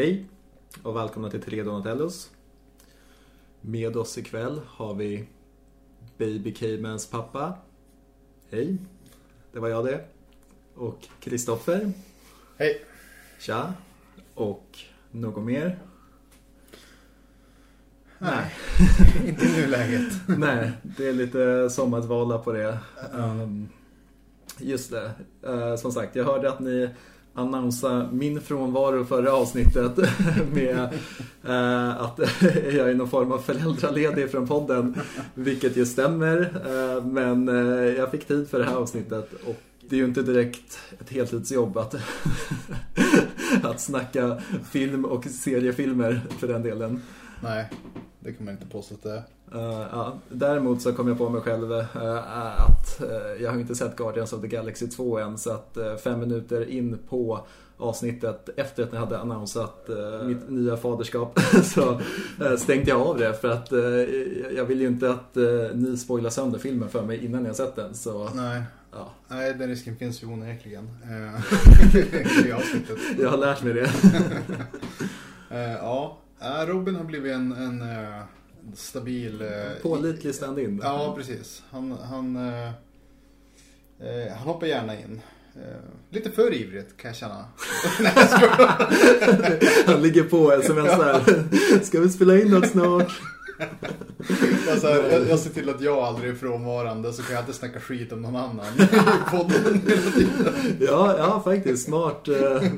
Hej och välkomna till Tre Donatellos. Med oss ikväll har vi Baby Caymans pappa. Hej, det var jag det. Och Kristoffer. Hej. Tja. Och något mer? Nej, inte i nuläget. Nej, det är lite sommartvala på det. Um, just det. Uh, som sagt, jag hörde att ni annonsa min frånvaro förra avsnittet med eh, att jag är någon form av föräldraledig från podden. Vilket ju stämmer. Eh, men eh, jag fick tid för det här avsnittet och det är ju inte direkt ett heltidsjobb att, att snacka film och seriefilmer för den delen. Nej, det kan man inte påstå att det är. Uh, ja. Däremot så kom jag på mig själv uh, att uh, jag har inte sett Guardians of the Galaxy 2 än så att fem minuter in på avsnittet efter att ni hade annonsat mitt nya faderskap så stängde jag av det för att jag vill ju inte att ni spoilar sönder filmen för mig innan jag sett den. Så, Nej. Ja. Nej, den risken finns ju onekligen. I avsnittet. Jag har lärt mig det. ja, Robin har blivit en, en stabil... Eh, Pålitlig stand-in. Ja, precis. Han, han, eh, eh, han hoppar gärna in. Eh, lite för ivrigt kan jag känna. han ligger på smsar. Ska vi spela in något snart? alltså, jag, jag ser till att jag aldrig är frånvarande så kan jag alltid snacka skit om någon annan ja, ja, faktiskt. Smart. Eh,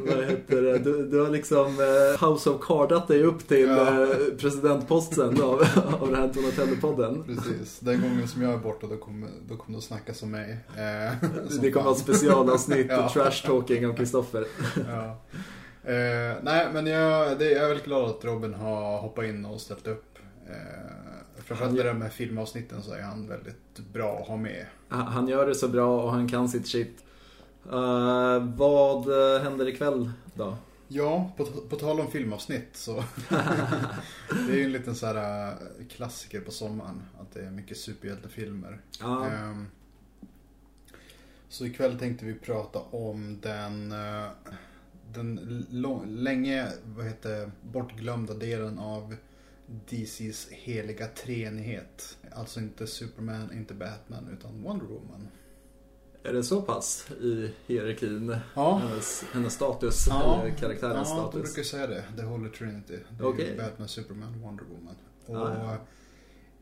vad heter det? Du, du har liksom eh, House of Cardat dig upp till ja. eh, presidentposten av, av den här Donatello-podden. Precis. Den gången som jag är borta då kommer, då kommer du att snacka som mig. Eh, det kommer vara specialavsnitt ja. trash-talking av Kristoffer. ja. Eh, nej, men jag, det, jag är väldigt glad att Robin har hoppat in och ställt upp Eh, framförallt i de här filmavsnitten så är han väldigt bra att ha med. Han gör det så bra och han kan sitt shit. Uh, vad eh, händer ikväll då? Ja, på, på tal om filmavsnitt så Det är ju en liten så här eh, klassiker på sommaren Att det är mycket superhjältefilmer ja. um, Så ikväll tänkte vi prata om den Den länge, vad heter bortglömda delen av DCs heliga treenighet. Alltså inte Superman, inte Batman, utan Wonder Woman. Är det så pass i hierarkin? Ja. Hennes, hennes status, ja. eller karaktärens ja, status? Ja, brukar säga det. The Holy Trinity. Det är okay. Batman, Superman, Wonder Woman. Och, ah,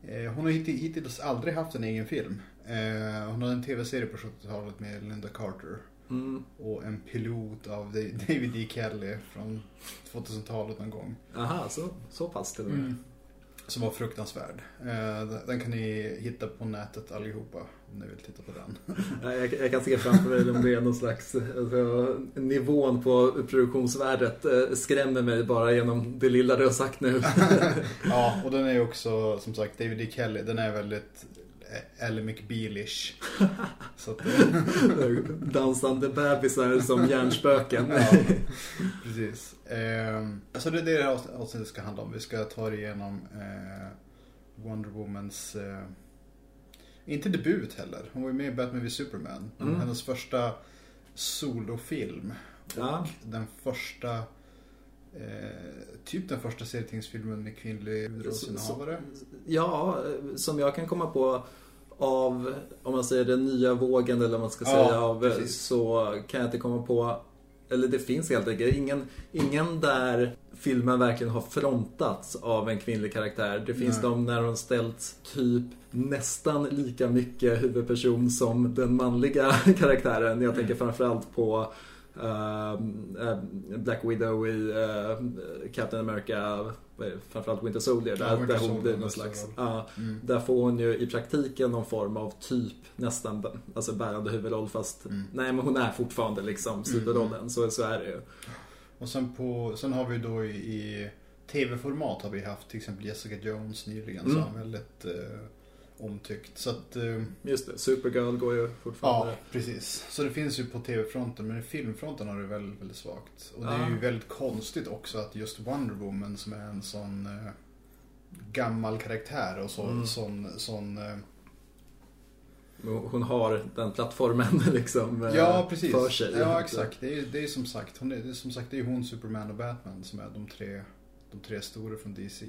ja. eh, hon har hittills aldrig haft en egen film. Eh, hon hade en tv-serie på 70-talet med Linda Carter. Mm. Och en pilot av David D. Kelly från 2000-talet någon gång. Aha, så, så pass till och med. Mm. Som var fruktansvärd. Eh, den kan ni hitta på nätet allihopa om ni vill titta på den. jag, jag kan se framför mig om det är någon slags alltså, nivån på produktionsvärdet eh, skrämmer mig bara genom det lilla du har sagt nu. ja, och den är också som sagt David D. Kelly. Den är väldigt Ellie McBealish. Så att, Dansande bebisar som hjärnspöken. ja, precis. Eh, alltså det är det här avsnittet ska handla om. Vi ska ta det igenom eh, Wonder Womans eh, inte debut heller. Hon var ju med i Batman v Superman. Mm. Hennes första solofilm. Ja. Och den första eh, typ den första serietidningsfilmen med kvinnlig huvudrollsinnehavare. Ja, som jag kan komma på av, om man säger den nya vågen eller vad man ska säga, av, precis. så kan jag inte komma på eller det finns helt enkelt ingen, ingen där filmen verkligen har frontats av en kvinnlig karaktär. Det finns Nej. de när hon ställts typ nästan lika mycket huvudperson som den manliga karaktären. Jag tänker framförallt på Black Widow i uh, Captain America, framförallt Winter Soldier. Där, ja, där hon blir någon slags, mm. Där får hon ju i praktiken någon form av typ nästan alltså bärande huvudroll fast mm. nej men hon är fortfarande liksom sidorodden. Mm. Så, så är det ju. Och sen, på, sen har vi då i, i tv-format har vi haft till exempel Jessica Jones nyligen mm. som väldigt uh, omtyckt. Så att, eh, Just det, Supergirl går ju fortfarande. Ja, precis. Så det finns ju på tv-fronten, men i filmfronten har det väldigt, väldigt svagt. Och det är ju väldigt konstigt också att just Wonder Woman som är en sån eh, gammal karaktär och så, mm. sån, sån eh, hon har den plattformen liksom eh, ja, precis. för sig. Ja, exakt. Det är, det är som sagt, hon är, det är, som sagt, det är hon, Superman och Batman som är de tre, de tre stora från DC.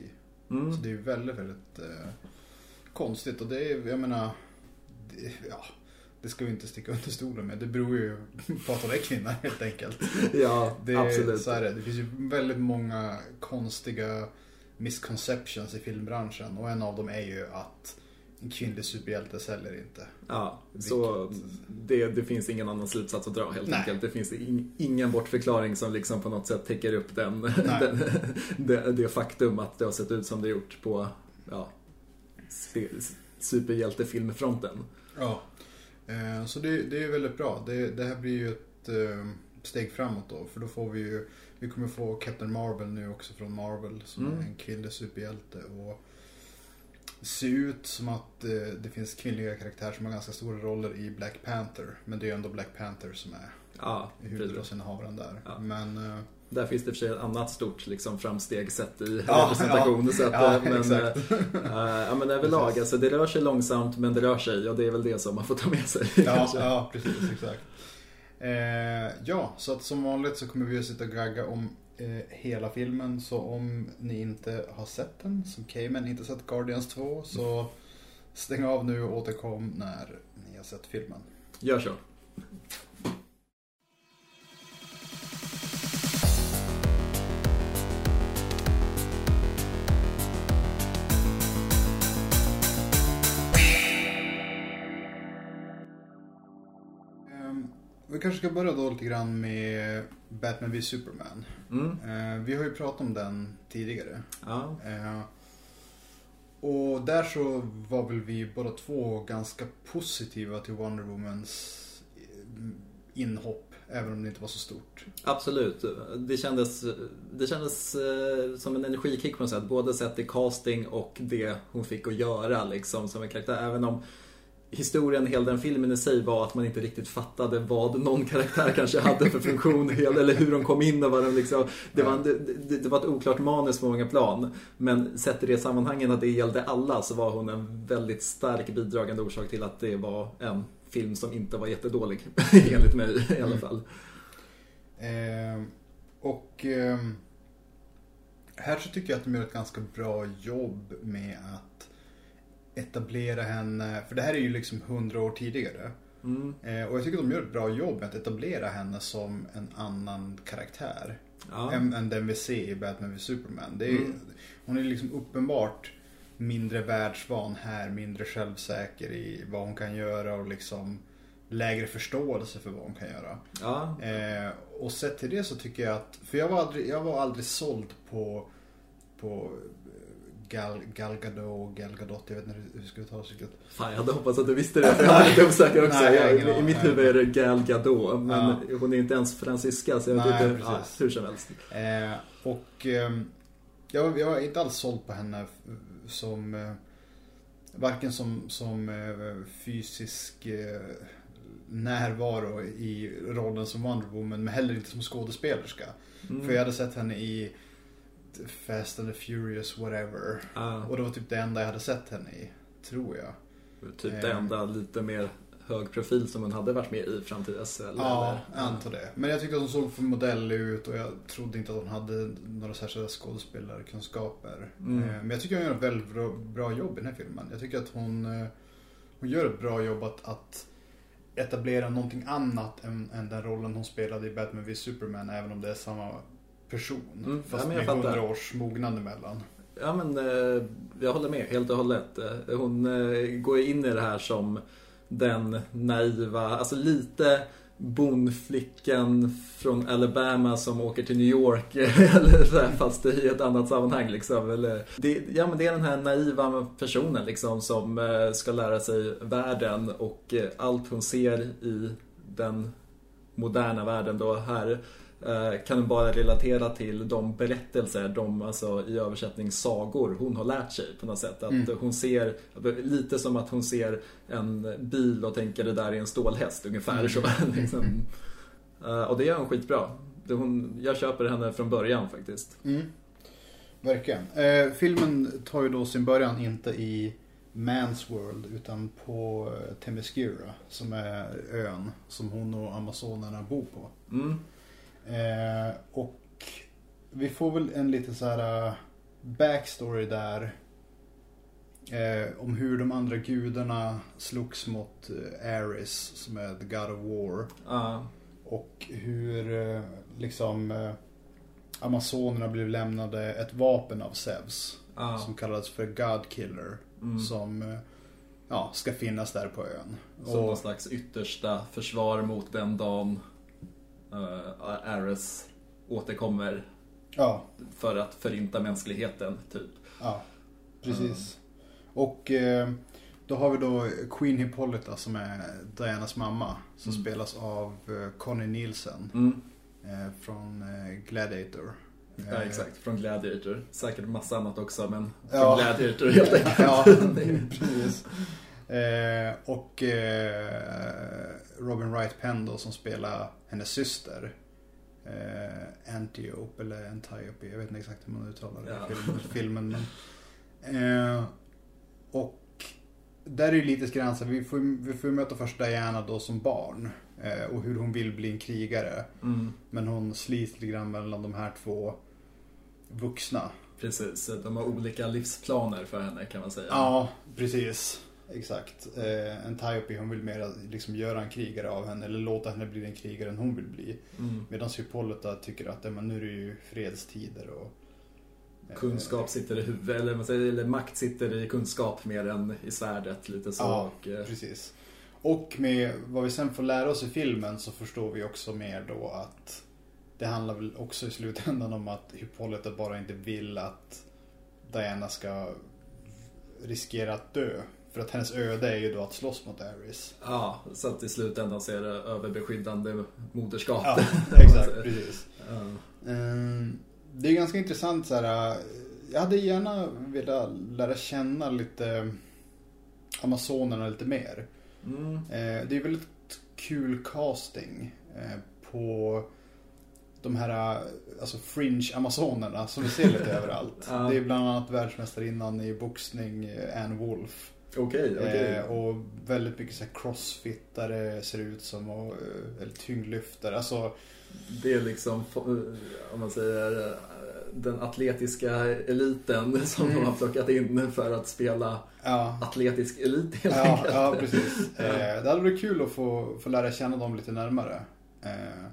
Mm. Så det är väldigt, väldigt eh, konstigt och det är, jag menar, det, ja, det ska vi inte sticka under stolen med. Det beror ju på att hon är kvinna helt enkelt. ja, det, absolut. Så är det. det finns ju väldigt många konstiga misconceptions i filmbranschen och en av dem är ju att en kvinnlig superhjälte säljer inte. Ja, Vilket... så det, det, finns ingen annan slutsats att dra helt Nej. enkelt. Det finns in, ingen bortförklaring som liksom på något sätt täcker upp den, den det, det, faktum att det har sett ut som det gjort på ja, superhjältefilmfronten. Ja, eh, så det, det är väldigt bra. Det, det här blir ju ett eh, steg framåt då. För då får vi ju, vi kommer få Captain Marvel nu också från Marvel som mm. är en kvinnlig superhjälte. Och ser ut som att eh, det finns kvinnliga karaktärer som har ganska stora roller i Black Panther. Men det är ju ändå Black Panther som är ja, huvudrollsinnehavaren där. Ja. Men, där finns det för sig ett annat stort liksom, framsteg sett i ja, representation. Ja, så att, ja, men, exakt. Äh, ja, men överlag, alltså, det rör sig långsamt men det rör sig och det är väl det som man får ta med sig. Ja, ja precis, exakt. Eh, ja, så att som vanligt så kommer vi att sitta och gagga om eh, hela filmen. Så om ni inte har sett den, som Cayman inte sett Guardians 2, så stäng av nu och återkom när ni har sett filmen. Gör så. Vi kanske ska börja då lite grann med Batman v Superman. Mm. Eh, vi har ju pratat om den tidigare. Ja. Eh, och där så var väl vi båda två ganska positiva till Wonder Womans eh, inhopp. Även om det inte var så stort. Absolut. Det kändes, det kändes som en energikick på något sätt. Både sett i casting och det hon fick att göra liksom, som en karaktär. Även om historien, hela den filmen i sig var att man inte riktigt fattade vad någon karaktär kanske hade för funktion eller hur de kom in och vad de liksom, det, var, det, det var ett oklart manus på många plan. Men sett i det sammanhanget att det gällde alla så var hon en väldigt stark bidragande orsak till att det var en film som inte var jättedålig. enligt mig i alla mm. fall. Mm. Eh, och eh, här så tycker jag att de gör ett ganska bra jobb med att etablera henne, för det här är ju liksom hundra år tidigare. Mm. Eh, och jag tycker att de gör ett bra jobb med att etablera henne som en annan karaktär. Ja. Än, än, den vi ser i Batman v Superman. Det är, mm. Hon är liksom uppenbart mindre världsvan här, mindre självsäker i vad hon kan göra och liksom lägre förståelse för vad hon kan göra. Ja. Eh, och sett till det så tycker jag att, för jag var aldrig, jag var aldrig såld på, på Gal, Gal Gadot, Gal Gadot, jag vet inte hur ska vi ta det Fan, jag hade hoppats att du visste det, för jag var lite osäker också. Nej, jag, jag, I mitt huvud är det Gal Gadot, men ja. hon är inte ens fransyska så jag vet inte, ja, hur som helst. Eh, och eh, jag, jag är inte alls såld på henne som eh, varken som, som eh, fysisk eh, närvaro i rollen som Wonder Woman, men heller inte som skådespelerska. Mm. För jag hade sett henne i Fast and the Furious whatever. Ah. Och det var typ det enda jag hade sett henne i, tror jag. Typ det enda lite mer hög profil som hon hade varit med i fram till dess? Eller? Ja, jag antar det. Men jag tyckte att hon såg för modell ut och jag trodde inte att hon hade några särskilda skådespelarkunskaper. Mm. Eh, men jag tycker att hon gör ett väldigt bra, bra jobb i den här filmen. Jag tycker att hon, eh, hon gör ett bra jobb att, att etablera någonting annat än, än den rollen hon spelade i Batman v Superman. Även om det är samma person. Mm, fast ja, med hundra års mognad emellan. Ja men eh, jag håller med helt och hållet. Eh, hon eh, går in i det här som den naiva, alltså lite bondflickan från Alabama som åker till New York eller så här, fast i ett annat sammanhang liksom. Eller, det, ja, men det är den här naiva personen liksom som ska lära sig världen och allt hon ser i den moderna världen då här Eh, kan hon bara relatera till de berättelser, de alltså i översättning sagor hon har lärt sig på något sätt. Att mm. hon ser, lite som att hon ser en bil och tänker det där är en stålhäst ungefär mm. så. liksom. uh, och det gör hon skitbra. Hon, jag köper henne från början faktiskt. Mm. Verkligen. Eh, filmen tar ju då sin början inte i Mans World utan på eh, Temescura som är ön som hon och amazonerna bor på. Mm. Eh, och vi får väl en lite så här uh, backstory där. Eh, om hur de andra gudarna slogs mot uh, Ares som är the God of War. Uh. Och hur uh, liksom uh, Amazonerna blev lämnade ett vapen av Zeus. Som kallades för God Killer. Mm. Som ja, ska finnas där på ön. Som och, någon slags yttersta försvar mot den dagen Ares återkommer Ja. För att förinta mänskligheten, typ. Ja, precis. Mm. Och eh, då har vi då Queen Hippolyta som är Dianas mamma. Som mm. spelas av eh, Connie Nielsen. Mm. Eh, från eh, Gladiator. Ja, exakt. Från Gladiator. Säkert massa annat också, men från ja. Gladiator helt enkelt. ja, precis. Eh, och eh, Robin Wright Penn då som spelar hennes syster eh, Antiope eller Antiope. Jag vet inte exakt hur man uttalar det ja. i filmen. Men, eh, och där är det lite så vi får, vi får möta först Diana då som barn. Eh, och hur hon vill bli en krigare. Mm. Men hon slits lite grann mellan de här två vuxna. Precis, de har olika livsplaner för henne kan man säga. Ja, precis. Exakt. Eh, Antiope hon vill mer liksom göra en krigare av henne eller låta henne bli den krigare än hon vill bli. Mm. Medan Hippolyta tycker att men nu är det ju fredstider och eh, Kunskap sitter i huvudet, eller, säger, eller makt sitter i kunskap mer än i svärdet. Lite så. Ja, och, eh... precis. Och med vad vi sen får lära oss i filmen så förstår vi också mer då att det handlar väl också i slutändan om att Hippolyta bara inte vill att Diana ska riskera att dö. För att hennes öde är ju då att slåss mot Ares. Ja, så att i slutändan så är det överbeskyddande moderskap. Ja, exakt, precis. Ja. Ehm, det är ganska intressant så här. Jag hade gärna velat lära känna lite Amazonerna lite mer. Mm. Ehm, det är väldigt kul casting eh, på de här alltså fringe-amazonerna som vi ser lite överallt. Ja. Det är bland annat världsmästarinnan i boxning, eh, Anne Wolf. Okej, okay, okay. eh, Och väldigt mycket så crossfittare ser ut som, och, eh, eller tyngdlyftare. Alltså, det är liksom, eh, om man säger, eh, den atletiska eliten som mm. de har plockat in för att spela ja. atletisk elit helt ja, enkelt. Ja, precis. Eh, det hade varit kul att få, få lära känna dem lite närmare. Eh,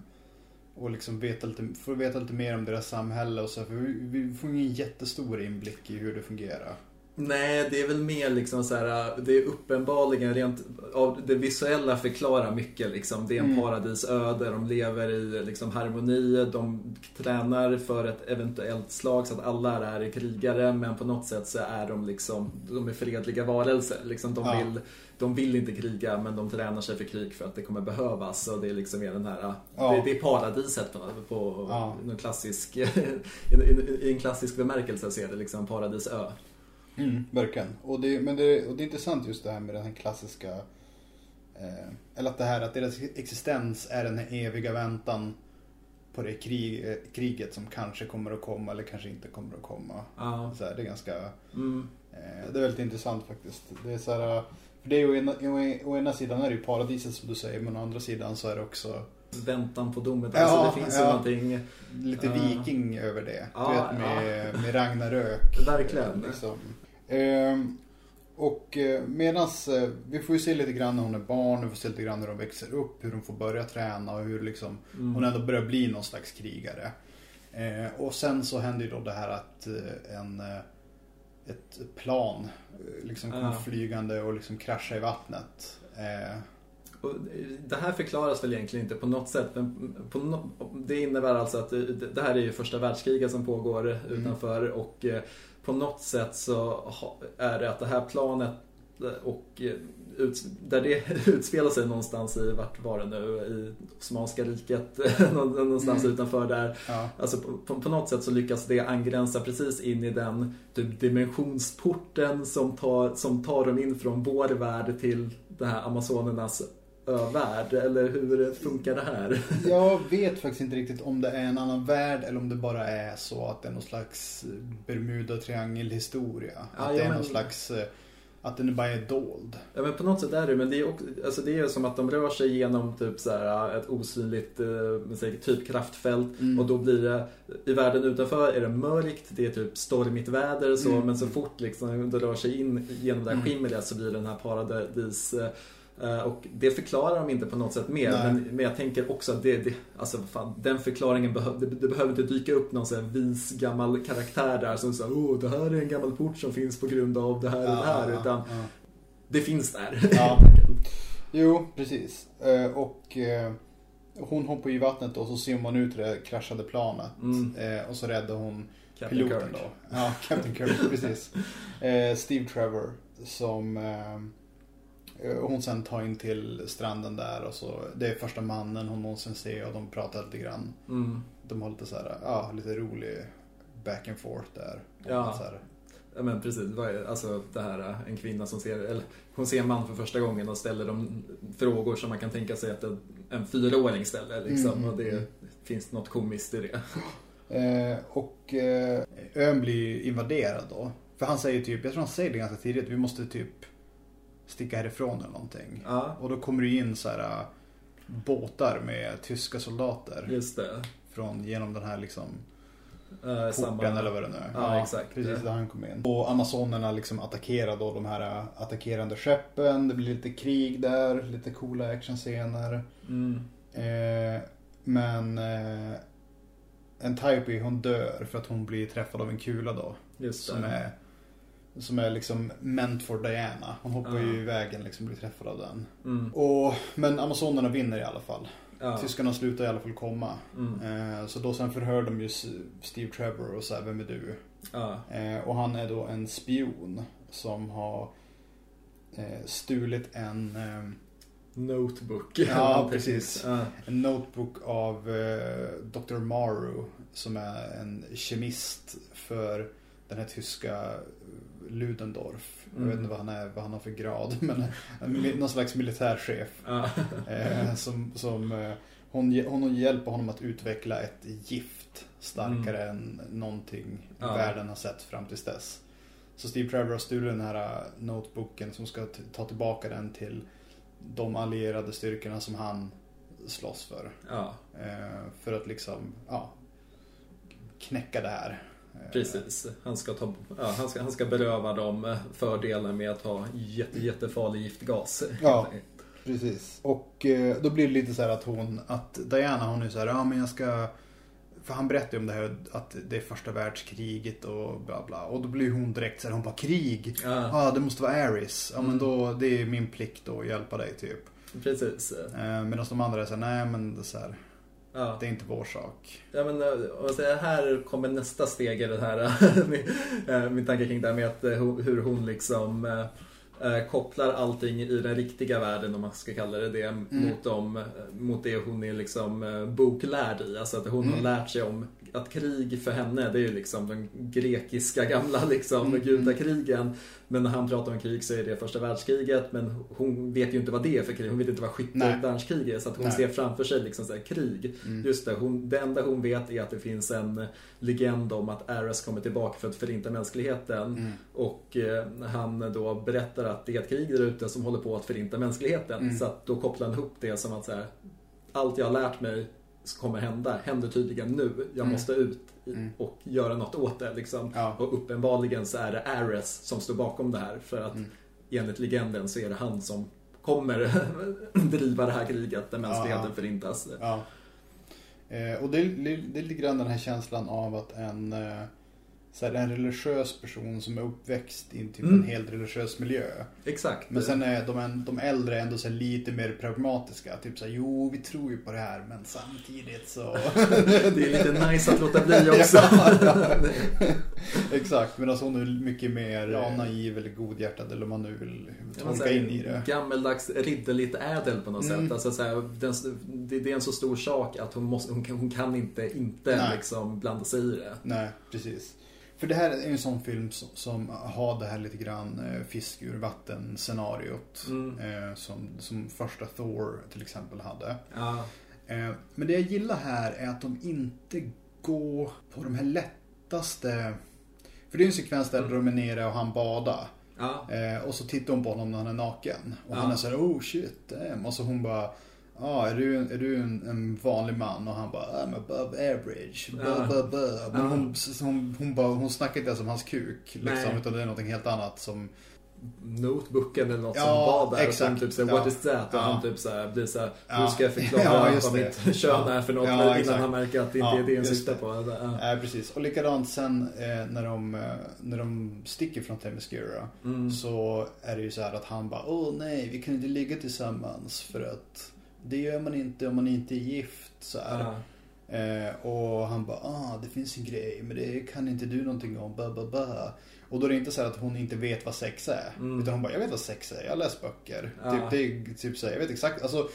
och liksom veta lite, få veta lite mer om deras samhälle och så. För vi, vi får ingen jättestor inblick i hur det fungerar. Nej, det är väl mer liksom så här, det är uppenbarligen rent, av det visuella förklarar mycket liksom. Det är en mm. paradisöde, de lever i liksom harmoni, de tränar för ett eventuellt slag så att alla är krigare men på något sätt så är de liksom, de är fredliga varelser. Liksom, de, ja. vill, de vill inte kriga men de tränar sig för krig för att det kommer behövas. Och det är liksom mer den här, ja. det, det, är paradiset på, på ja. klassisk, i en klassisk bemärkelse så är det liksom paradisö. Mm, verkligen. Och det, men det, och det är intressant just det här med den här klassiska eh, Eller att det här att deras existens är den här eviga väntan på det krig, eh, kriget som kanske kommer att komma eller kanske inte kommer att komma. Ja. Så här, det är ganska mm. eh, Det är väldigt intressant faktiskt. Det är så här, för det är ju, å, ena, å ena sidan är det ju paradiset som du säger men å andra sidan så är det också Väntan på domen. Ja, alltså, det finns ja. någonting... Lite viking uh, över det. Ja, vet, med, ja. med Ragnarök. Verkligen. Liksom. Ehm, och eh, medans, eh, vi får ju se lite grann när hon är barn, vi får se lite grann när de växer upp, hur de får börja träna och hur liksom mm. hon ändå börjar bli någon slags krigare. Eh, och sen så händer ju då det här att en, ett plan liksom kommer ja. flygande och liksom kraschar i vattnet. Och det här förklaras väl egentligen inte på något sätt. Men no det innebär alltså att det här är ju första världskriget som pågår mm. utanför och på något sätt så är det att det här planet och eh, där det utspelar sig någonstans i, vart var det nu, i Osmanska riket, någonstans mm. utanför där. Ja. Alltså på, på, något sätt så lyckas det angränsa precis in i den typ, dimensionsporten som tar, som tar dem in från vår värld till det här Amazonernas värld eller hur funkar det här? Jag vet faktiskt inte riktigt om det är en annan värld eller om det bara är så att det är någon slags Bermuda triangelhistoria. Ja, att det är men... någon slags att den bara är dold. Ja men på något sätt är det men det är också, alltså det är som att de rör sig genom typ så här, ett osynligt eh, typ kraftfält mm. och då blir det i världen utanför är det mörkt, det är typ stormigt väder så mm. men så fort liksom det rör sig in genom det här mm. skimret så blir den här paradis Eh, och det förklarar de inte på något sätt mer. Men, men, jag tänker också att det, det alltså fan, den förklaringen behöver, det, det, behöver inte dyka upp någon sån vis gammal karaktär där som säger åh det här är en gammal port som finns på grund av det här och det här. Ja, utan ja. det finns där. Ja. jo, precis. Eh, och eh, hon hoppar i vattnet och så ser man ut det kraschade planet. Mm. Och så räddar hon Captain piloten Kirk. då. Ja, Captain Kirk, precis. Steve Trevor som Eh, hon sen tar in till stranden där och så Det är första mannen hon någonsin ser och de pratar lite grann. Mm. De har lite så här, ja, lite rolig back and forth där. Ja. Ja men precis, alltså det här en kvinna som ser, eller hon ser en man för första gången och ställer de frågor som man kan tänka sig att en fyraåring ställer liksom. Mm. Och det finns något komiskt i det. Eh, och eh, ön blir invaderad då. För han säger typ, jag tror han säger det ganska tidigt, vi måste typ sticka härifrån eller någonting. Ja. Och då kommer det in så här äh, båtar med tyska soldater. Just det. Från, genom den här liksom uh, samma... eller vad det nu är. Ja, ja exakt. Precis där han kom in. Och amazonerna liksom attackerar då de här äh, attackerande skeppen. Det blir lite krig där, lite coola actionscener. Mm. Eh, men eh, Antiope hon dör för att hon blir träffad av en kula då. Just det. Som är som är liksom meant for Diana. Hon hoppar uh. ju i vägen liksom blir träffad av den. Mm. Och, men Amazonerna vinner i alla fall. Ja. Tyskarna slutar i alla fall komma. Mm. Eh, så då sen förhör de ju Steve Trevor och så här, vem är du? Ja. Eh, och han är då en spion som har eh, stulit en eh, Notebook. Ja, precis. Ja. En notebook av eh, Dr. Maru som är en kemist för den här tyska Ludendorff. Mm. Jag vet mm. inte vad han, är, vad han har för grad. Men någon slags militärchef. eh, som, som, eh, hon, hon hjälper honom att utveckla ett gift starkare mm. än någonting ja. världen har sett fram tills dess. Så Steve Trevor har stulit den här eh, notebooken som ska ta tillbaka den till de allierade styrkorna som han slåss för. Ja. Eh, för att liksom, ja, knäcka det här. Precis. Han ska, ta, ja, han, ska, han ska beröva dem fördelen med att ha jätte, jättefarlig giftgas. Ja, precis. Och eh, då blir det lite så här att hon, att Diana hon är så här, ja men jag ska för han berättar ju om det här att det är första världskriget och bla bla. Och då blir hon direkt så här, hon bara krig. Ja, ah, det måste vara Aris. Ja men mm. då, det är min plikt då att hjälpa dig typ. Precis. Eh, Medan de andra är så här, nej men det är så här, Ja. Det är inte vår sak. Ja, men, eh, här kommer nästa steg i det här. Eh, min tanke kring det här med att, eh, hur hon liksom kopplar allting i den riktiga världen om man ska kalla det det mm. mot, dem, mot det hon är liksom boklärd i. Alltså att hon mm. har lärt sig om att krig för henne, det är ju liksom den grekiska gamla liksom mm. gudakrigen. Men när han pratar om krig så är det första världskriget. Men hon vet ju inte vad det är för krig. Hon vet inte vad skyttevärnskrig är. Så att hon Nej. ser framför sig liksom så krig. Mm. Just det, hon, det enda hon vet är att det finns en legend om att Ares kommer tillbaka för att förinta mänskligheten. Mm. Och eh, han då berättar att det är ett krig där ute som håller på att förinta mänskligheten. Mm. Så att då kopplar han ihop det som att så här, allt jag har lärt mig kommer hända händer tydligen nu. Jag mm. måste ut mm. och göra något åt det. Liksom. Ja. Och uppenbarligen så är det Ares som står bakom det här. För att mm. enligt legenden så är det han som kommer driva det här kriget där mänskligheten ja. förintas. Ja. Eh, och det, det, det är lite grann den här känslan av att en eh, så här, en religiös person som är uppväxt i typ mm. en helt religiös miljö. Exakt. Men sen är de, de äldre ändå så lite mer pragmatiska. Typ så här, jo vi tror ju på det här men samtidigt så... det är lite nice att låta bli också. ja, ja. Exakt, medan hon är mycket mer ja, naiv eller godhjärtad eller man nu vill tolka in i det. Gammeldags ridderligt ädel på något mm. sätt. Alltså, så här, den, det, det, är en så stor sak att hon, måste, hon, kan, hon kan inte, inte liksom, blanda sig i det. Nej, precis. För det här är en sån film som, som har det här lite grann eh, fisk ur vatten scenariot. Mm. Eh, som, som första Thor till exempel hade. Ja. Eh, men det jag gillar här är att de inte går på de här lättaste... För det är en sekvens där mm. de är nere och han badar. Ja. Eh, och så tittar hon på honom när han är naken. Och han är så här, oh shit, damn. Och så hon bara, ja ah, är du, är du en, en, vanlig man? Och han bara, I'm above average. Blah, blah, blah. Men hon, hon, hon, bara, hon snackar inte ens om hans kuk. Liksom, utan det är någonting helt annat som notebooken eller något ja, som var där. Exakt. Och typ såhär, what is that? Och ja. han typ såhär, blir såhär, hur ska jag förklara ja, vad mitt kön är för något innan exakt. han märker att det inte är det han syftar på. Ja. precis. Och likadant sen eh, när, de, eh, när de sticker från Themyscira mm. så är det ju så här att han bara, åh nej, vi kan inte ligga tillsammans för att det gör man inte om man inte är gift. Så här. Eh, och han bara, ah det finns en grej men det kan inte du någonting om, ba, ba, ba. Och då är det inte så att hon inte vet vad sex är. Mm. Utan hon bara, jag vet vad sex är, jag har läst böcker. Typ, det är typ så här, jag vet exakt. Alltså,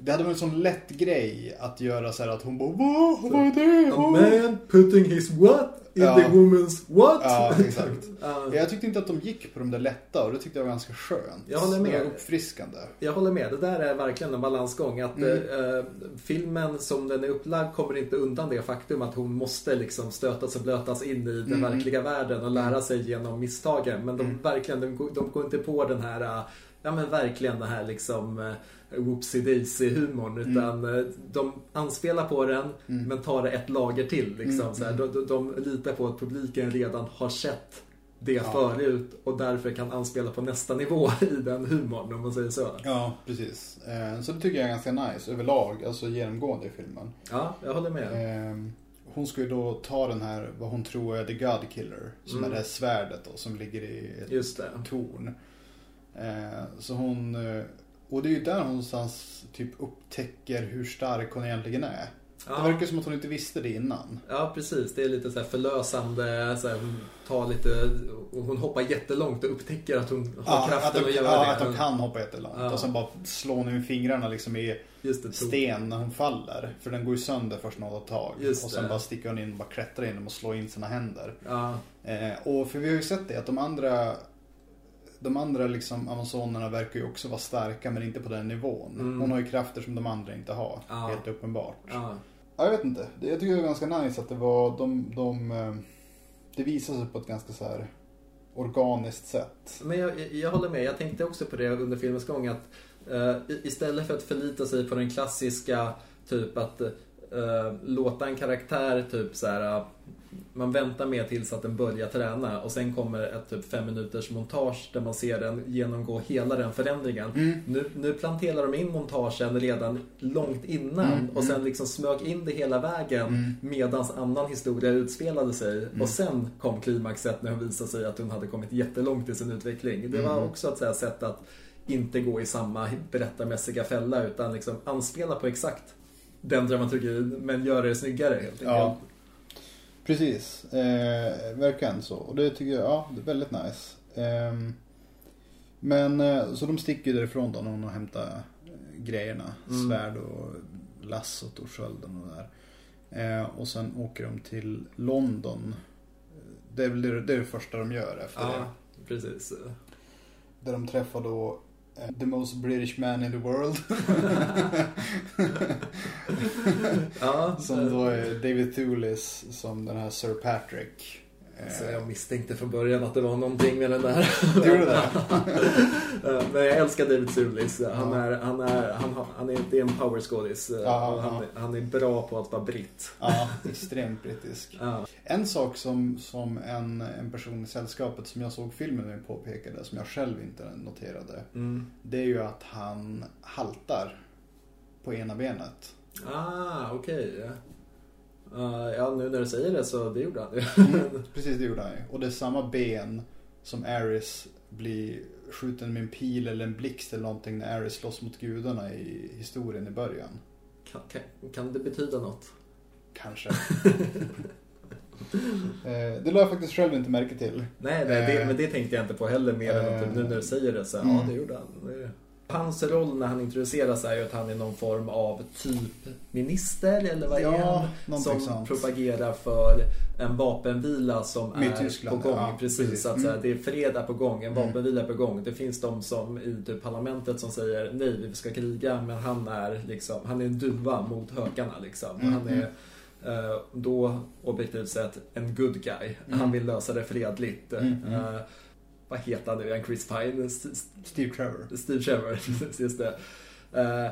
det hade varit en sån lätt grej att göra så att hon bara, vad, vad är det? A man putting his what in ja. the woman's what? Ja, exakt. uh. Jag tyckte inte att de gick på de där lätta och det tyckte jag var ganska skönt. Jag håller med. uppfriskande. Jag håller med. Det där är verkligen en balansgång. Att mm. äh, filmen som den är upplagd kommer inte undan det faktum att hon måste liksom stötas och blötas in i den mm. verkliga världen och lära sig genom misstagen. Men de, mm. verkligen, de, de går inte på den här, äh, ja men verkligen det här liksom äh, whoopsie daisy humorn mm. utan mm. de anspelar på den mm. men tar det ett lager till. Liksom, mm. så här. De, de, de, litar på att publiken redan har sett det ja. förut och därför kan anspela på nästa nivå i den humorn om man säger så. Ja, precis. Eh, så det tycker jag är ganska nice överlag, alltså genomgående i filmen. Ja, jag håller med. Eh, hon ska ju då ta den här, vad hon tror är The God Killer, som mm. är det här svärdet då, som ligger i ett torn. Eh, så hon och det är ju där någonstans typ upptäcker hur stark hon egentligen är. Ja. Det verkar som att hon inte visste det innan. Ja, precis. Det är lite så förlösande. Så här, hon, tar lite, hon hoppar jättelångt och upptäcker att hon har ja, kraften att, att göra ja, det. att hon kan hoppa jättelångt. Ja. Och sen bara slår hon med fingrarna liksom i det, sten när hon faller. För den går ju sönder först något tag. Just och sen det. bara sticker hon in och bara klättrar in och slår in sina händer. Ja. Eh, och för vi har ju sett det att de andra de andra liksom amazonerna verkar ju också vara starka men inte på den nivån. Mm. Hon har ju krafter som de andra inte har. Ja. Helt uppenbart. Ja. ja. jag vet inte. Jag tycker det är ganska nice att det var de, de eh, det visar sig på ett ganska så här organiskt sätt. Men jag, jag håller med. Jag tänkte också på det under filmens gång att uh, istället för att förlita sig på den klassiska typ att uh, låta en karaktär typ så här man väntar med tills att den börjar träna och sen kommer ett typ fem minuters montage där man ser den genomgå hela den förändringen. Mm. Nu, nu planterar de in montagen redan långt innan mm. och sen liksom smög in det hela vägen mm. medans annan historia utspelade sig. Mm. Och sen kom klimaxet när hon visade sig att hon hade kommit jättelångt i sin utveckling. Det var mm. också ett sätt att inte gå i samma berättarmässiga fälla utan liksom anspela på exakt den dramaturgin men göra det snyggare helt enkelt. Ja. Precis, eh, verkligen så. Och det tycker jag, ja, det är väldigt nice. Eh, men så de sticker därifrån då när hon har hämtat eh, grejerna. Mm. Svärd och lassot och skölden och där. Eh, och sen åker de till London. Det är väl det, det, är det första de gör efter ja, det. precis. Där de träffar då The most British man in the world. ja, som då är David Thewlis som den här Sir Patrick. Så jag misstänkte från början att det var någonting med den där. Du gjorde det? Men jag älskar David Sulis. Han är, han är, han, han är, det är en powerskådis. Han, han är bra på att vara britt. Ja, extremt brittisk. Ja. En sak som, som en, en person i sällskapet som jag såg filmen med påpekade, som jag själv inte noterade. Mm. Det är ju att han haltar på ena benet. Ah, okej. Okay. Uh, ja, nu när du säger det så det gjorde han ju. mm, precis, det gjorde han ju. Och det är samma ben som Aris blir skjuten med en pil eller en blixt eller någonting när Aris slåss mot gudarna i historien i början. Kan, kan, kan det betyda något? Kanske. eh, det la jag faktiskt själv inte märke till. Nej, nej det, eh, men det tänkte jag inte på heller mer än att typ nu när du säger det så mm. ja det gjorde han. Det... Hans roll när han introduceras är ju att han är någon form av typ minister eller vad ja, är han? Som sånt. propagerar för en vapenvila som Med är Tyskland, på gång. Ja, precis, precis. Att, mm. det är fred på gång, en mm. vapenvila på gång. Det finns de som i typ parlamentet som säger nej vi ska kriga men han är liksom, han är en duva mot hökarna liksom. Mm. Han är eh, då objektivt sett en good guy. Han mm. vill lösa det fredligt. Mm. Vad heter han nu igen? Chris Pine? Steve Trevor. Steve Trevor, just det. Uh,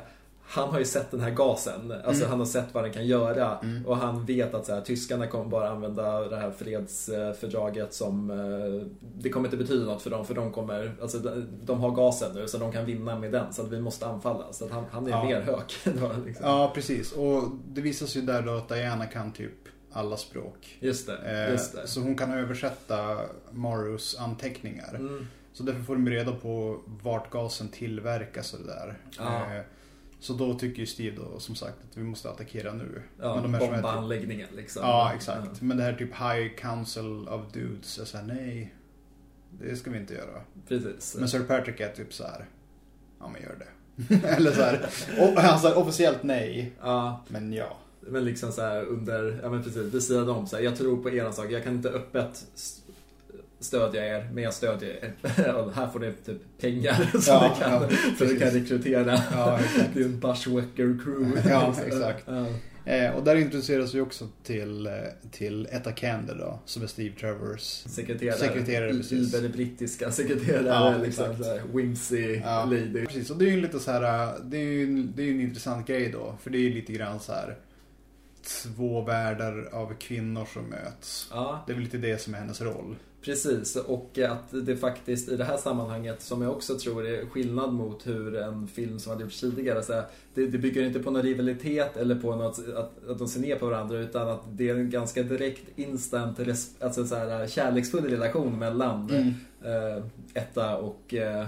han har ju sett den här gasen. Alltså mm. han har sett vad den kan göra. Mm. Och han vet att så här, tyskarna kommer bara använda det här fredsfördraget som... Eh, det kommer inte betyda något för dem för de kommer... Alltså de har gasen nu så de kan vinna med den. Så att vi måste anfalla. Så att han, han är ja. mer hök. Då, liksom. Ja, precis. Och det visar sig där då att Diana kan typ alla språk. Just det, just det. Så hon kan översätta Marus anteckningar. Mm. Så därför får de reda på vart gasen tillverkas och det där. Ja. Eh, så då tycker ju Steve då som sagt att vi måste attackera nu. Ja, Men de bomba typ... anläggningen liksom. Ja, exakt. Ja. Men det här typ High Council of Dudes är såhär, nej. Det ska vi inte göra. Precis. Men Sir Patrick är typ så här. Ja men gör det. Eller så här. Han sa officiellt nej. Ja. Men ja. Men liksom så här under, ja men precis, vid sidan om så här, jag tror på er sak. Jag kan inte öppet stödja er, men jag stödjer er. här får ni typ pengar så ja, ni kan, ja, så ni kan rekrytera. Ja, en bushwacker crew. Ja, exakt. Ja. Eh, och där introduceras vi också till, eh, till Etta Kander då, som är Steve Trevors sekreterare. sekreterare precis. I, brittiska sekreterare, ja, liksom whimsy ja, lady. Precis, och det är ju lite så här, det är ju det är en intressant grej då, för det är ju lite grann så här två världar av kvinnor som möts. Ja. Det är väl lite det som är hennes roll. Precis, och att det faktiskt i det här sammanhanget som jag också tror är skillnad mot hur en film som hade gjorts tidigare. Så det, det bygger inte på någon rivalitet eller på något, att, att de ser ner på varandra utan att det är en ganska direkt instant alltså så här, kärleksfull relation mellan mm. äh, Etta och äh,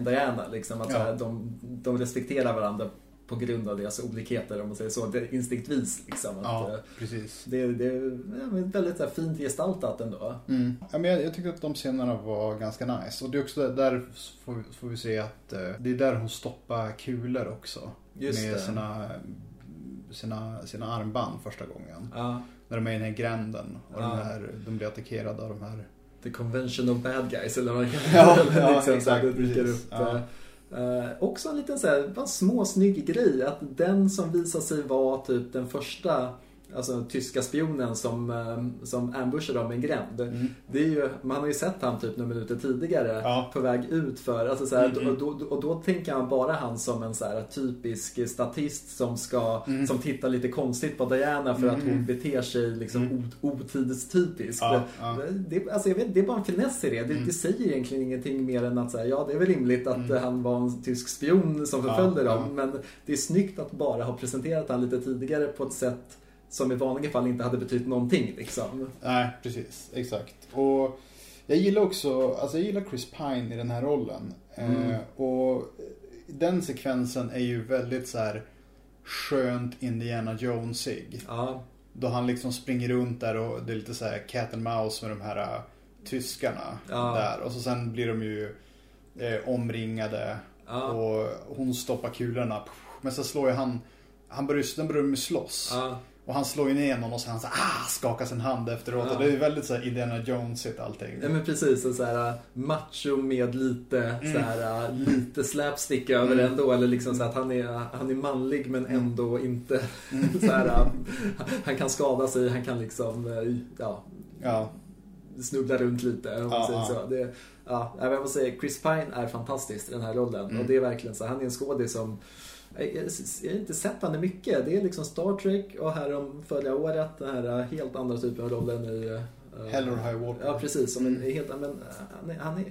Diana. Liksom, att ja. här, de, de respekterar varandra på grund av deras olikheter om man säger så. Det, instinktivvis liksom. ja, att, precis. Det, det är väldigt här, fint gestaltat ändå. Mm. Ja, men jag, jag tycker att de scenerna var ganska nice. Och det är också där får, får vi se att uh, det är där hon stoppar kulor också. Just med det. Sina, sina, sina armband första gången. Ja. När de är i den här gränden och ja. de, här, de blir attackerade av de här The Convention of Bad Guys eller vad man kan ja, ja, liksom, exakt, upp. Ja. Eh, också en liten så här, bara småsnygg grej att den som visar sig vara typ den första Alltså tyska spionen som, eh, som ambushar dem i en gränd. Mm. Det är ju, man har ju sett han typ några minuter tidigare ja. på väg ut för, alltså så här, mm. och, då, och då tänker man bara han som en så här, typisk statist som ska, mm. som tittar lite konstigt på Diana för att hon mm. beter sig liksom mm. otidstypiskt. Ja, ja. Det, alltså jag vet, det är bara en finess i det. Det, mm. det säger egentligen ingenting mer än att säga ja det är väl rimligt att mm. han var en tysk spion som förföljde dem. Men det är snyggt att bara ha presenterat han lite tidigare på ett sätt som i vanliga fall inte hade betytt någonting liksom. Nej, precis. Exakt. Och jag gillar också, alltså jag gillar Chris Pine i den här rollen. Mm. Eh, och den sekvensen är ju väldigt så här skönt Indiana Jonesig. Ja. Då han liksom springer runt där och det är lite så här cat and mouse med de här uh, tyskarna ja. där. Och så sen blir de ju eh, omringade ja. och hon stoppar kulorna. Men så slår ju han, han börjar, den börjar med slåss. Ja. Och han slår ju ner någon och han så ah, skakar sin hand efteråt. Ja. Och det är väldigt så här Indiana Jonesigt allting. Ja men precis, så här macho med lite mm. så här, lite slapstick över mm. ändå. Eller liksom så att han är, han är manlig men mm. ändå inte mm. så här, Han kan skada sig, han kan liksom, ja. ja. Snubbla runt lite om ja, säger så. Det, ja, jag måste säga, Chris Pine är fantastisk i den här rollen. Och mm. det är verkligen så, han är en skådis som jag har inte sett henne mycket. Det är liksom Star Trek och här om förra året den här helt andra typen av rollen i uh, Hell or High Water. Ja, precis. Som mm. en helt, men, han är, han är,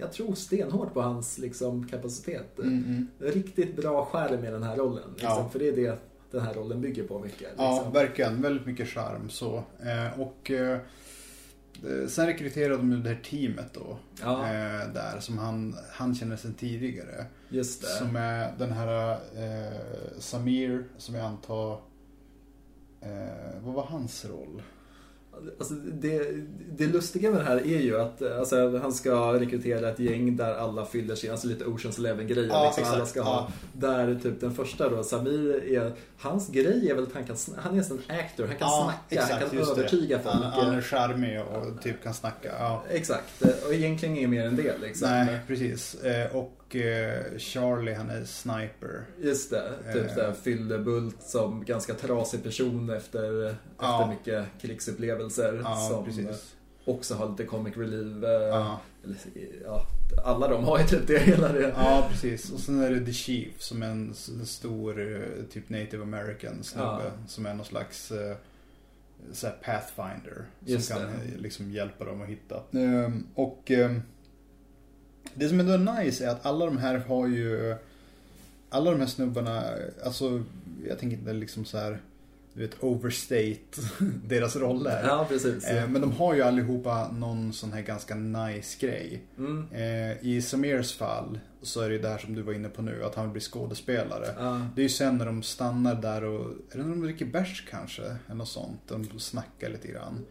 jag tror stenhårt på hans liksom, kapacitet. Mm, mm. Riktigt bra skärm i den här rollen. Liksom, ja. För det är det den här rollen bygger på mycket. Liksom. Ja, verkligen. Väldigt mycket charm så. Eh, och eh, Eh, sen rekryterade de ju det här teamet då. Ja. Eh, där som han, han känner sedan tidigare. Just det. Som är den här eh, Samir som jag antar... Eh, vad var hans roll? Alltså det, det lustiga med det här är ju att alltså, han ska rekrytera ett gäng där alla fyller sin, alltså lite Oceans Eleven-grejer. Ja, liksom. Alla ska ha, Där typ den första då, Samir är, hans grej är väl att han kan, han är en actor, han kan ja, snacka, exakt, han kan övertyga det. folk. Han, han är charmig och typ kan snacka. Exakt, och egentligen är mer än det liksom. Nej, precis. Eh, och och eh, Charlie han är sniper. Just det, typ eh. fyllebult som ganska trasig person efter, ja. efter mycket krigsupplevelser. Ja, som, precis. också har lite comic relief. Eh, ja. ja, alla de har ju typ det hela det. Ja, precis. Och sen är det The Chief som är en stor eh, typ native american snubbe. Som är någon slags uh, så pathfinder. Just som kan det. liksom hjälpa dem att hitta. Um, och um, det som ändå är nice är att alla de här har ju alla de här snubbarna, alltså jag tänker inte liksom så här du vet, overstate deras roller. Ja, precis. Eh, men de har ju allihopa någon sån här ganska nice grej. Mm. Eh, I Samirs fall så är det ju det här som du var inne på nu, att han vill bli skådespelare. Ja. Det är ju sen när de stannar där och, är det när de dricker bärs kanske? Eller något sånt. De snackar lite grann.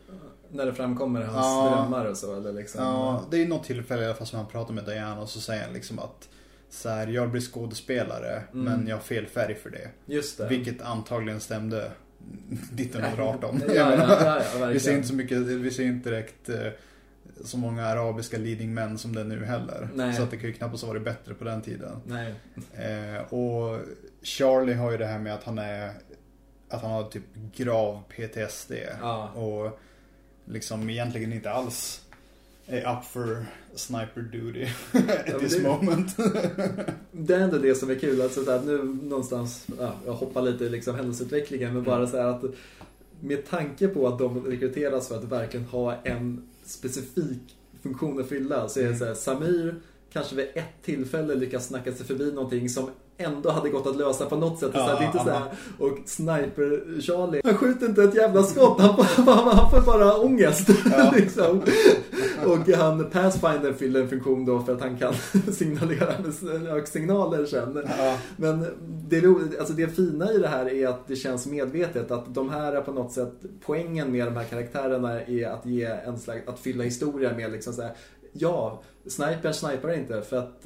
När det framkommer hans ja. drömmar och så eller liksom. Ja, det är något tillfälle i alla fall som han pratar med Diana och så säger han liksom att så här, jag blir skådespelare mm. men jag har fel färg för det. Just det. Vilket antagligen stämde 1918. ja, ja, ja, vi ser inte så mycket, vi ser inte direkt eh, så många arabiska leading män som det är nu heller. Nej. Så att det kan ju knappast ha varit bättre på den tiden. Eh, och Charlie har ju det här med att han är att han har typ grav PTSD. Och liksom egentligen inte alls är up for sniper duty at this det, moment. det är ändå det som är kul. Alltså, där, nu någonstans, ja, jag hoppar lite i liksom händelseutvecklingen, men bara mm. så här att med tanke på att de rekryteras för att verkligen ha en specifik funktion att fylla så är det så här, Samir kanske vid ett tillfälle lyckas snacka sig förbi någonting som ändå hade gått att lösa på något sätt. Ja, så det är inte så här, och Sniper-Charlie, han skjuter inte ett jävla skott, han, han får bara ångest. Ja. liksom. Och han Pathfinder fyller en funktion då för att han kan signalera med öksignaler sen. Ja. Men det, alltså det fina i det här är att det känns medvetet att de här är på något sätt, poängen med de här karaktärerna är att ge en slags, att fylla historia med liksom så här, ja, snipern snipar inte för att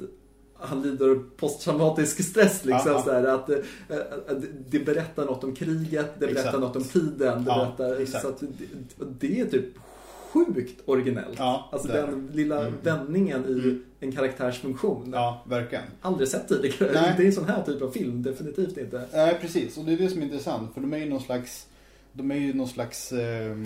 han lider posttraumatisk stress liksom. Ja, ja. att, att, eh, att, det berättar något om kriget, det berättar exakt. något om tiden. Det, ja, berättar, så att det, det, är typ sjukt originellt. Alltså den lilla mm. vändningen i mm. en karaktärs funktion. Ja, verkligen. Aldrig sett tidigare. Nej. Det är en sån här typ av film, definitivt inte. Nej, precis. Och det är det som är intressant. För de är ju någon slags, de är ju någon slags eh,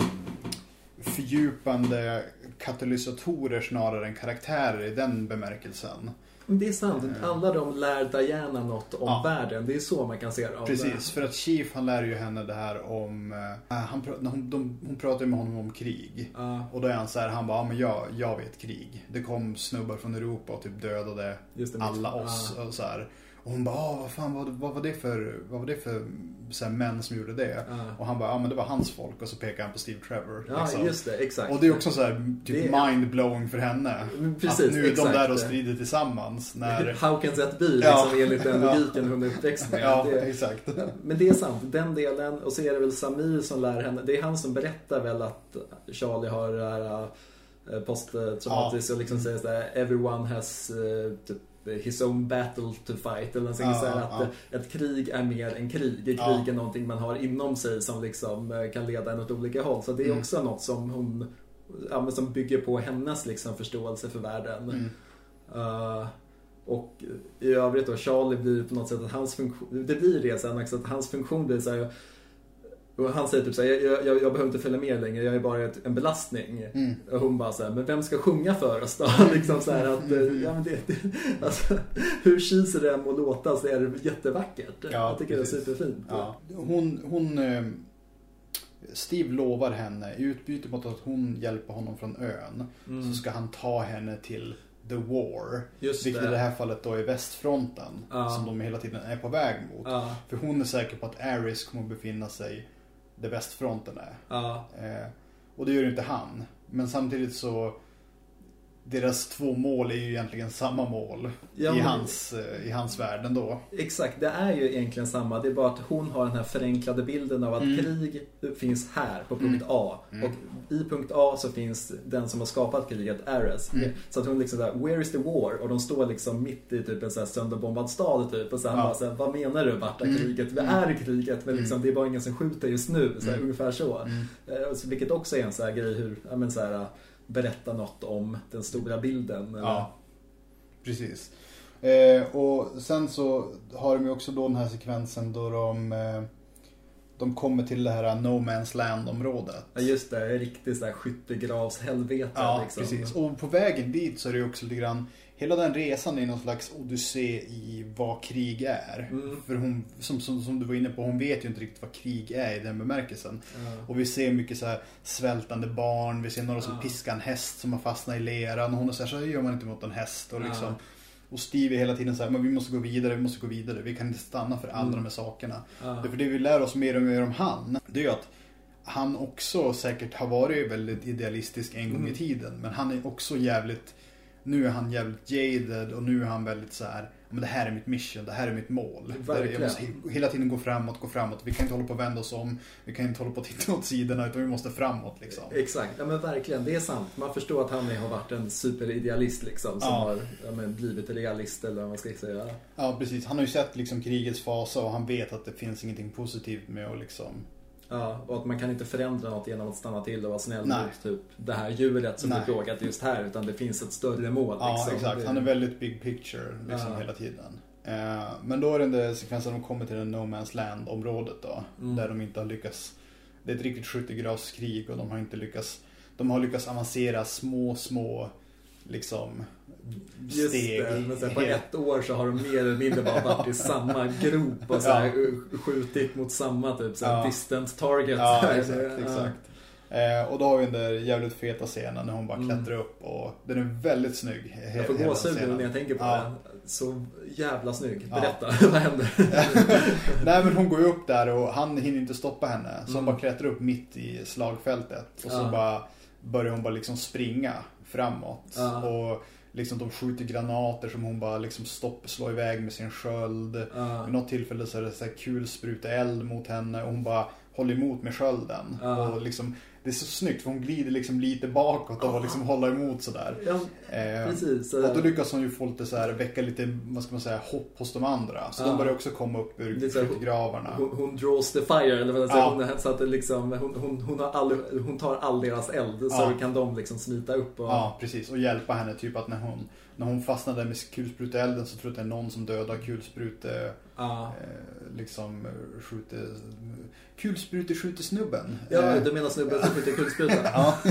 fördjupande katalysatorer snarare än karaktärer i den bemärkelsen. Det är sant. Eh. Alla de lär Diana något om ja. världen. Det är så man kan se det. Precis, för att Chief han lär ju henne det här om... Äh, han, hon, de, hon pratar med honom om krig. Uh. Och då är han så här, han bara, ja men jag, jag vet krig. Det kom snubbar från Europa och typ dödade alla oss. Uh. Och så här. Och hon bara, ah, vad fan vad, vad var det för, vad var det för så här, män som gjorde det? Uh. Och han bara, ja ah, men det var hans folk. Och så pekar han på Steve Trevor. Ja, liksom. just det, exakt. Och det är också så här, typ mind-blowing för henne. Precis, att nu är exakt. de där och strider tillsammans. När... How can that be? Liksom, ja. enligt den logiken hon är uppväxt med. Ja, det, exakt. Men det är sant, den delen. Och så är det väl Samir som lär henne. Det är han som berättar väl att Charlie har det här eh, posttraumatiskt ja. och liksom säger såhär everyone has uh, typ his own battle to fight. Eller någonting ja, så att ja. ett krig är mer än krig. Krig ja. är någonting man har inom sig som liksom eh, kan leda en åt olika håll. Så det är mm. också något som hon ja, som bygger på hennes liksom, förståelse för världen. Mm. Uh, och i övrigt då, Charlie blir på något sätt att hans funktion, det blir det sen också, att hans funktion blir så här, och han säger typ såhär, jag, jag, jag, behöver inte följa med längre, jag är bara ett, en belastning. Mm. Och hon bara såhär, men vem ska sjunga för oss då? liksom så att, mm. ja men det, det alltså, hur cheesy det än må låta så är det jättevackert. Ja, jag tycker precis. det är superfint. Ja. Hon, hon, eh, Steve lovar henne, i utbyte mot att hon hjälper honom från ön, mm. så ska han ta henne till The War. Just vilket det. i det här fallet då är västfronten. Ja. Som de hela tiden är på väg mot. Ja. För hon är säker på att Aris kommer att befinna sig där västfronten är. Ja. Eh, och det gör ju inte han. Men samtidigt så deras två mål är ju egentligen samma mål ja, i, hans, eh, i hans värld ändå. Exakt, det är ju egentligen samma. Det är bara att hon har den här förenklade bilden av att mm. krig finns här på punkt mm. A. Mm. Och i punkt A så finns den som har skapat kriget, Ares. Mm. Så att hon liksom såhär, where is the war? Och de står liksom mitt i typ en sån här sönderbombad stad typ. Och så han ja. bara såhär, vad menar du? Vart är mm. kriget? Vi mm. är i kriget men liksom, det är bara ingen som skjuter just nu. Så här, Ungefär så. Eh, vilket också är en sån här grej hur, ja men så här, berätta något om den stora bilden. Eller? Ja, precis. Eh, och sen så har de ju också då den här sekvensen då de, eh, de kommer till det här No Man's Land-området. Ja just det, riktigt sådär skyttegravshelvete. Ja, liksom. precis. Och på vägen dit så är det också lite grann Hela den resan är någon slags odyssé i vad krig är. Mm. För hon, som, som, som, du var inne på, hon vet ju inte riktigt vad krig är i den bemärkelsen. Mm. Och vi ser mycket så svältande barn, vi ser några som mm. piskar en häst som har fastnat i leran. Och hon säger så här, så gör man inte mot en häst. Och liksom, och Steve är hela tiden så här, men vi måste gå vidare, vi måste gå vidare. Vi kan inte stanna för alla mm. de här sakerna. Ja. För det vi lär oss mer och mer om han, det är ju att han också säkert har varit väldigt idealistisk en gång mm. i tiden. Men han är också jävligt, nu är han jävligt jaded och nu är han väldigt så här men det här är mitt mission, det här är mitt mål. Jag måste hela tiden gå framåt, gå framåt. Vi kan inte hålla på och vända oss om. Vi kan inte hålla på och titta åt sidorna utan vi måste framåt liksom. Exakt, ja men verkligen. Det är sant. Man förstår att han har varit en superidealist liksom. Som ja. har ja, men, blivit realist eller vad man ska säga. Ja precis. Han har ju sett liksom krigets fasa och han vet att det finns ingenting positivt med att liksom Ja, och att man kan inte förändra något genom att stanna till och vara snäll Nej. mot typ det här djuret som Nej. är plågat just här. Utan det finns ett större mål. Ja, liksom. exakt. Han är väldigt big picture liksom, ja. hela tiden. Eh, men då är det den där sekvensen de kommer till det No Man's Land området då. Mm. Där de inte har lyckats. Det är ett riktigt skyttegravskrig och de har inte lyckats. De har lyckats avancera små, små liksom Just steg. Det, men sen på ett år så har de mer eller mindre bara varit i samma grop och så här, ja. skjutit mot samma typ så ja. distant target. Ja, exakt. exakt. Eh, och då har vi den där jävligt feta scenen när hon bara mm. klättrar upp och den är väldigt snygg. Jag får gåshud när jag tänker på ja. den. Så jävla snygg. Berätta, ja. vad händer? Nej men hon går ju upp där och han hinner inte stoppa henne. Så mm. hon bara klättrar upp mitt i slagfältet. Och så bara börjar hon bara liksom springa framåt. Och liksom de skjuter granater som hon bara liksom stopp, slår iväg med sin sköld. Uh. Vid något tillfälle så är det så här kulspruta eld mot henne och hon bara håller emot med skölden. Uh. Och liksom det är så snyggt för hon glider liksom lite bakåt och liksom håller emot sådär. Ja, eh, precis. Och då lyckas hon ju få lite så här, väcka lite, vad ska man säga, hopp hos de andra. Så ja. de börjar också komma upp ur skyttegravarna. Hon, hon, draws the fire, eller vad ja. hon, så att liksom, hon, hon, hon, har all, hon tar all deras eld ja. så kan de liksom smita upp. Och... Ja, precis. Och hjälpa henne. Typ att när hon, när hon fastnar med kulspruteelden så tror jag att det är någon som dödar kulsprute, ja. eh, liksom skjuter kulspruteskyttesnubben. Ja, eh. du menar snubben som skjuter kulspruta? ja.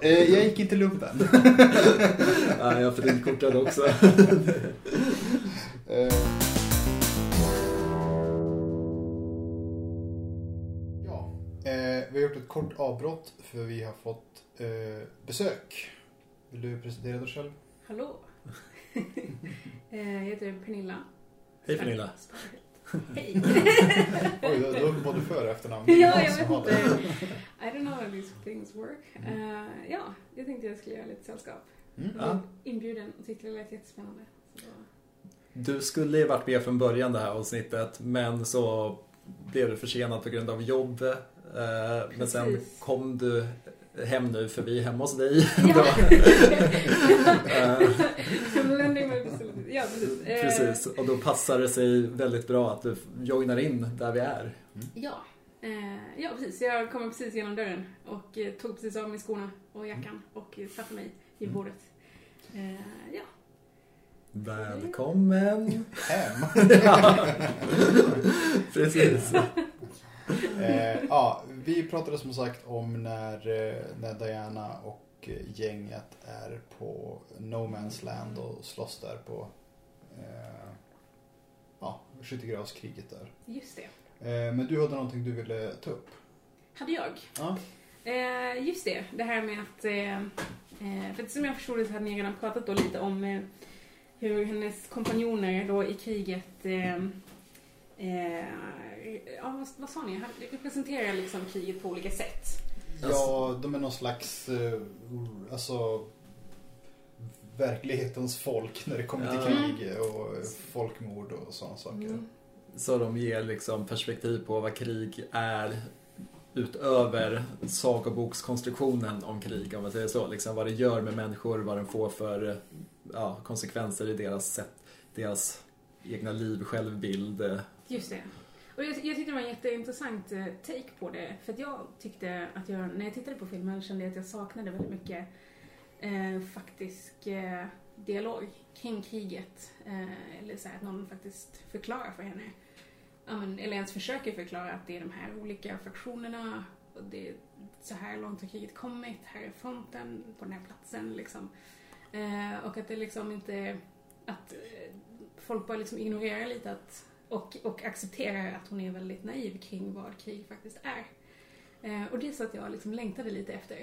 Eh, jag gick inte lumpen. ja, jag fördelkortade också. Eh. ja, vi har gjort ett kort avbrott för vi har fått besök. Vill du presentera dig själv? Hallå. jag heter Pernilla. Hej Pernilla. Hej. Oj, då har du både för och efternamn. Ja, jag vet inte. I don't know how these things work. Uh, ja, jag tänkte jag skulle göra lite sällskap. Mm. Ja. Inbjuden och tyckte det lät jättespännande. Så. Du skulle ju varit med från början det här avsnittet, men så blev du försenad på grund av jobb. Uh, men sen kom du hem nu för vi är hemma hos dig. Ja. ja, precis. precis. Och då passar det sig väldigt bra att du joinar in där vi är. Mm. Ja. Eh, ja, precis. Jag kom precis genom dörren och eh, tog precis av mig skorna och jackan och satte mig i mm. bordet. Eh, ja. Välkommen hem. ja. Precis. eh, ja, vi pratade som sagt om när, när Diana och gänget är på No Man's Land och slåss där på eh, ja, skyttegravskriget där. Just det. Eh, men du hade någonting du ville ta upp? Hade jag? Ja. Eh, just det, det här med att... Eh, eh för som jag förstod det så hade ni redan pratat då lite om eh, hur hennes kompanjoner då i kriget eh, ja, vad, vad sa ni? Representerar liksom kriget på olika sätt. Ja, de är någon slags alltså verklighetens folk när det kommer till krig och folkmord och sådana saker. Mm. Så de ger liksom perspektiv på vad krig är utöver sagobokskonstruktionen om krig, om man säger så. Liksom vad det gör med människor, vad den får för ja, konsekvenser i deras sätt, deras egna liv, självbild. Just det. Och jag, jag tyckte det var en jätteintressant eh, take på det. För att jag tyckte att jag, när jag tittade på filmen, kände jag att jag saknade väldigt mycket eh, faktisk eh, dialog kring kriget. Eh, eller så här, att någon faktiskt förklarar för henne men, eller ens försöker förklara att det är de här olika fraktionerna och det är så här långt har kriget kommit, här är fronten på den här platsen liksom. Eh, och att det liksom inte, att eh, folk bara liksom ignorerar lite att, och, och accepterar att hon är väldigt naiv kring vad krig faktiskt är. Eh, och det är så att jag liksom längtade lite efter.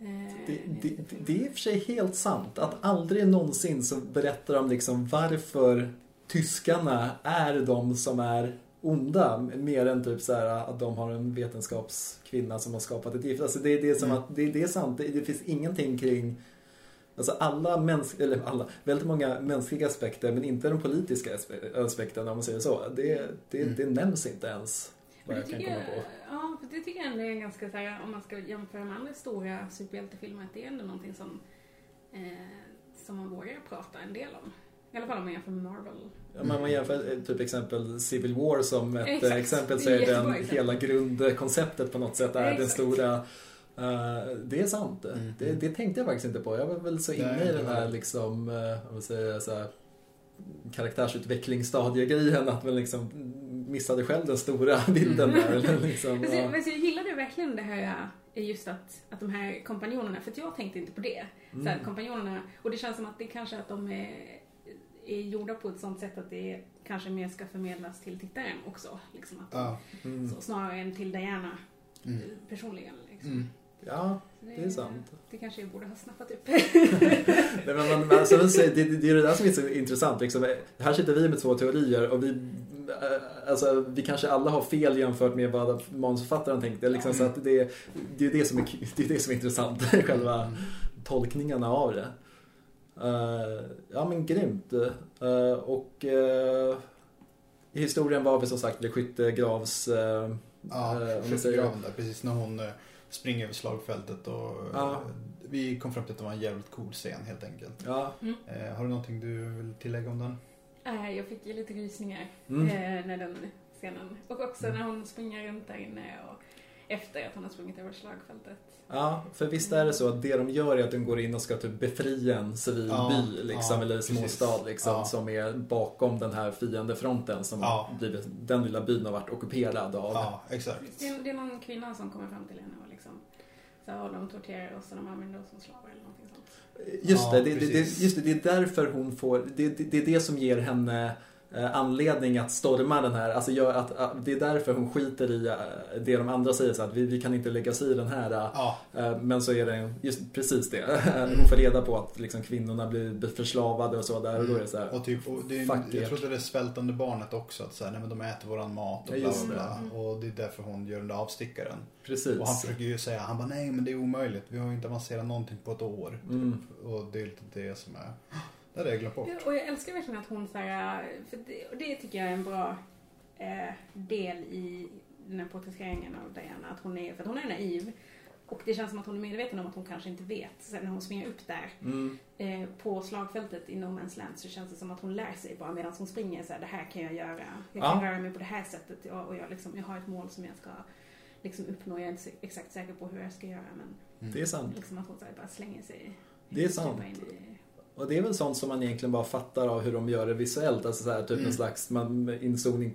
Eh, det, det, det, är i och för sig helt sant att aldrig någonsin så berättar de liksom varför tyskarna är de som är onda mer än typ så här att de har en vetenskapskvinna som har skapat ett gift. Alltså det, det är som mm. att det, det är sant. Det, det, finns ingenting kring Alltså alla mänskliga, eller alla, väldigt många mänskliga aspekter men inte den politiska aspekten om man säger så. Det, det, mm. det nämns inte ens. Vad jag kan komma på. Ja, för det tycker jag ändå är ganska så här, om man ska jämföra med andra stora superhjältefilmer, att det är ändå någonting som, eh, som man vågar prata en del om. I alla fall om man jämför med Marvel. Ja, men man jämför eh, typ exempel Civil War som ett Exakt. exempel så är den hela grundkonceptet på något sätt är Exakt. den stora Uh, det är sant. Mm. Det, det, tänkte jag faktiskt inte på. Jag var väl så inne i den här liksom, uh, vad säger, så här, karaktärsutvecklingsstadiegrejen att man liksom missade själv den stora bilden där. liksom, ja. jag, jag gillade verkligen det här just att, att de här kompanjonerna, för jag tänkte inte på det. Mm. Så här, kompanjonerna, och det känns som att det kanske att de är är gjorda på ett sånt sätt att det kanske mer ska förmedlas till tittaren också. Liksom att ja. mm. så, snarare än till Diana mm. personligen. Liksom. Ja, det, det, är sant. Det kanske jag borde ha snappat upp. Nej, men, men, alltså, det, det är det där som är så intressant. Liksom. Här sitter vi med två teorier och vi, eh, alltså, vi kanske alla har fel jämfört med vad manusförfattaren tänkte. Liksom, mm. så att det, det, är det, som är, det är det som är intressant, själva mm. tolkningarna av det. Uh, ja men grymt. Uh, och uh, historien var väl som sagt vid skyttegravs... Uh, ja, skyttegraven där, precis när hon springer över slagfältet och ja. vi kom fram till att det var en jävligt cool scen helt enkelt. Ja. Mm. har du någonting du vill tillägga om den? jag fick lite rysningar mm. när den scenen. Och också mm. när hon springer runt där inne och efter att hon har sprungit över slagfältet. Ja, för visst är det så att det de gör är att de går in och ska typ befria en civil ja, by liksom, ja, eller småstad liksom, ja. som är bakom den här fiendefronten som ja. blivit, den lilla byn har varit ockuperad av. Ja, exakt. Det är, det är någon kvinna som kommer fram till henne liksom så här, de torterar oss och de använder oss som slavar eller någonting sånt. Just det, det, det, just det, det är därför hon får, det, det, det är det som ger henne anledning att storma den här. Alltså gör att, att, det är därför hon skiter i eh, det de andra säger så att vi, vi kan inte lägga sig i den här. Eh, ja. Men så är det just precis det. Hon får reda på att liksom, kvinnorna blir förslavade och så där och då är det så här. Och typ, och det är, jag tror det är svältande barnet också. Att så här, nej, men de äter våran mat och bla bla bla. Och det är därför hon gör den där avstickaren. Precis. Och han försöker ju säga, han bara nej men det är omöjligt. Vi har ju inte avancerat någonting på ett år. Mm. Och det är lite det som är det hade jag glömt bort. Och jag älskar verkligen att hon så här, för det, och det tycker jag är en bra eh, del i den här porträtteringen av Diana. Att hon är, för att hon är naiv. Och det känns som att hon är medveten om att hon kanske inte vet. Sen när hon springer upp där mm. eh, på slagfältet i No Man's Land så känns det som att hon lär sig bara medan hon springer. Så här, det här kan jag göra. Jag kan ja. röra mig på det här sättet. Och jag, liksom, jag har ett mål som jag ska liksom, uppnå. Jag är inte exakt säker på hur jag ska göra. Men mm. Det är sant. Liksom att hon så här, bara slänger sig. Det är sant. Och det är väl sånt som man egentligen bara fattar av hur de gör det visuellt. Alltså så här, typ mm. en slags man,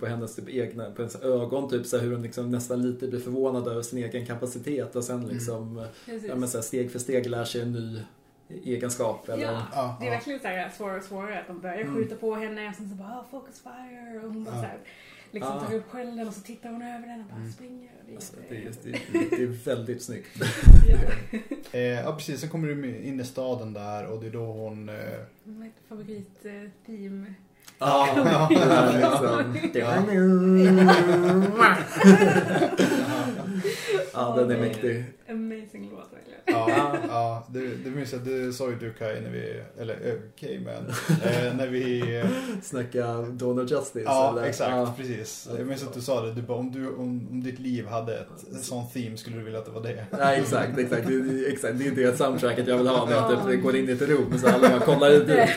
på hennes typ egna på hennes ögon. Typ så här, hur hon liksom nästan lite blir förvånad över sin egen kapacitet. Och sen mm. liksom mm. ja, men så här, steg för steg lär sig en ny egenskap. Eller? Ja, det är verkligen så här svårare och svårare. Att de börjar mm. skjuta på henne och sen så bara focus fire. Och hon bara ja. så här, liksom ja. tar upp skölden och så tittar hon över den och bara mm. springer. Det är, alltså, det, är, det, det är väldigt snyggt. ja. eh, ja precis, sen kommer du in i staden där och det är då hon... Eh... Mitt favoritteam. Eh, Ja, ja, ja, den är mäktig. Amazing låt verkligen. Ja, ja du, du minns att du sa ju du Kai när vi, eller okej okay, men, eh, när vi... Eh, Snacka Dawn of Justice. Ja, eller? exakt, ja. precis. Jag minns att du sa det, du bara, om, du, om, om ditt liv hade ett, ett sånt theme skulle du vilja att det var det. Ja, exakt, exakt. Det, exakt. det är det soundtracket jag vill ha när jag typ går in i ett rum så alla bara kollar ut. det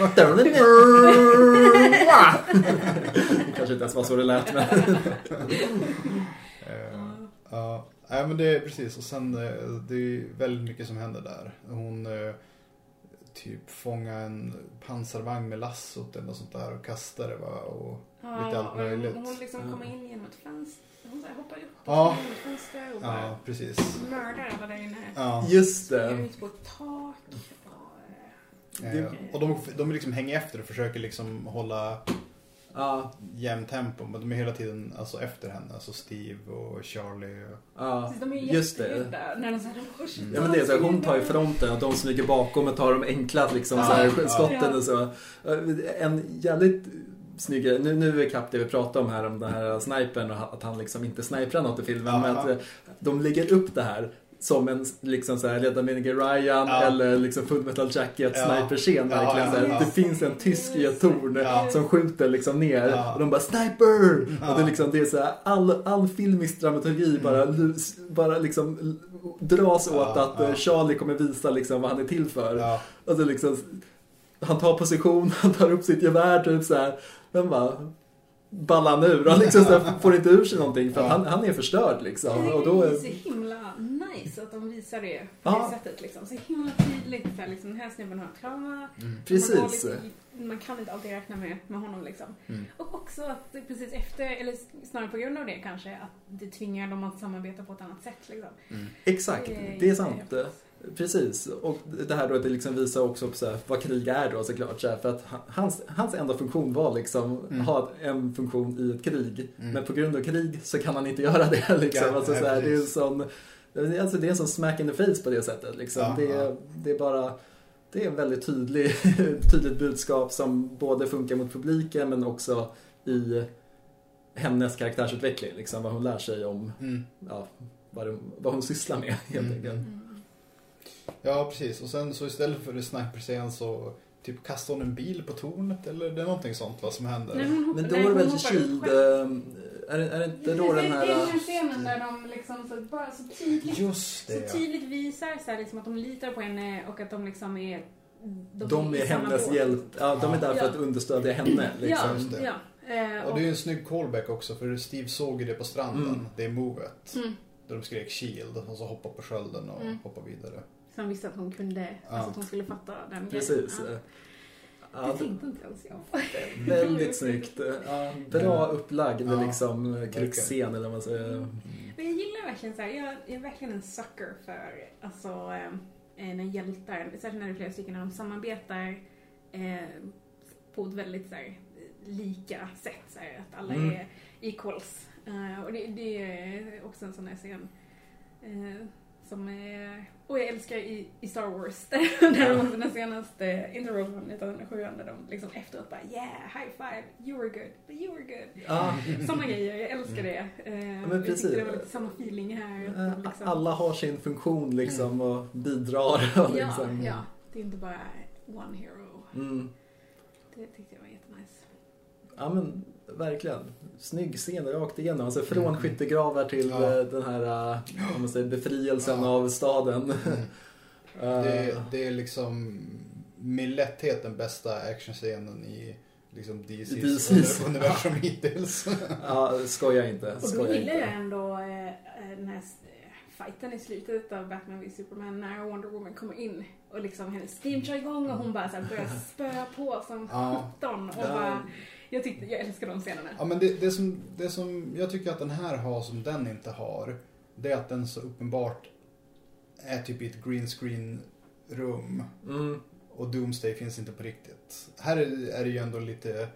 kanske inte ens var så det lät. Men... ja, Nej men det är precis och sen eh, det är väldigt mycket som händer där. Hon uh, typ fånga en pansarvagn med lassot eller något sånt där och kasta det va? Och Ja, lite allt möjligt. Hon liksom Ja. kommer in genom ett fönster. Hon så här hoppar upp Ja. genom ett fönster och bara Ja, precis. mördar alla där inne. Ja. Just det. ut på ett tak. Och, eh, Eh, och de, de liksom hänger efter och försöker liksom hålla Ja, jämn tempo. Men de är hela tiden alltså, efter henne. Alltså Steve och Charlie. Och... ja. precis, de är ju just det. när de så här, Mm. Ja men det är så här, hon tar ju fronten och de smyger bakom och tar de enkla liksom, Ja, så här, ja. skotten och så. En jävligt snygg grej. nu, nu är kapp det vi pratade om här om den här snipern och att han liksom inte sniprar något i filmen. Ja, men att de lägger upp det här som en liksom så här Ledaminiger Ryan Ja. eller liksom Full Metal Jacket Ja. sniper-scen Ja, verkligen. ja, ja. Det finns en tysk i ett torn som skjuter liksom ner och de bara Sniper! Och det är liksom, det är så här, all, all filmisk dramaturgi bara, lus- bara liksom dras åt att eh. Charlie kommer visa liksom vad han är till för. Ja, Och så liksom, han tar position, han tar upp sitt gevär typ så här. Men bara ballan ur. Han liksom så här, får inte ur sig någonting för Ja. han, han är förstörd liksom. Det Och då är är, så himla nice att de visar det på Ja. det sättet. Liksom. Så himla tydligt. Så här, liksom, den här snubben har trauma. mm. Man, precis. går lite, man kan inte alltid räkna med, med honom liksom. Mm. Och också att det precis efter, eller snarare på grund av det kanske, att det tvingar dem att samarbeta på ett annat sätt. Liksom. Mm. Exakt, det är sant. jättehäftigt. Precis, och det här då att det liksom visar också på så här, vad krig är då såklart. Så här, för att han- hans, hans enda funktion var liksom Mm. ha en funktion i ett krig. Mm. Men på grund av krig så kan han inte göra det. Liksom. Ja, alltså, så här, det, är sån, alltså, det är en sån smack in the face på det sättet. Liksom. Ja, det, är, ja. det är bara det är en väldigt tydlig, tydligt budskap som både funkar mot publiken men också i hennes karaktärsutveckling. Liksom, vad hon lär sig om Mm. ja, vad, hon, vad hon sysslar med helt Mm. enkelt. Ja, precis. Och sen så istället för sniper-scen så typ kastar hon en bil på tornet eller det är någonting sånt vad som händer. Nej, hoppar- Men då är det väl hoppar Shield... upp själv. eh, Är det, är det inte då den Det är här... den här scenen där de liksom så, bara så tydligt, Just det, så ja. tydligt visar så här, liksom, att de litar på henne och att de liksom är... De i är hennes hjälp. Ja, de är där för Ja. att understödja henne. Liksom. Ja, Just det. ja. Eh, Och det är ju en snygg callback också för Steve såg ju det på stranden. Mm. Det är movet. mm. Där de skrek Shield och så hoppar på skölden och Mm. hoppar vidare. Så han visste att hon kunde, Ja. alltså att hon skulle fatta den Precis. grejen. Ja. Ja, Det tänkte inte ens jag. väldigt snyggt. Ja, bra upplagd Ja, liksom, krigsscen eller vad man säger. Mm. Men jag gillar verkligen så här, jag, jag är verkligen en sucker för alltså, eh, när hjältar, särskilt när det är flera stycken, när de samarbetar eh, på ett väldigt så här, lika sätt. Så här, att alla Mm. är equals. Eh, och det, det är också en sån här scen. Eh, som är, och jag älskar i, i Star Wars, där de den senaste intervjun 1907 där de liksom efteråt bara yeah, high five, you were good, but you were good. Ja, Sådana grejer, jag älskar det. Eh, men jag tyckte det var lite samma feeling här. att liksom- alla har sin funktion liksom och bidrar. Ja, Liksom. ja, det är inte bara one hero. Mm. Det tyckte jag var jättenice. Ja men verkligen. Snygg scen rakt igenom. Alltså från Mm. skyttegravar till Ja. eh, den här eh, om man säger, befrielsen Ja. av staden. Mm. Eh, Det, det är liksom med lätthet den bästa actionscenen i liksom DC's, DC's. universum hittills. Ja, skoja inte. Och då Skoja gillar jag ändå eh, eh, den här eh, fighten i slutet av Batman v Superman när Wonder Woman kommer in och liksom hennes steam kör igång och hon bara så här börjar spöa på som. 17 och Ja. bara jag, tyckte, jag älskar de scenerna. Ja men det, det, som, det som jag tycker att den här har som den inte har. Det är att den så uppenbart är typ i ett green screen rum. Mm. Och Doomsday finns inte på riktigt. Här är, det ju ändå lite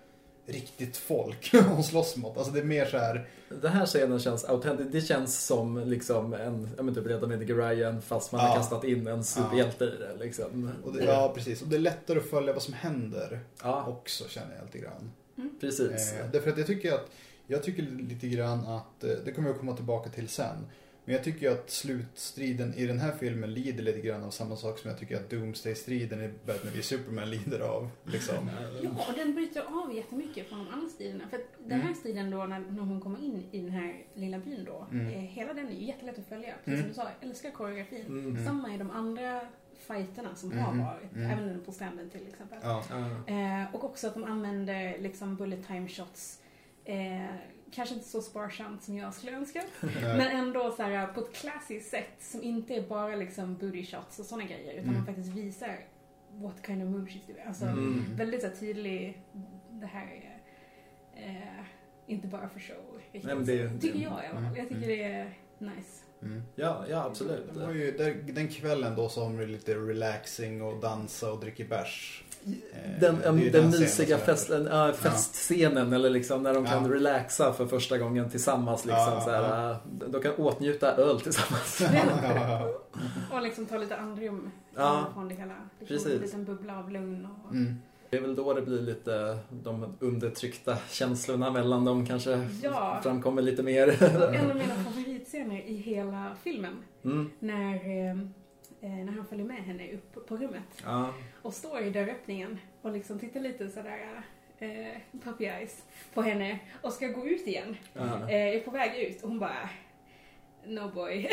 riktigt folk hon slåss mot. Alltså det är mer så här. Den här scenen känns autentisk. Det känns som liksom en, jag menar typ redan med Ryan fast man har Ja. kastat in en superhjälte i det liksom. Och det, ja precis. Och det är lättare att följa vad som händer Ja, också känner jag lite grann. Precis. Eh, därför att jag tycker att jag tycker lite grann att, eh, det kommer jag komma tillbaka till sen. Men jag tycker att slutstriden i den här filmen lider lite grann av samma sak som jag tycker att Doomsday-striden i Batman v Superman lider av. Liksom. Ja, och den bryter av jättemycket från de andra striderna. För att den här Mm. striden då, när, när hon kommer in i den här lilla byn då, Mm. eh, hela den är ju jättelätt att följa. Precis Mm. som du sa, jag älskar koreografin. Mm. Samma i de andra fighterna som har Mhm. varit, Mm. även på stranden till exempel. Ja. Eh, och också att de använder liksom bullet time shots. Eh, kanske inte så sparsamt som jag skulle önska. Men ändå så här, på ett klassiskt sätt som inte är bara liksom booty shots och sådana grejer. Utan Mm. man faktiskt visar what kind of move she's doing. Alltså mm. väldigt så tydlig, det här är eh, inte bara för show. Riktigt. Nej, det, tycker jag i alla fall. Jag tycker mm. det är nice. Mm. Ja, ja absolut. Det var ju, den kvällen då har de lite relaxing och dansa och dricker bärs. Eh, den, den, den mysiga fest, äh, festscenen ja. eller liksom när de kan ja. relaxa för första gången tillsammans. Liksom, ja, så här, de kan åtnjuta öl tillsammans. och liksom ta lite andrum ja. från det hela. Det Precis. En liten bubbla av lugn. Och... Mm. Det är väl då det blir lite de undertryckta känslorna mellan dem kanske ja. framkommer lite mer. en av mina favoritscener i hela filmen. Mm. När, eh, eh, när han följer med henne upp på rummet. Ja. Och står i dörröppningen och liksom tittar lite sådär eh, puppy eyes på henne och ska gå ut igen. Ja. Eh, är på väg ut och hon bara No boy,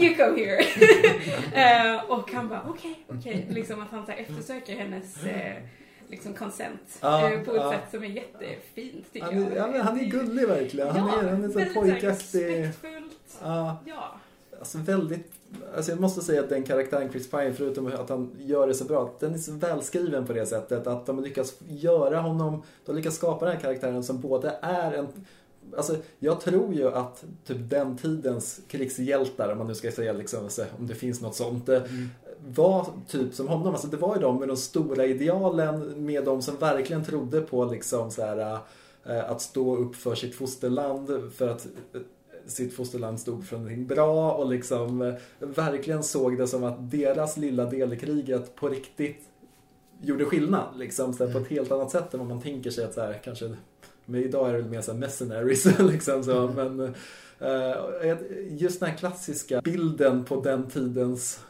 you come here. uh, och han bara okej, okay, okej. Okay. Liksom att han så eftersöker hennes uh, liksom consent ah, uh, på ett ah. sätt som är jättefint tycker han är, jag. Ja, han är gullig verkligen. Ja, han är, han är så pojkaktig. Respektfullt. Ah. Ja. Alltså väldigt, alltså jag måste säga att den karaktären Chris Pine, förutom att han gör det så bra, den är så välskriven på det sättet att de lyckas göra honom, de lyckas skapa den här karaktären som både är en Alltså, jag tror ju att typ den tidens krigshjältar, om man nu ska säga liksom, om det finns något sånt, eh, mm. Var typ som honom. Alltså, det var ju de med de stora idealen, med de som verkligen trodde på liksom så här, äh, att stå upp för sitt fosterland, för att äh, sitt fosterland stod för någonting bra och liksom äh, verkligen såg det som att deras lilla del i kriget på riktigt gjorde skillnad. Liksom, så här, mm. På ett helt annat sätt än vad man tänker sig att så här, kanske men idag är det väl mer såhär mercenaries liksom så. Mm. Men just den här klassiska bilden på den tidens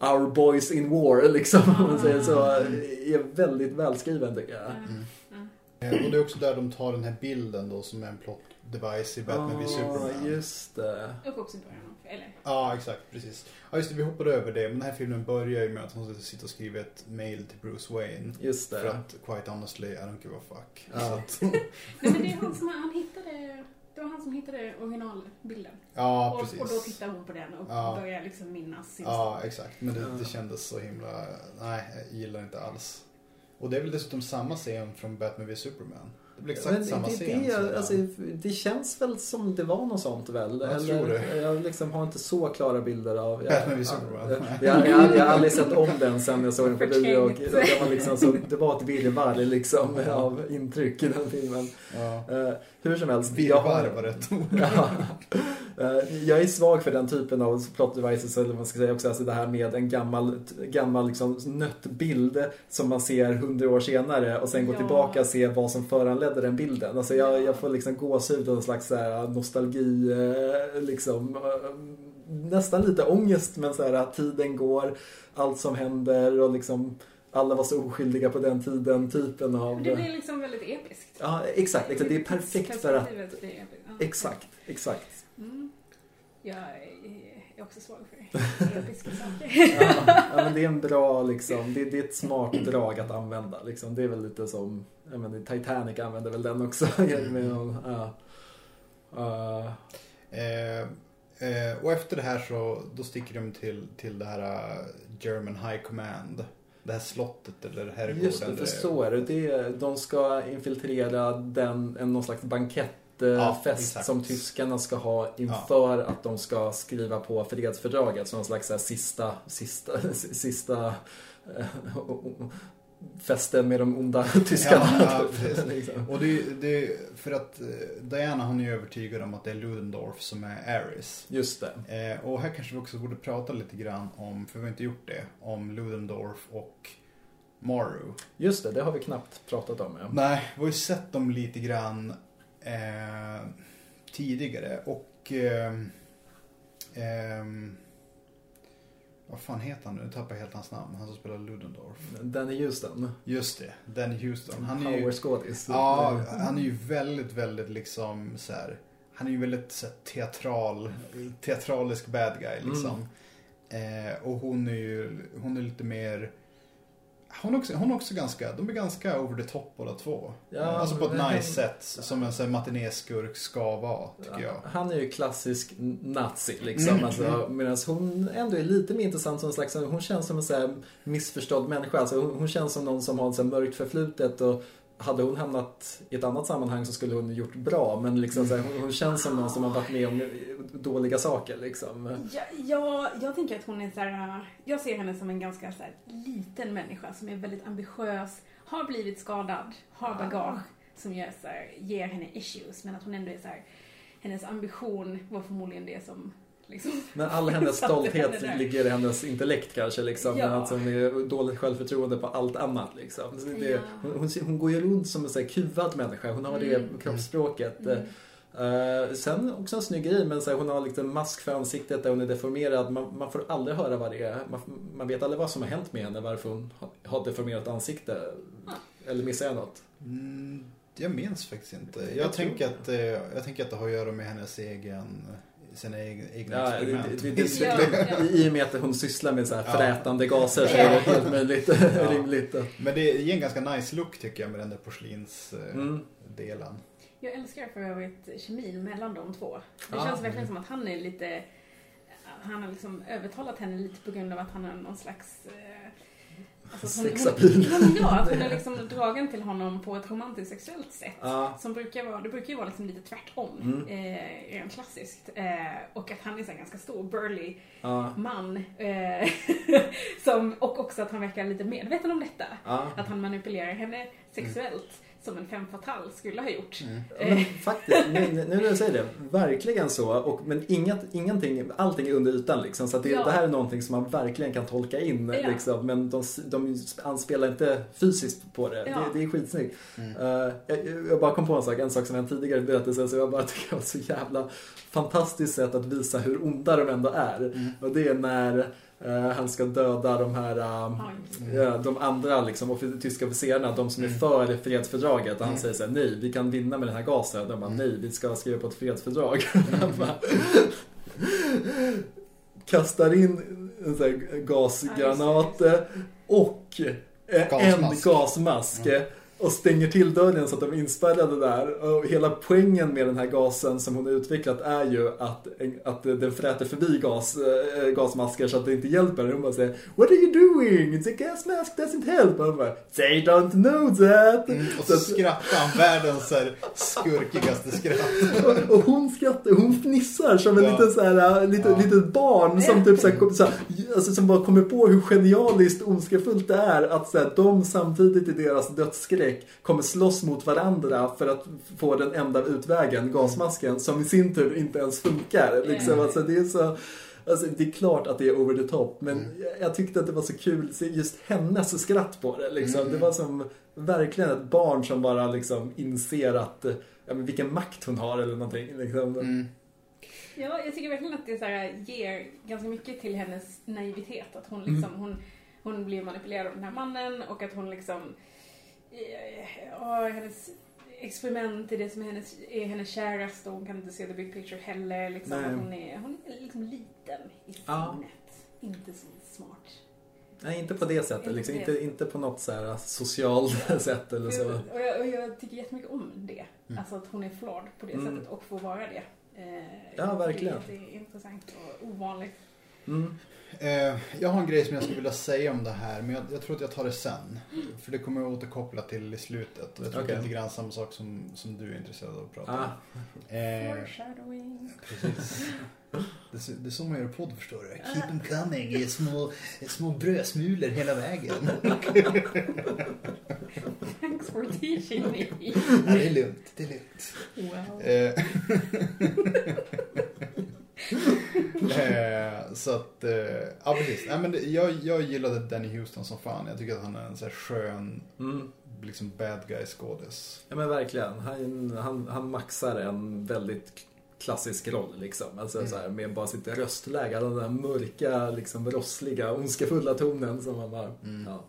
Our boys in war liksom, om man säger så, är väldigt välskriven tycker jag. Mm. Mm. Och det är också där de tar den här bilden då som är en plot device i Batman oh, v Superman. just det. Och också början eller? Ja, exakt. Precis. Ja, just det. Vi hoppade över det. Men den här filmen börjar ju med att hon sitter och skriver ett mail till Bruce Wayne. Just det. För att, quite honestly, I don't give a fuck. Ja. Att... Nej, men det är han som han hittade... Det var han som hittade originalbilden. Ja, och, precis. Och då tittar hon på den och ja. börjar liksom minnas sin Ja, stad. exakt. Men det, det kändes så himla... Nej, jag gillar inte alls. Och det är väl dessutom samma scen från Batman v Superman. Det blir exakt samma det, scen. Det, alltså, det känns väl som det var något sånt väl? Jag Eller, tror det. Jag liksom har inte så klara bilder av... Jag, Batman Superman. Jag, jag, jag, jag har aldrig sett om den sen jag såg den på bio. Och, det, var liksom så, det var ett virrvarr liksom, av intryck i den filmen. Ja. Uh, hur som helst. Virrvarr var rätt ord. Ja. uh, jag är svag för den typen av plot devices, eller vad man ska säga också. Alltså det här med en gammal, gammal liksom, nött bild som man ser hundra år senare och sen ja. gå tillbaka och se vad som föranledde den bilden. Alltså jag, jag får liksom gåshud och en slags nostalgi, eh, liksom eh, nästan lite ångest men så här tiden går, allt som händer och liksom alla var så oskyldiga på den tiden, typen av... Det blir liksom väldigt episkt. Ja, exakt. exakt. Det är perfekt för att... Exakt, exakt. Jag är också svag för episka saker. ja, ja, men det är en bra liksom, det, det, är ett smart drag att använda. Liksom. Det är väl lite som, jag menar, Titanic använder väl den också. Mm. ja. uh. eh, eh, och efter det här så då sticker de till, till det här uh, German High Command. Det här slottet eller herrgården. Just det, för så är det. det. De ska infiltrera den, en, någon slags bankett fest ja, som tyskarna ska ha inför ja. att de ska skriva på fredsfördraget. Som någon slags här, sista, sista, sista äh, festen med de onda tyskarna. Ja, liksom. Och det, det, för att eh, Diana hon är övertygad om att det är Ludendorff som är Aris. Just det. Eh, och här kanske vi också borde prata lite grann om, för vi har inte gjort det, om Ludendorff och Maru. Just det, det har vi knappt pratat om. Ja. Nej, vi har ju sett dem lite grann eh, tidigare och eh, eh, vad fan heter han nu? Nu tappar jag helt hans namn. Han som spelar Ludendorff. Danny Houston. Just det, Danny Houston. Han är ju, skådis. Ja, han är ju väldigt, väldigt liksom så här, Han är ju väldigt så här, teatral, teatralisk bad guy liksom. Mm. Eh, och hon är ju, hon är lite mer hon också, hon också ganska, de är ganska over the top båda två. Ja, alltså på ett nice han, sätt. Som en matinéskurk ska vara, tycker jag. Han är ju klassisk nazi liksom. Mm. Alltså, Medan hon ändå är lite mer intressant som en slags, hon känns som en så här missförstådd människa. Alltså, hon, hon känns som någon som har så mörkt förflutet och hade hon hamnat i ett annat sammanhang så skulle hon gjort bra. Men liksom, så här, hon, hon, känns som någon som har varit med om dåliga saker. Liksom. Ja, ja, jag tänker att hon är så här, Jag ser henne som en ganska så här, liten människa som är väldigt ambitiös, har blivit skadad, har bagage som gör, så här, ger henne issues. Men att hon ändå är så här, hennes ambition var förmodligen det som Liksom. Men all hennes stolthet ligger i hennes intellekt kanske. Liksom. Ja. Att hon är dåligt självförtroende på allt annat. Liksom. Det, ja. hon, hon, går ju runt som en så här, kuvad människa. Hon har mm. det kroppsspråket. Mm. Uh, sen också en snygg grej, men så här, hon har liksom mask för ansiktet där hon är deformerad. Man, man, får aldrig höra vad det är. Man, man, vet aldrig vad som har hänt med henne, varför hon har deformerat ansikte. Mm. Eller missar jag något? Mm, jag minns faktiskt inte. Jag, jag tänker, att, eh, jag tänker att det har att göra med hennes egen sina egna ja, experiment. Det, det, det, ja, I och med att hon sysslar med så här frätande gaser så är det helt möjligt rimligt. Men det ger en ganska nice look tycker jag med den där porslinsdelen. Mm. Jag älskar för övrigt kemin mellan de två. Det känns verkligen som att han är lite han har liksom övertalat henne lite på grund av att han är någon slags eh, Alltså Sexapil. Ja, att hon är liksom dragen till honom på ett romantiskt sexuellt sätt. Ja. Som brukar vara, det brukar ju vara liksom lite tvärtom. Mm. Eh, rent klassiskt. Eh, och att han är så ganska stor, burly ja. man. Eh, som, och också att han verkar lite medveten om detta. Ja. Att han manipulerar henne sexuellt. Mm som en fem fatal skulle ha gjort. Mm. Men faktiskt, nu, nu när jag säger det, verkligen så. Och, men inget, ingenting, allting är under ytan liksom. Så det, ja. det, här är någonting som man verkligen kan tolka in. Ja. Liksom, men de, de anspelar inte fysiskt på det. Ja. Det, det är skitsnyggt. Mm. Uh, jag, jag, bara kom på en sak, en sak som en tidigare berättelse som jag bara tycker var så jävla fantastiskt sätt att visa hur onda de ändå är. Mm. Och det är när han ska döda de här uh, de andra liksom, tyska officerarna, de som är mm. för fredsfördraget. Och han mm. säger så här, nej, vi kan vinna med den här gasen. De bara, mm. nej, vi ska skriva på ett fredsfördrag. Mm. kastar in en sån här gasgranat och en gasmask. Och stänger till dörren så att de är inspärrade där. Och hela poängen med den här gasen som hon har utvecklat är ju att, att den fräter förbi gas, äh, gasmasker så att det inte hjälper. Hon bara säger What are you doing? It's a gas mask doesn't help. Och hon bara They don't know that. Mm, och så, så skrattar han världens skurkigaste skratt. och, och, hon skrattar, hon fnissar som en ja. liten så här, lite, ja. litet barn som typ så här, så här, alltså, som bara kommer på hur genialiskt ondskefullt det är att så här, de samtidigt i deras dödsskräck skräck kommer slåss mot varandra för att få den enda utvägen, gasmasken, som i sin tur inte ens funkar. Liksom. Alltså, det är så... Alltså, det är klart att det är over the top, men mm. jag tyckte att det var så kul, just hennes skratt på det. Liksom. Mm. Det var som verkligen ett barn som bara liksom inser att, ja, men vilken makt hon har eller någonting. Liksom. Mm. Ja, jag tycker verkligen att det så här, ger ganska mycket till hennes naivitet. Att hon, liksom, mm. hon, hon blir manipulerad av den här mannen och att hon liksom ja, hennes experiment i det som är hennes, är hennes käraste och hon kan inte se the big picture heller. Liksom, hon, är, hon är liksom liten i sinnet. Ja. Inte så smart. Nej, inte på det sättet. Liksom. Inte, inte på något så här socialt sätt eller så. Och jag, och jag tycker jättemycket om det. Mm. Alltså att hon är flawed på det mm. sättet och får vara det. Eh, ja, verkligen. Det är intressant och ovanligt. Mm. Eh, jag har en grej som jag skulle vilja säga om det här, men jag, jag tror att jag tar det sen. För det kommer jag återkoppla till i slutet. Och jag tror okay. att det är lite grann samma sak som, som du är intresserad av att prata ah. om. Eh, Precis. Det, det är så man gör podd förstår du. Keep them coming i små, små brödsmulor hela vägen. Thanks for teaching me. Ja, det är lugnt, det är lugnt. Wow. Eh, eh, så att, eh, ja precis. Nej, men det, jag, jag gillade Danny Houston som fan. Jag tycker att han är en så här skön, mm. liksom bad guy skådis. Ja men verkligen. Han, han, han maxar en väldigt klassisk roll liksom. Alltså mm. så här, med bara sitt röstläge. Den där mörka, liksom rossliga, ondskefulla tonen som han har. Mm. Ja.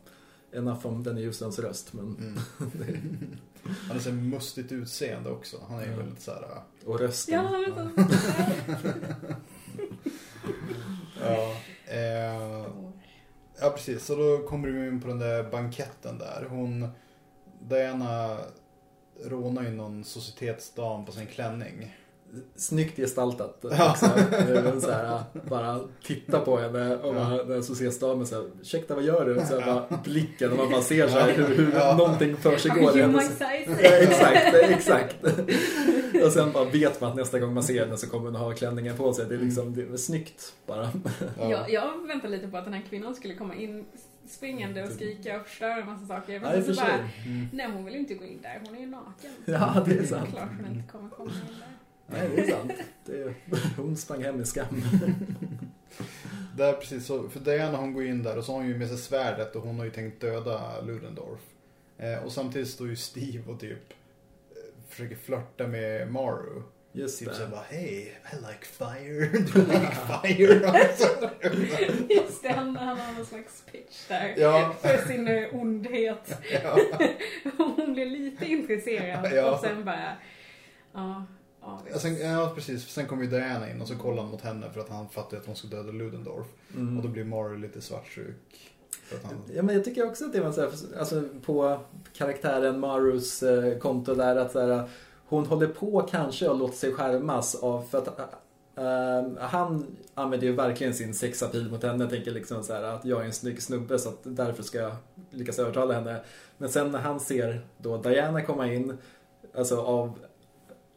Enough om Danny Houstons röst men mm. Han har så mustigt utseende också. Han är ju väldigt så här... Äh, Och rösten. Ja, han är så... ja. Eh, Ja, precis. Så då kommer du in på den där banketten där. Hon, Diana rånar ju någon societetsdam på sin klänning. Snyggt gestaltat också. så här, bara titta på henne och bara, när så ses damen så här, ursäkta vad gör du? Så här, bara, blicken och man bara ser så här, hur, hur ja. någonting för sig går. exakt, exakt. och sen bara vet man att nästa gång man ser henne så kommer hon ha klänningen på sig. Det är liksom det är snyggt bara. Ja. Jag, jag väntar lite på att den här kvinnan skulle komma in springande och skrika och förstöra en massa saker. Men ja, så bara, mm. nej hon vill inte gå in där, hon är ju naken. Ja, det är sant. Klart hon inte kommer komma in där. Nej, det är sant. Det är, hon sprang hem i skam. Där precis så, för Diana hon går in där och så har hon ju med sig svärdet och hon har ju tänkt döda Ludendorff. Eh, och samtidigt står ju Steve och typ eh, försöker flörta med Maru. Just typ det. Typ bara, hej, I like fire, do you like fire? Just det, han, han har någon slags pitch där. Ja. För sin eh, ondhet. Ja. Hon blir lite intresserad ja. och sen bara, ja. Ja, sen, ja, precis. Sen kommer ju Diana in och så kollar han mot henne för att han fattar att hon ska döda Ludendorff. Mm. Och då blir Mario lite svartsjuk. Han... Ja, men jag tycker också att det var så här, alltså på karaktären Marus eh, konto där att så här, hon håller på kanske att låta sig skärmas av för att uh, han använder ju verkligen sin sexapil mot henne. Tänker liksom så här, att jag är en snygg snubbe så att därför ska jag lyckas övertala henne. Men sen när han ser då Diana komma in, alltså av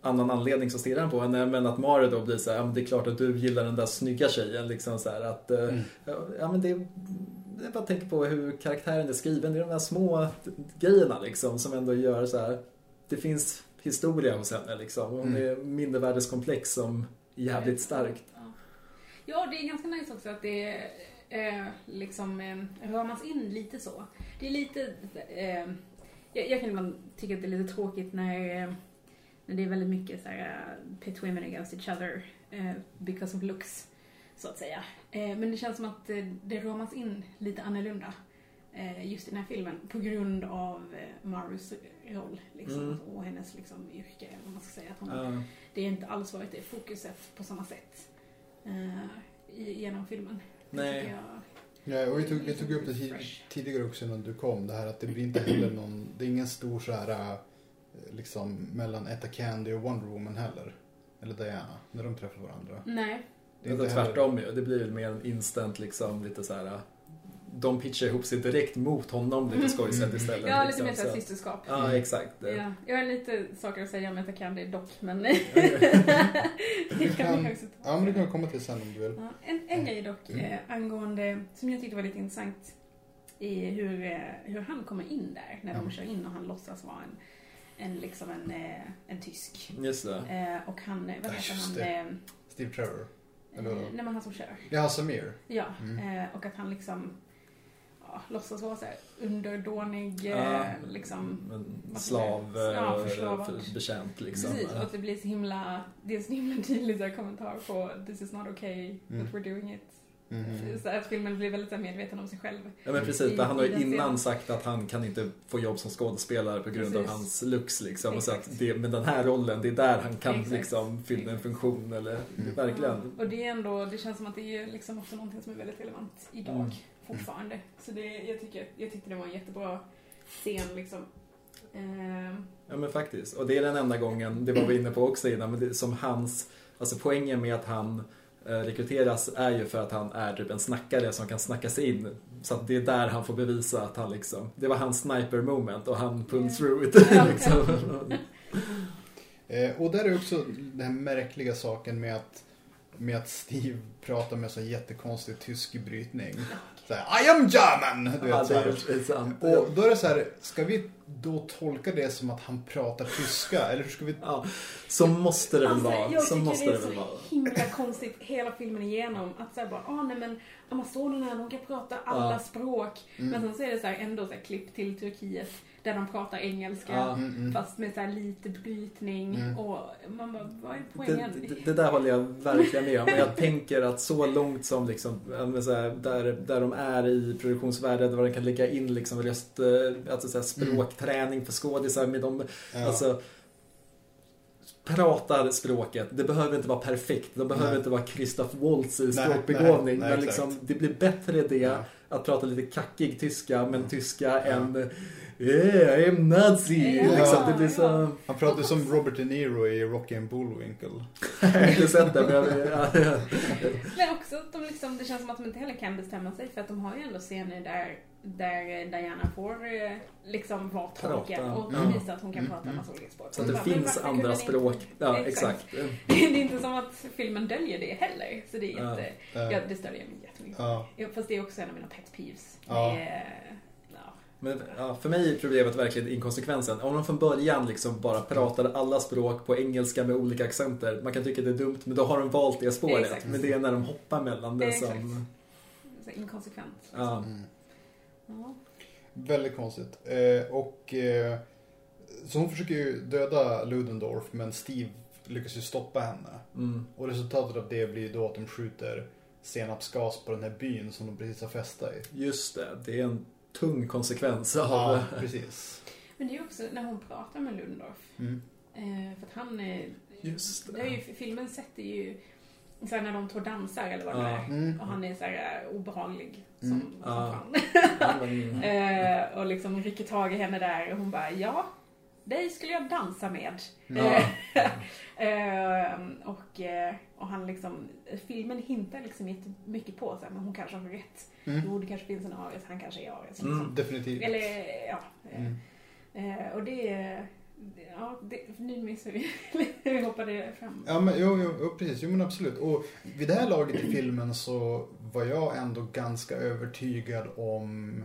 annan anledning så stirrar han på henne. Men att Mario då blir så här, ja, men det är klart att du gillar den där snygga tjejen. Liksom så här, att, eh, mm. ja, men det, jag bara tänker på hur karaktären är skriven. Det är de där små grejerna liksom som ändå gör så här. Det finns historia hos henne liksom. Hon mm. är mindervärdeskomplex som jävligt starkt. Ja, det är ganska nice också att det eh, liksom eh, ramas in lite så. Det är lite, eh, jag, jag kan ibland tycka att det är lite tråkigt när eh, men det är väldigt mycket så här, uh, pit women against each other uh, because of looks, så att säga. Uh, men det känns som att uh, det ramas in lite annorlunda uh, just i den här filmen på grund av uh, Marus roll liksom, mm. och hennes liksom, yrke, eller vad man ska säga. Att hon, Det är inte alls varit det fokuset på samma sätt genom filmen. Nej. Ja, och vi tog, vi tog upp det tidigare också när du kom, det här att det blir inte heller någon, det är ingen stor så här liksom mellan Etta Candy och Wonder Woman heller. Eller Diana, när de träffar varandra. Nej. Det är inte tvärtom ju. Det blir mer en instant liksom lite så här. De pitchar ihop sig direkt mot honom lite skojsigt mm. istället. Ja, lite liksom, mer så systerskap. Ja, mm. exakt. Ja. Jag har lite saker att säga om Etta Candy dock, men... det kan, ja, men det kan komma till sen om du vill. Ja, en, en grej dock mm. eh, angående, som jag tyckte var lite intressant i hur, eh, hur han kommer in där när de mm. kör in och han låtsas vara en en, liksom en, eh, en tysk. Just det. Eh, och han, vad heter han? Det. Eh, Steve Trevor? Eller? nej men han som kör. Ja, Samir. Ja, mm. och att han liksom ja, låtsas vara så här underdånig, ja, liksom. Slav, för betjänt liksom. Precis, och att det blir så himla, det är så himla tydlig kommentar på This is not okay, mm. but we're doing it Mm. Så att filmen blir väldigt medveten om sig själv. Ja men precis, i, han har ju innan scenen. sagt att han kan inte få jobb som skådespelare på grund precis. av hans looks liksom. Och så att det, men den här rollen, det är där han kan Exakt. liksom fylla en funktion eller mm. verkligen. Ja. Och det är ändå, det känns som att det är liksom också någonting som är väldigt relevant idag mm. fortfarande. Så det, jag, tycker, jag tyckte det var en jättebra scen liksom. Uh... Ja men faktiskt, och det är den enda gången, det var vi inne på också innan, men det, som hans, alltså poängen med att han rekryteras är ju för att han är typ en snackare som kan snacka sig in. Så att det är där han får bevisa att han liksom, det var hans sniper moment och han pulled through it. liksom. eh, och där är också den här märkliga saken med att, med att Steve pratar med så jättekonstig tysk brytning. Så här, I am German! Du vet, ja, det är, är sant. Och då är det så här, ska vi då tolka det som att han pratar tyska? Eller hur ska vi... Ja, så måste det väl alltså, vara. Jag så måste det, det är så himla konstigt hela filmen igenom. Att säga bara, ah nej men Amazonerna de kan prata alla ja. språk. Mm. Men sen så är det så här, ändå så här, klipp till Turkiet där de pratar engelska ja, mm, mm. fast med så lite brytning mm. och man bara, vad är poängen? Det, det, det, där håller jag verkligen med om. Men jag tänker att så långt som liksom, så här, där, där de är i produktionsvärlden, där de kan lägga in liksom röst, eh, alltså så här, språkträning för skådisar med dem. Ja. Alltså, pratar språket. Det behöver inte vara perfekt. Det behöver nej. inte vara Christoph Waltz i språkbegåvning. men liksom, det blir bättre det ja. att prata lite kackig tyska, men tyska ja. än Yeah, I am Nazi! Ja, liksom, det blir så... Han pratar som Robert De Niro i Rocky and Bullwinkle. jag har inte sett det, men jag... Ja, ja. Men också att de liksom, det känns som att de inte heller kan bestämma sig för att de har ju ändå scener där där Diana får eh, liksom vara tolken och mm. visa att hon kan prata en massa olika språk. Så att det bara, finns andra språk. Inte... Ja, exakt. det är inte som att filmen döljer det heller. Så det är inte, ja, det stör mig jättemycket. Ja. Fast det är också en av mina pet peeves. Ja. Men ja, för mig är problemet verkligen inkonsekvensen. Om de från början liksom bara pratade alla språk på engelska med olika accenter. Man kan tycka det är dumt, men då har de valt det spåret. Exakt. Men det är när de hoppar mellan det Exakt. som... Inkonsekvent. Liksom. Ja. Mm. Ja. Väldigt konstigt. Eh, och... Eh, så hon försöker ju döda Ludendorff, men Steve lyckas ju stoppa henne. Mm. Och resultatet av det blir då att de skjuter senapsgas på den här byn som de precis har festat i. Just det, det är en tung konsekvens av... Ja, precis. Men det är också när hon pratar med Lundorf. Mm. Eh, för att han är... Just det. det är ju, filmen sätter ju... Så när de två dansar eller vad det är. Mm. Och han är så här eh, obehaglig som, mm. som ja. fan. eh, och liksom rycker tag i henne där och hon bara ja, dig skulle jag dansa med. Ja. eh, och, eh, och han liksom, filmen hintar liksom jättemycket på så här, men hon kanske har rätt. Mm. Jo, det kanske finns en Aries, han kanske är Aries. Mm, liksom. definitivt. Eller, ja. Mm. Eh, och det Ja, det, nu missar vi. vi hoppade fram. Ja, men jo, jo, precis. Jo, men absolut. Och vid det här laget i filmen så var jag ändå ganska övertygad om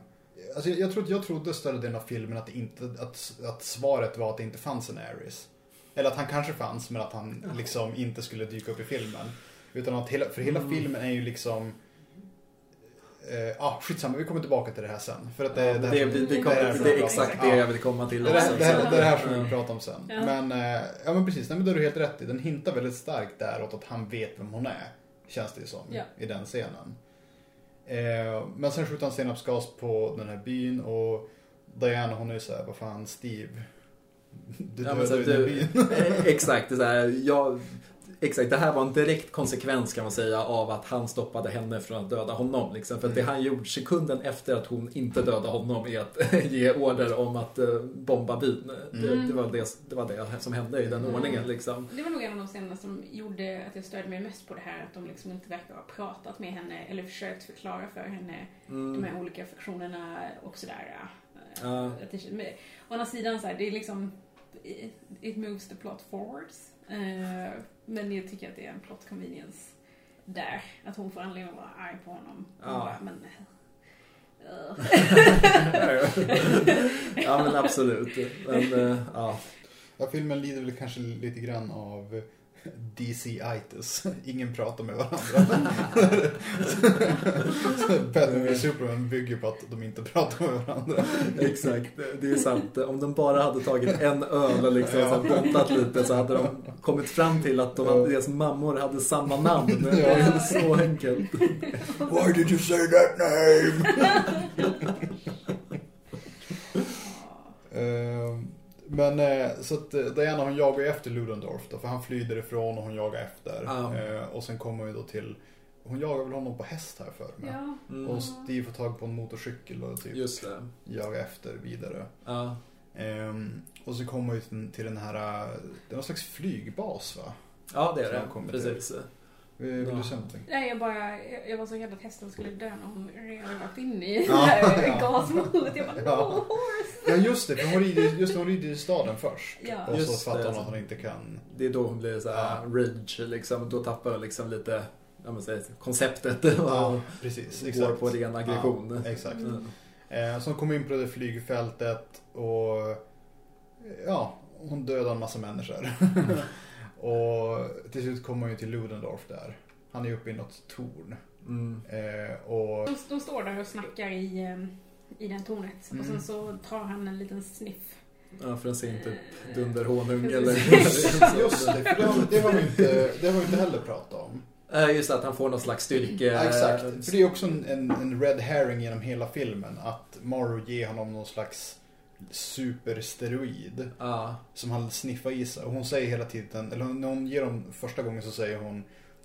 Alltså jag, trodde, jag trodde större delen av filmen att, inte, att, att svaret var att det inte fanns en Ares. Eller att han kanske fanns men att han liksom inte skulle dyka upp i filmen. Utan att hela, för hela mm. filmen är ju liksom eh, ah, skitsamma, vi kommer tillbaka till det här sen. För att det, det, det, vi, vi kommer, det, det är exakt det jag vill komma till. Det, det, det, här, det här som vi vill prata om sen. Ja. Men, eh, ja men precis, nej, men det har du helt rätt i. Den hintar väldigt starkt där åt att han vet vem hon är. Känns det ju som. Ja. I den scenen. Eh, men sen skjuter han senapsgas på den här byn och Diana hon är ju såhär, vad fan Steve. Du ja, dödade den byn. exakt, det är så här, jag Exakt, det här var en direkt konsekvens kan man säga av att han stoppade henne från att döda honom. Liksom. För att det mm. han gjorde sekunden efter att hon inte dödade honom är att ge order om att uh, bomba byn. Mm. Det, det, var det, det var det som hände i den mm. ordningen. Liksom. Det var nog en av de scenerna som gjorde att jag störde mig mest på det här att de liksom inte verkar ha pratat med henne eller försökt förklara för henne mm. de här olika funktionerna och sådär. Uh. Det, å andra sidan så här, det är liksom it moves the plot forwards. Uh, men jag tycker att det är en plot convenience där. Att hon får anledning att vara arg på honom. Ja. Bara, men, uh. ja men absolut. Men, uh, ja. ja. Filmen lider väl kanske lite grann av DC-itis. Ingen pratar med varandra. Batman och Superman bygger på att de inte pratar med varandra. Exakt, det är sant. Om de bara hade tagit en öl och liksom ja. bontat lite så hade de kommit fram till att de hade, deras mammor hade samma namn. Det är så enkelt. Why did you say that name? uh, Men eh, så att eh, Diana hon jagar efter Ludendorff då, för han flyr därifrån och hon jagar efter. Ah. Och sen kommer vi då till, hon jagar väl honom på häst här för mig. Ja. Mm. Och Steve får tag på en motorcykel och typ Just det. jagar efter vidare. Ah. Eh, och så kommer vi till, till den här, det är någon slags flygbas va? Ja det är det, precis. Till. Vill ja. du säga någonting? Nej, jag, bara, jag, var så rädd att hästen skulle dö när hon redan varit inne i ja, gasmålet. Jag bara, ja. oh, Ja, just det. För hon rider, just hon rider i staden först. Ja. Och just så fattar hon att hon inte kan... Det är då hon blir så här ja. rage, liksom. Då tappar hon liksom lite ja, man säger, konceptet och ja, precis, exakt. går på ren aggression. Ja, exakt. Mm. Eh, så hon kommer in på det flygfältet och ja, hon dödar en massa människor. Och till slut kommer hon ju till Ludendorff där. Han är uppe i något torn. Mm. Eh, och... de, de, står där och snackar i, eh, i den tornet. Mm. Och sen mm. så tar han en liten sniff. Ja, för en sin typ dunderhonung eller... Just det, för det har, det har vi inte, det har vi inte heller pratat om. Just att han får någon slags styrka. Ja, exakt. För det är också en, en, en red herring genom hela filmen. Att Morrow ger honom någon slags supersteroid. Ja. Som han sniffar i sig. Och hon säger hela tiden, eller när hon ger dem första gången så säger hon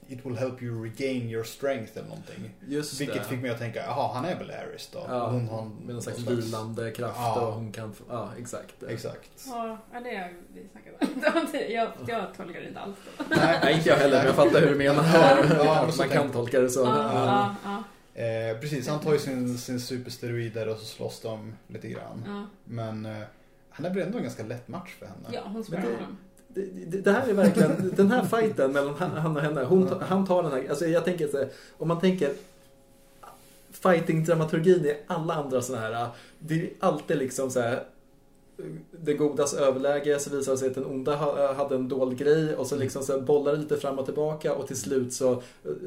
It will help you regain your strength eller någonting. Just Vilket det. fick mig att tänka, jaha han är väl Aris då? Ja, hon har med någon slags vilande kraft Ja. och hon kan... Ja, exakt. Exakt. Ja, det har vi snackat om. Jag, jag tolkar det inte alls så. Nej, inte jag heller, men jag fattar hur du menar. Ja, man kan tänkte- tolka det så. Ja, Ja. Eh, precis, han tar ju sin, sin supersteroider och så slåss de lite grann. ja. Men eh, han är väl ändå en ganska lätt match för henne. Ja, hon spelar honom. Det, det, det här är verkligen, den här fighten mellan han han och henne, hon, han tar den här, alltså jag tänker så här, om man tänker fighting-dramaturgin i alla andra sådana här, det är alltid liksom så här det godas överläge så visar det sig att den onda ha- hade en dold grej och så liksom så bollar det lite fram och tillbaka och till slut så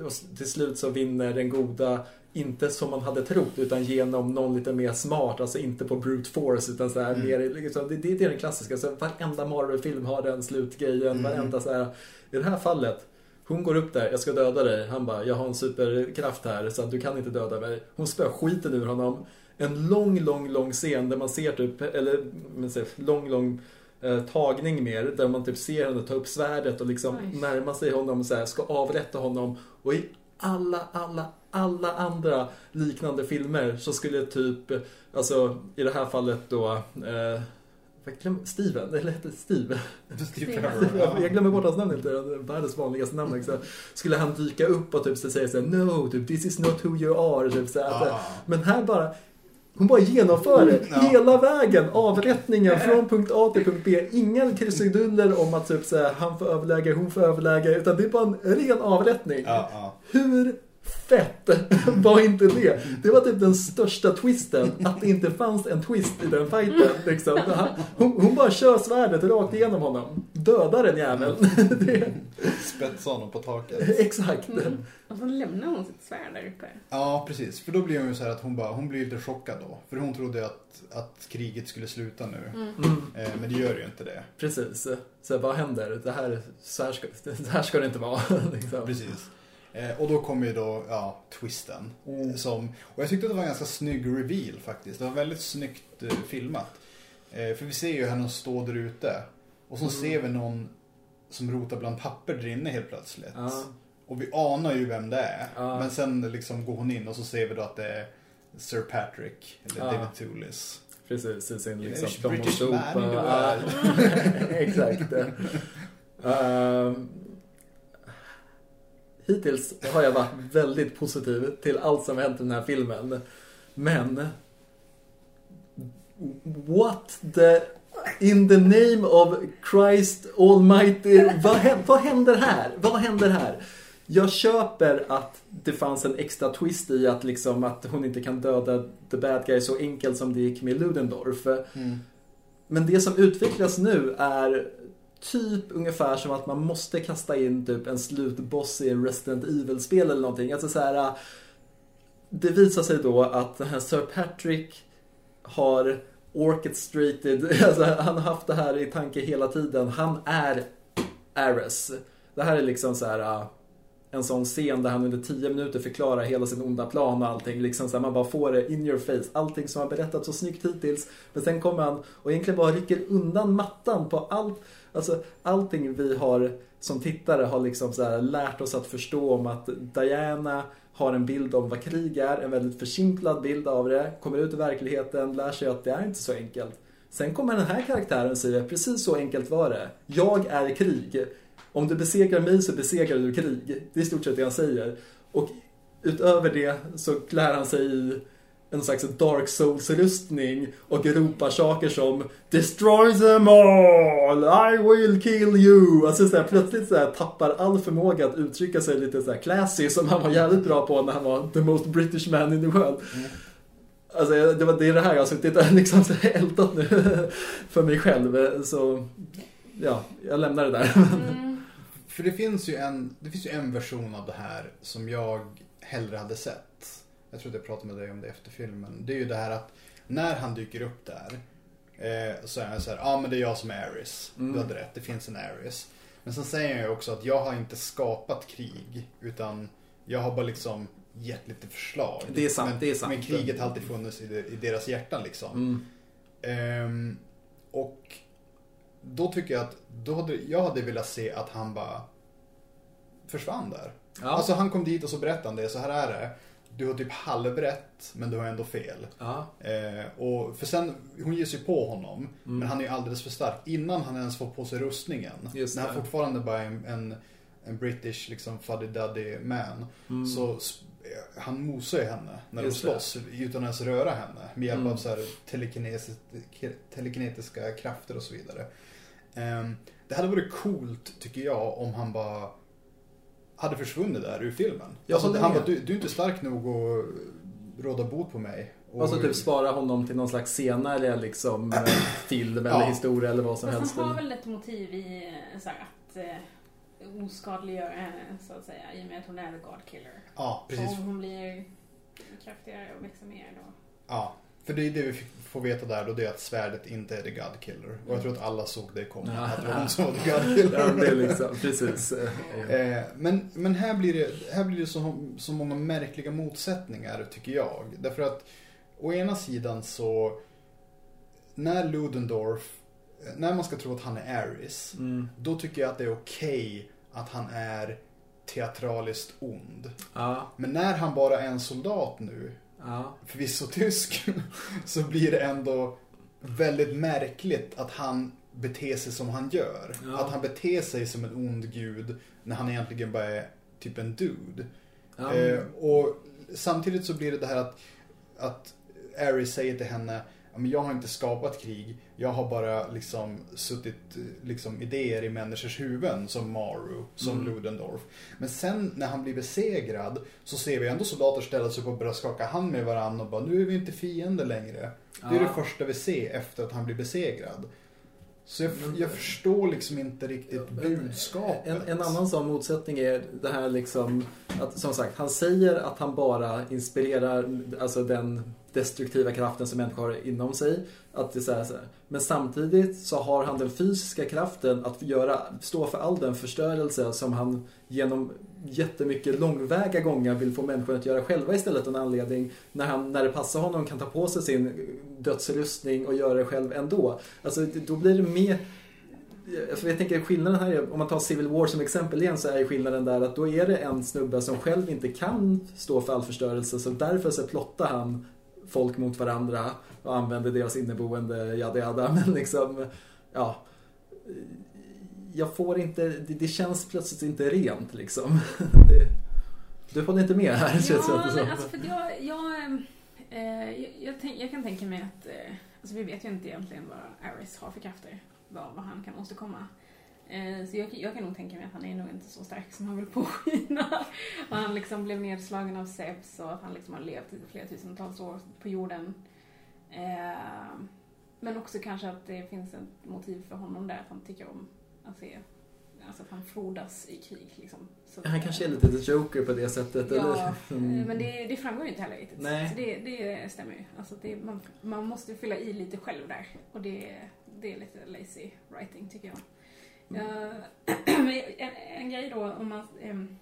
och till slut så vinner den goda inte som man hade trott utan genom någon lite mer smart, alltså inte på brute force utan så här Mm. mer liksom, det, det det är den klassiska, så varenda Marvel-film har den slutgrejen, Mm. varenda så här i det här fallet hon går upp där, jag ska döda dig. Han bara, jag har en superkraft här så att du kan inte döda mig. Hon spöar skiten ur honom. En lång, lång, lång scen där man ser typ, eller men säger, lång, lång eh, tagning mer. Där man typ ser henne ta upp svärdet och liksom Oj. närma sig honom så här, ska avrätta honom. Och i alla, alla, alla andra liknande filmer så skulle typ, alltså i det här fallet då, eh, Steven, eller heter det Steve? Steve. Trevor. Jag glömmer bort hans namn inte, världens vanligaste namn. Så skulle han dyka upp och typ så säga såhär No, typ, this is not who you are. Typ, så Ja. Men här bara, hon bara genomför det Ja. hela vägen. Avrättningen från punkt A till punkt B. Inga krusiduller om att typ så här, han får överläge, hon får överläge. Utan det är bara en ren avrättning. Ja, ja. Hur fett var inte det? Det var typ den största twisten, att det inte fanns en twist i den fighten. Liksom. Hon, hon bara kör svärdet rakt igenom honom. Dödar den jäveln. Det, Spetsa honom på taket. exakt. Mm. Och så lämnar hon sitt svärd där uppe. Ja, precis. För då blir hon ju så här att hon bara, hon blir lite chockad då. För hon trodde att, att kriget skulle sluta nu. Mm. Mm, Eh, men det gör ju inte det. precis. Så vad händer? Det här, så här, ska, det här ska det inte vara. Liksom. Precis. Eh, och då kommer ju då, ja, twisten. Mm. Som, och jag tyckte att det var en ganska snygg reveal faktiskt. Det var väldigt snyggt eh, filmat. Eh, för vi ser ju henne stå där ute. Och så Mm. ser vi någon som rotar bland papper där inne helt plötsligt. Ja. Och vi anar ju vem det är. Men sen liksom går hon in och så ser vi då att det är Sir Patrick. Eller. David Toulis. Precis, i sin liksom... British man in the Ja, Exakt. Ehm, hittills har jag varit väldigt positiv till allt som hänt i den här filmen. Men... What the... In the name of Christ Almighty. Vad, vad händer här? Vad händer här? Jag köper att det fanns en extra twist i att, liksom, att hon inte kan döda the bad guy så enkelt som det gick med Ludendorff. Mm. Men det som utvecklas nu är typ ungefär som att man måste kasta in typ en slutboss i en Resident Evil-spel eller någonting. Alltså så här, äh, det visar sig då att den här Sir Patrick har orchestrated, alltså han har haft det här i tanke hela tiden. Han är Ares. Det här är liksom så här äh, en sån scen där han under tio minuter förklarar hela sin onda plan och allting. Liksom så här, man bara får det in your face. Allting som han berättat så snyggt hittills. Men sen kommer han och egentligen bara rycker undan mattan på allt. Alltså allting vi har som tittare har liksom så här lärt oss att förstå om att Diana har en bild om vad krig är, en väldigt försimplad bild av det, kommer ut i verkligheten, lär sig att det är inte så enkelt. Sen kommer den här karaktären och säger precis så enkelt var det. Jag är krig. Om du besegrar mig så besegrar du krig. Det är i stort sett det han säger. Och utöver det så klär han sig i en slags Dark Souls-rustning och ropar saker som Destroy them all! I will kill you! Alltså så här, plötsligt så här, tappar all förmåga att uttrycka sig lite så här classy som han var jävligt bra på när han var the most British man in the world. Alltså det, var, det är det här jag har suttit och liksom så här ältat nu för mig själv. Så ja, jag lämnar det där. Mm. För det finns, ju en, det finns ju en version av det här som jag hellre hade sett. Jag tror att jag pratade med dig om det efter filmen. Det är ju det här att när han dyker upp där eh, så är han så här, ja ah, men det är jag som är Aris. Mm. Du hade rätt, det finns en Aris. Men sen säger han ju också att jag har inte skapat krig utan jag har bara liksom gett lite förslag. Det är sant, men, det är sant. Men kriget har alltid funnits i, de, i deras hjärtan liksom. Mm. Ehm, och då tycker jag att då hade, jag hade velat se att han bara försvann där. Ja. Alltså han kom dit och så berättade han det, så här är det. Du har typ halvrätt men du har ändå fel. Ja. Eh, och för sen, hon ger sig på honom. Mm. Men han är ju alldeles för stark. Innan han ens får på sig rustningen. Just när han fortfarande bara är en, en, en British liksom fuddy-duddy man. Mm. Så eh, han mosar ju henne när Just de slåss det. utan att ens röra henne. Med hjälp mm. av så här telekinetiska krafter och så vidare. Eh, det hade varit coolt tycker jag om han bara hade försvunnit där ur filmen. Ja, alltså, han bara, du, du är inte stark nog att råda bot på mig. Och... Alltså typ spara honom till någon slags senare liksom film eller ja. historia eller vad som Fast helst. han har väl ett motiv i så här, att eh, oskadliggöra henne så att säga i och med att hon är the God Killer. Ja, precis. Och om hon blir kraftigare och växer mer då. Ja, för det är det vi får veta där då, det är att svärdet inte är the God Killer. Och jag tror att alla såg det komma, ja, att det var som var the God Killer. Ja, det är liksom, precis. Eh, men men här blir det, här blir det så, så många märkliga motsättningar, tycker jag. Därför att å ena sidan så, när Ludendorff, när man ska tro att han är Aris, mm. då tycker jag att det är okej okay att han är teatraliskt ond. Ja. Men när han bara är en soldat nu ja. förvisso tysk, så blir det ändå väldigt märkligt att han beter sig som han gör. Ja. Att han beter sig som en ond gud när han egentligen bara är typ en dude. Ja. Eh, och samtidigt så blir det det här att, att Ares säger till henne jag har inte skapat krig. Jag har bara liksom suttit liksom idéer i människors huvuden som Maru, som mm. Ludendorff. Men sen när han blir besegrad så ser vi ändå soldater ställa sig upp och börja skaka hand med varandra och bara nu är vi inte fiender längre. Det är ja. det första vi ser efter att han blir besegrad. Så jag, jag, förstår liksom inte riktigt budskapet. En, en, annan sån motsättning är det här liksom att som sagt, han säger att han bara inspirerar alltså den destruktiva kraften som människor har inom sig. Att det är så här, Men samtidigt så har han den fysiska kraften att göra, stå för all den förstörelse som han genom jättemycket långväga gånger vill få människor att göra själva istället av en anledning. När, han, när det passar honom kan ta på sig sin dödsrustning och göra det själv ändå. Alltså då blir det mer för jag tänker skillnaden här är, om man tar Civil War som exempel igen så är skillnaden där att då är det en snubbe som själv inte kan stå för all förstörelse så därför så plottar han folk mot varandra och använder deras inneboende jada jada. Men liksom, ja. Jag får inte, det, det känns plötsligt inte rent liksom. Det, du håller inte med här känns ja, det som. Alltså för jag, jag, eh, jag, jag, tänk, jag, kan tänka mig att, eh, alltså vi vet ju inte egentligen vad Aris har för krafter. Vad, vad han kan åstadkomma. Eh, så jag, jag, kan nog tänka mig att han är nog inte så stark som han vill påskina. Och han liksom blev nedslagen av Zeus och att han liksom har levt i flera tusentals år på jorden. Eh, men också kanske att det finns ett motiv för honom där, att han tycker om att se Alltså att han frodas i krig liksom. Så han kanske är lite the Joker på det sättet. Ja, eller? Mm. men det, det framgår ju inte heller riktigt. Nej. Så det, det stämmer ju. Alltså det, man, man måste fylla i lite själv där. Och det, det är lite lazy writing tycker jag. Mm. en, en grej då om man, ehm,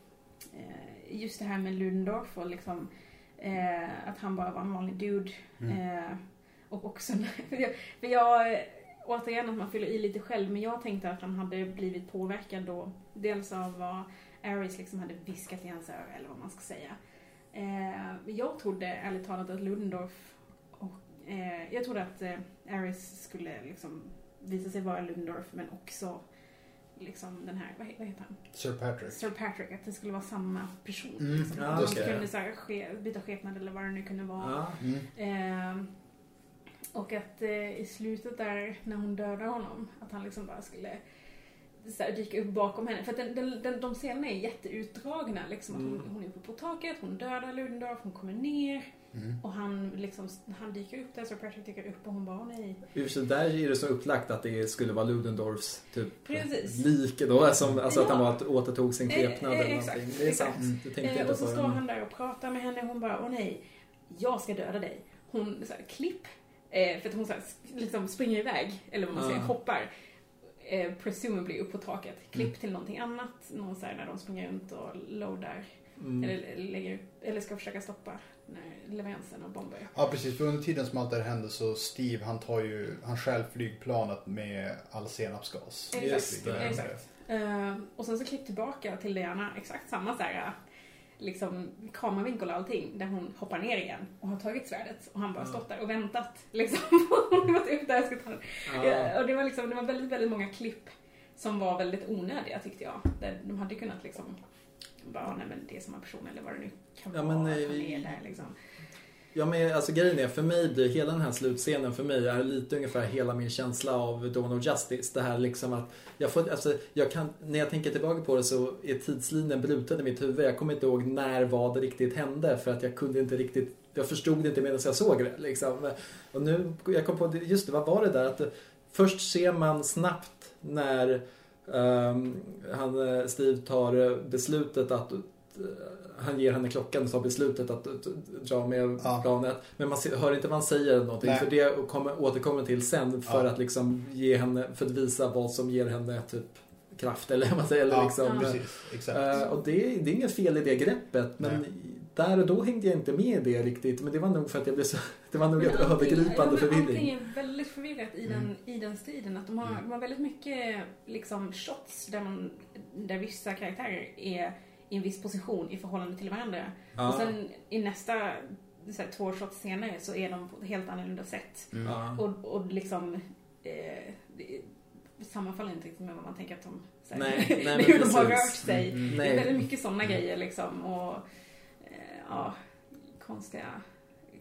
eh, just det här med Lundorf och liksom eh, att han bara var en vanlig dude. Mm. Eh, och också, för jag, för jag, återigen att man fyller i lite själv, men jag tänkte att han hade blivit påverkad då, dels av vad Aris liksom hade viskat i hans öra, eller vad man ska säga. jag trodde ärligt talat att Lundorf och, jag trodde att Aris skulle liksom visa sig vara Lundorf, men också liksom den här, vad, vad heter han? Sir Patrick. Sir Patrick, att det skulle vara samma person. Mm, liksom. ja, att de kunde så här, ske, byta skepnad eller vad det nu kunde vara. Ja, mm. eh, och att eh, i slutet där, när hon dödar honom, att han liksom bara skulle så här, dyka upp bakom henne. För att den, den, den, de scenerna är jätteutdragna. Liksom, att hon, mm. hon är uppe på taket, hon dödar Ludendorff, hon kommer ner. Mm. Och han, liksom, han dyker upp där, så Patrick dyker upp och hon bara nej. Just där är det så upplagt att det skulle vara Ludendorffs typ Precis. lik då, som, alltså ja. att han var, återtog sin skepnad eh, eh, eller exakt, någonting. Det är exakt. sant. Mm. Eh, och så står han där och pratar med henne och hon bara åh nej, jag ska döda dig. Hon, så här, klipp, eh, för att hon så här, liksom springer iväg, eller vad man säger, hoppar. Eh, presumably upp på taket. Klipp mm. till någonting annat, någon så här, när de springer runt och loadar Mm. Eller, lägger, eller ska försöka stoppa leveransen av bomber. Ja precis, för under tiden som allt det här händer så Steve han tar ju, han stjäl flygplanet med all senapsgas. Exakt. exakt. Uh, och sen så klipp tillbaka till Diana, exakt samma så här, liksom kameravinkel och allting där hon hoppar ner igen och har tagit svärdet och han bara stått där och väntat liksom. hon var typ där ska ta den. Ja. Och det var liksom, det var väldigt, väldigt många klipp som var väldigt onödiga tyckte jag. Där de hade kunnat liksom bara, nej men det är samma person eller vad det nu kan ja, vara. Men, att han är där liksom. Ja men alltså grejen är, för mig hela den här slutscenen för mig är lite ungefär hela min känsla av Dawn of Justice. Det här liksom att jag får, alltså, jag kan, när jag tänker tillbaka på det så är tidslinjen bruten i mitt huvud. Jag kommer inte ihåg när vad riktigt hände för att jag kunde inte riktigt, jag förstod det inte medan jag såg det liksom. Och nu, jag kom på, just det, vad var det där att först ser man snabbt när han, eh, Steve tar beslutet att han ger henne klockan och tar beslutet att dra med ja. planet. Men man hör inte vad han säger någonting. Nej. För det kommer, återkommer till sen för ja. att liksom ge henne, för att visa vad som ger henne typ kraft eller vad man säger. Ja, liksom. precis. Och det, det, är inget fel i det greppet. Men Nej. Där och då hängde jag inte med i det riktigt. Men det var nog för att jag blev så, det var nog ett övergripande förvirring. Allting är väldigt förvirrat i den, mm. i den striden. Att de har, mm. de har väldigt mycket liksom shots där, man, där vissa karaktärer är i en viss position i förhållande till varandra. Ja. Och sen i nästa så här, två shots senare så är de på ett helt annorlunda sätt. Mm. Ja. Och, och liksom eh, det sammanfaller inte riktigt med vad man tänker att de säger. Nej, nej, hur de har rört sig. Mm. Det är väldigt mycket sådana mm. grejer liksom. Och ja, konstiga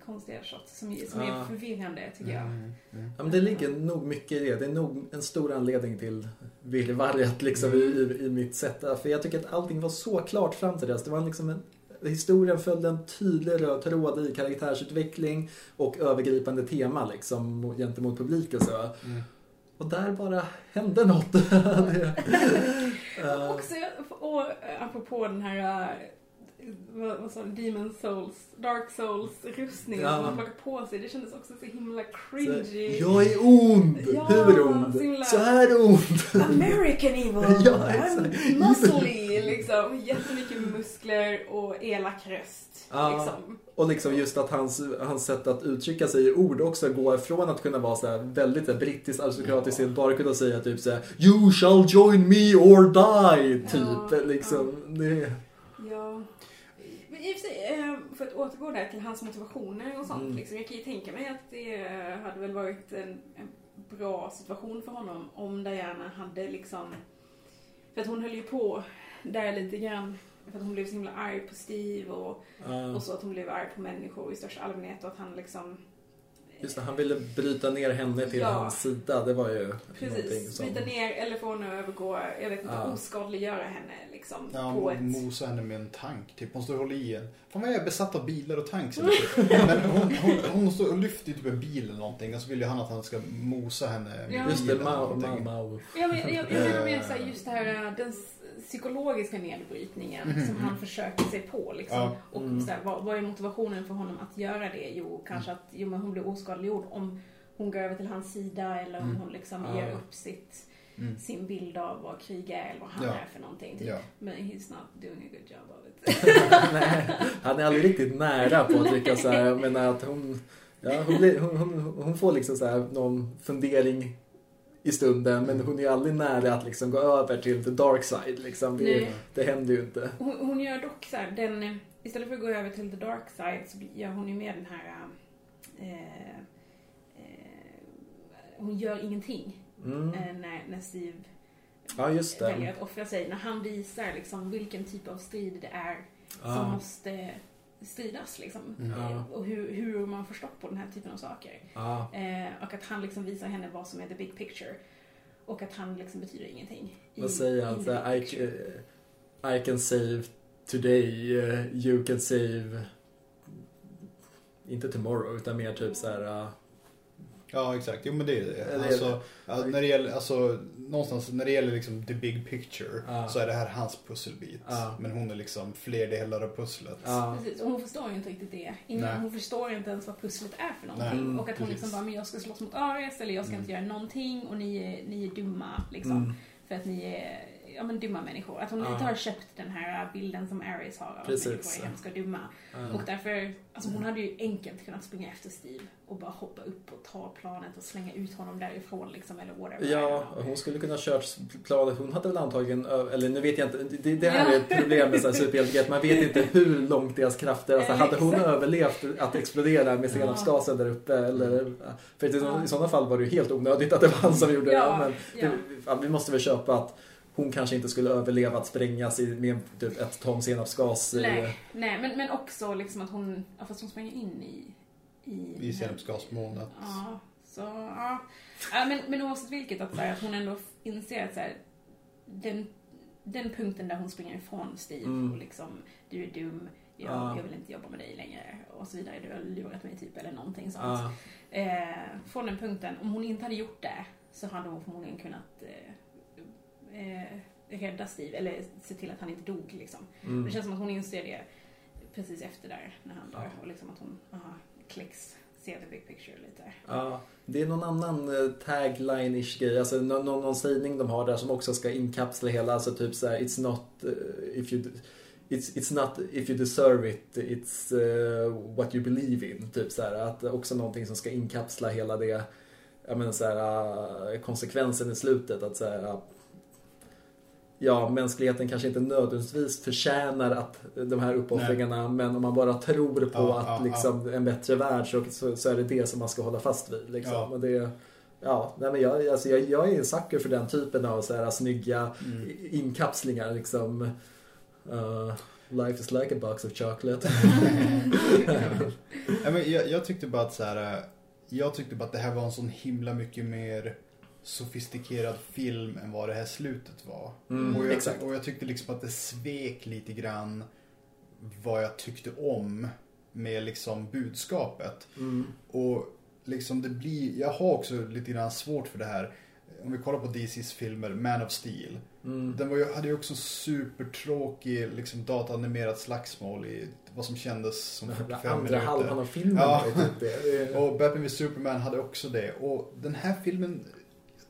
konstiga shots som, som ja. är förvirrande tycker jag. Mm, mm. Ja, men det ligger nog mycket i det. Det är nog en stor anledning till virrvarret liksom mm. i, i mitt sätt. För jag tycker att allting var så klart fram till dess. Det var liksom en, historien följde en tydlig röd tråd i karaktärsutveckling och övergripande tema liksom gentemot publiken. Så. Mm. Och där bara hände något. det, uh. Också, och apropå den här vad, vad sa du, Demon Souls, Dark Souls rustningen ja. som man plockar på sig. Det kändes också så himla cringy. jag är ond! Ja, Hur ond? Så, himla... så här ond! American evil! ja, I'm muscly liksom. Jättemycket muskler och elak röst. Ja. Liksom. Och liksom just att hans, hans sätt att uttrycka sig i ord också går från att kunna vara så här väldigt så brittiskt aristokratiskt till att bara kunna säga typ så här, You shall join me or die! Typ. Ja, liksom. Det... Ja i och för sig, eh, för att återgå där till hans motivationer och sånt. Mm. Liksom, jag kan ju tänka mig att det hade väl varit en, en bra situation för honom om Diana hade liksom... För att hon höll ju på där lite grann. För att hon blev så himla arg på Steve och, uh. och så att hon blev arg på människor i största allmänhet och att han liksom Just det, han ville bryta ner henne till ja. hans sida. Det var ju Precis, som... bryta ner eller få henne att övergå, jag vet inte, ja. oskadliggöra henne liksom. Ja, på ett... mosa henne med en tank. Typ, hon står och håller i en. Fan vad jag är besatt av bilar och tanks. Men hon, hon, hon står och lyfter typ en bil eller någonting och så vill ju han att han ska mosa henne med ja. Just det, Mao, Mao, Mao. Jag menar mer just det här, den psykologiska nedbrytningen mm. som han försöker sig på. Liksom. Ja. Och mm. så här, vad, vad, är motivationen för honom att göra det? Jo, kanske att jo, men hon blir oskadliggjord om hon går över till hans sida eller om mm. hon liksom ja. ger upp sitt, mm. sin bild av vad krig är eller vad han ja. är för någonting. Typ. Ja. Men he's not doing a good job of it. Nej, han är aldrig riktigt nära på att lyckas. Jag menar att hon, ja, hon, blir, hon, hon, hon, får liksom så här någon fundering i stunden men hon är aldrig nära att liksom gå över till the dark side. Liksom. Det, det händer ju inte. Hon, hon gör dock så här, den, istället för att gå över till the dark side så gör hon ju med den här eh, eh, hon gör ingenting mm. eh, när, när Steve ja, just det. väljer att offra sig. När han visar liksom vilken typ av strid det är ah. som måste stridas liksom. Mm. Eh, och hur, hur man får stopp på den här typen av saker. Ah. Eh, och att han liksom visar henne vad som är the big picture. Och att han liksom betyder ingenting. Vad säger han? I, I, can save today, uh, you can save inte tomorrow utan mer typ så här. Ja, exakt. Jo, men det är det. Alltså, ja, när det gäller, alltså, någonstans när det gäller liksom the big picture ja. så är det här hans pusselbit. Ja. Men hon är liksom fler delar av pusslet. Ja. Precis, och hon förstår ju inte riktigt det. Ingen, hon förstår inte ens vad pusslet är för någonting. Mm, och att hon liksom bara, men jag ska slåss mot Ares eller jag ska mm. inte göra någonting och ni är, ni är dumma liksom. Mm. För att ni är ja, men dumma människor. Att hon Ja. inte har köpt den här bilden som Aris har av att människor är hemska och dumma. Ja. Och därför, alltså hon hade ju enkelt kunnat springa efter Steve och bara hoppa upp och ta planet och slänga ut honom därifrån liksom, eller whatever. Ja, hon skulle kunna kört planet. Hon hade väl antagligen, eller nu vet jag inte, det, det här Ja. är ett problem med superhjältegrejer. Man vet inte hur långt deras krafter, alltså hade hon exakt. överlevt att explodera med senapsgasen där uppe eller, för i, Ja. i sådana fall var det ju helt onödigt att det var han som gjorde Ja, det. Men ja. det, ja, vi måste väl köpa att hon kanske inte skulle överleva att sprängas i, med typ ett ton senapsgas. i- Nej, nej men, men också liksom att hon, ja, fast hon springer in i... I, I senapsgasmolnet. Ja, så ja. ja men, men oavsett vilket, att, här, att hon ändå inser att så här, den, den punkten där hon springer ifrån Steve Mm. och liksom, du är dum, jag, Ja. jag vill inte jobba med dig längre och så vidare, du har lurat mig typ eller någonting sånt. Ja. Eh, från den punkten, om hon inte hade gjort det så hade hon förmodligen kunnat eh, eh, rädda Steve, eller se till att han inte dog liksom. Mm. Det känns som att hon inser det precis efter där, när han dör. Och liksom att hon, aha, klicks, ser the big picture lite. Ja, det är någon annan eh, tagline-ish grej, alltså någon, någon, sägning de har där som också ska inkapsla hela, alltså typ såhär It's not eh, if you It's, it's not if you deserve it, it's eh, what you believe in. Typ så här, att också någonting som ska inkapsla hela det, jag menar så här, eh, konsekvensen i slutet. Att så här, ja, mänskligheten kanske inte nödvändigtvis förtjänar att de här uppoffringarna, men om man bara tror på Ja, att ja, liksom, en bättre värld så, så, så är det det som man ska hålla fast vid. Liksom. Ja. Och det, ja, nej, men jag, alltså, jag, jag är en sucker för den typen av så här, snygga Mm. inkapslingar. Liksom. Uh, life is like a box of chocolate. Ja, men jag, jag tyckte bara att så här, jag tyckte bara att det här var en sån himla mycket mer sofistikerad film än vad det här slutet var. Mm, och, jag, exakt. och jag tyckte liksom att det svek lite grann vad jag tyckte om med liksom budskapet. Mm. Och liksom det blir, jag har också lite grann svårt för det här. Om vi kollar på DCs filmer, Man of Steel. Mm. Den var ju, hade ju också supertråkig liksom dataanimerat slagsmål i vad som kändes som 45 Andra minuter. halvan av filmen Ja. typ det. Och Batman v Superman hade också det. Och den här filmen,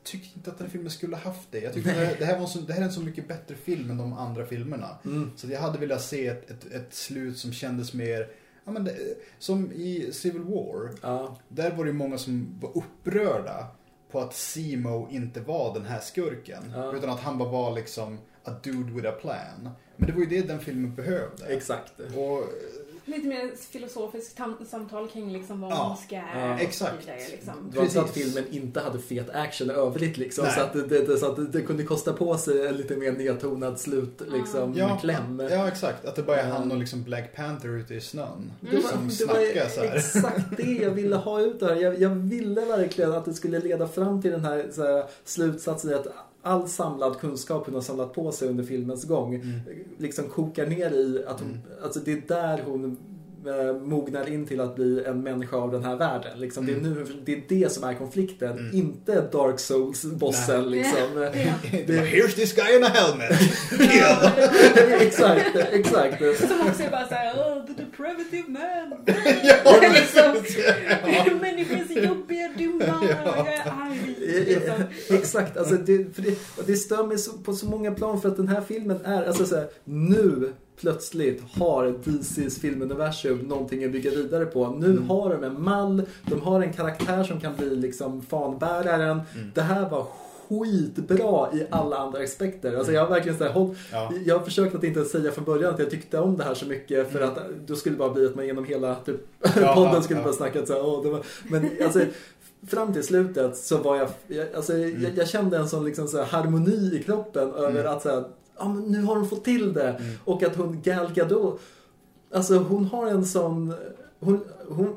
tyckte inte att den filmen skulle ha haft det. Jag tyckte det det, här var en så, det här är en så mycket bättre film än de andra filmerna. Mm. Så jag hade velat se ett, ett, ett slut som kändes mer, ja men det, som i Civil War. Ja. Där var det ju många som var upprörda på att Simo inte var den här skurken. Ja. Utan att han bara var liksom a dude with a plan. Men det var ju det den filmen behövde. Exakt. Och Lite mer filosofiskt samtal kring liksom vad Ja, ondska ja, är. och exakt. så vidare, Liksom. Det var inte så att filmen inte hade fet action övrigt liksom. Nej. Så att, det, det, så att det, det kunde kosta på sig en lite mer nedtonad slut liksom, ja, kläm. ja, exakt. Att det bara är Ja. han och liksom Black Panther ute i snön. Det var, Som det var snackar så här. exakt det jag ville ha ut där. Jag, jag ville verkligen att det skulle leda fram till den här, så här slutsatsen att all samlad kunskap hon har samlat på sig under filmens gång Mm. liksom kokar ner i att hon, Mm. alltså det är där hon eh, mognar in till att bli en människa av den här världen. Liksom. Det, är Mm. nu, det är det som är konflikten, Mm. inte Dark Souls-bossen. Liksom. Ja. Det- Here's this guy in a helmet. Exakt, exakt. Som också är bara såhär, deprivative man. Ja, liksom, Ja. Människor är så jobbiga, dumma, jag är arg. Liksom. Exakt, alltså det, för det, det stör mig så, på så många plan för att den här filmen är, alltså så här, nu plötsligt har DCs filmuniversum någonting att bygga vidare på. Nu Mm. har de en mall, de har en karaktär som kan bli liksom fanbäraren. Mm. Det här var skitbra i alla andra aspekter. Alltså jag har verkligen så här, håll, Ja. jag har försökt att inte säga från början att jag tyckte om det här så mycket för Mm. att då skulle det bara bli att man genom hela typ, Ja, podden skulle ja. bara snacka så här, åh, var, men alltså fram till slutet så var jag, jag, alltså, Mm. jag, jag kände en sån liksom så här, harmoni i kroppen över Mm. att så här, ja, men nu har de fått till det Mm. och att hon Gal Gadot, alltså hon har en sån, hon, hon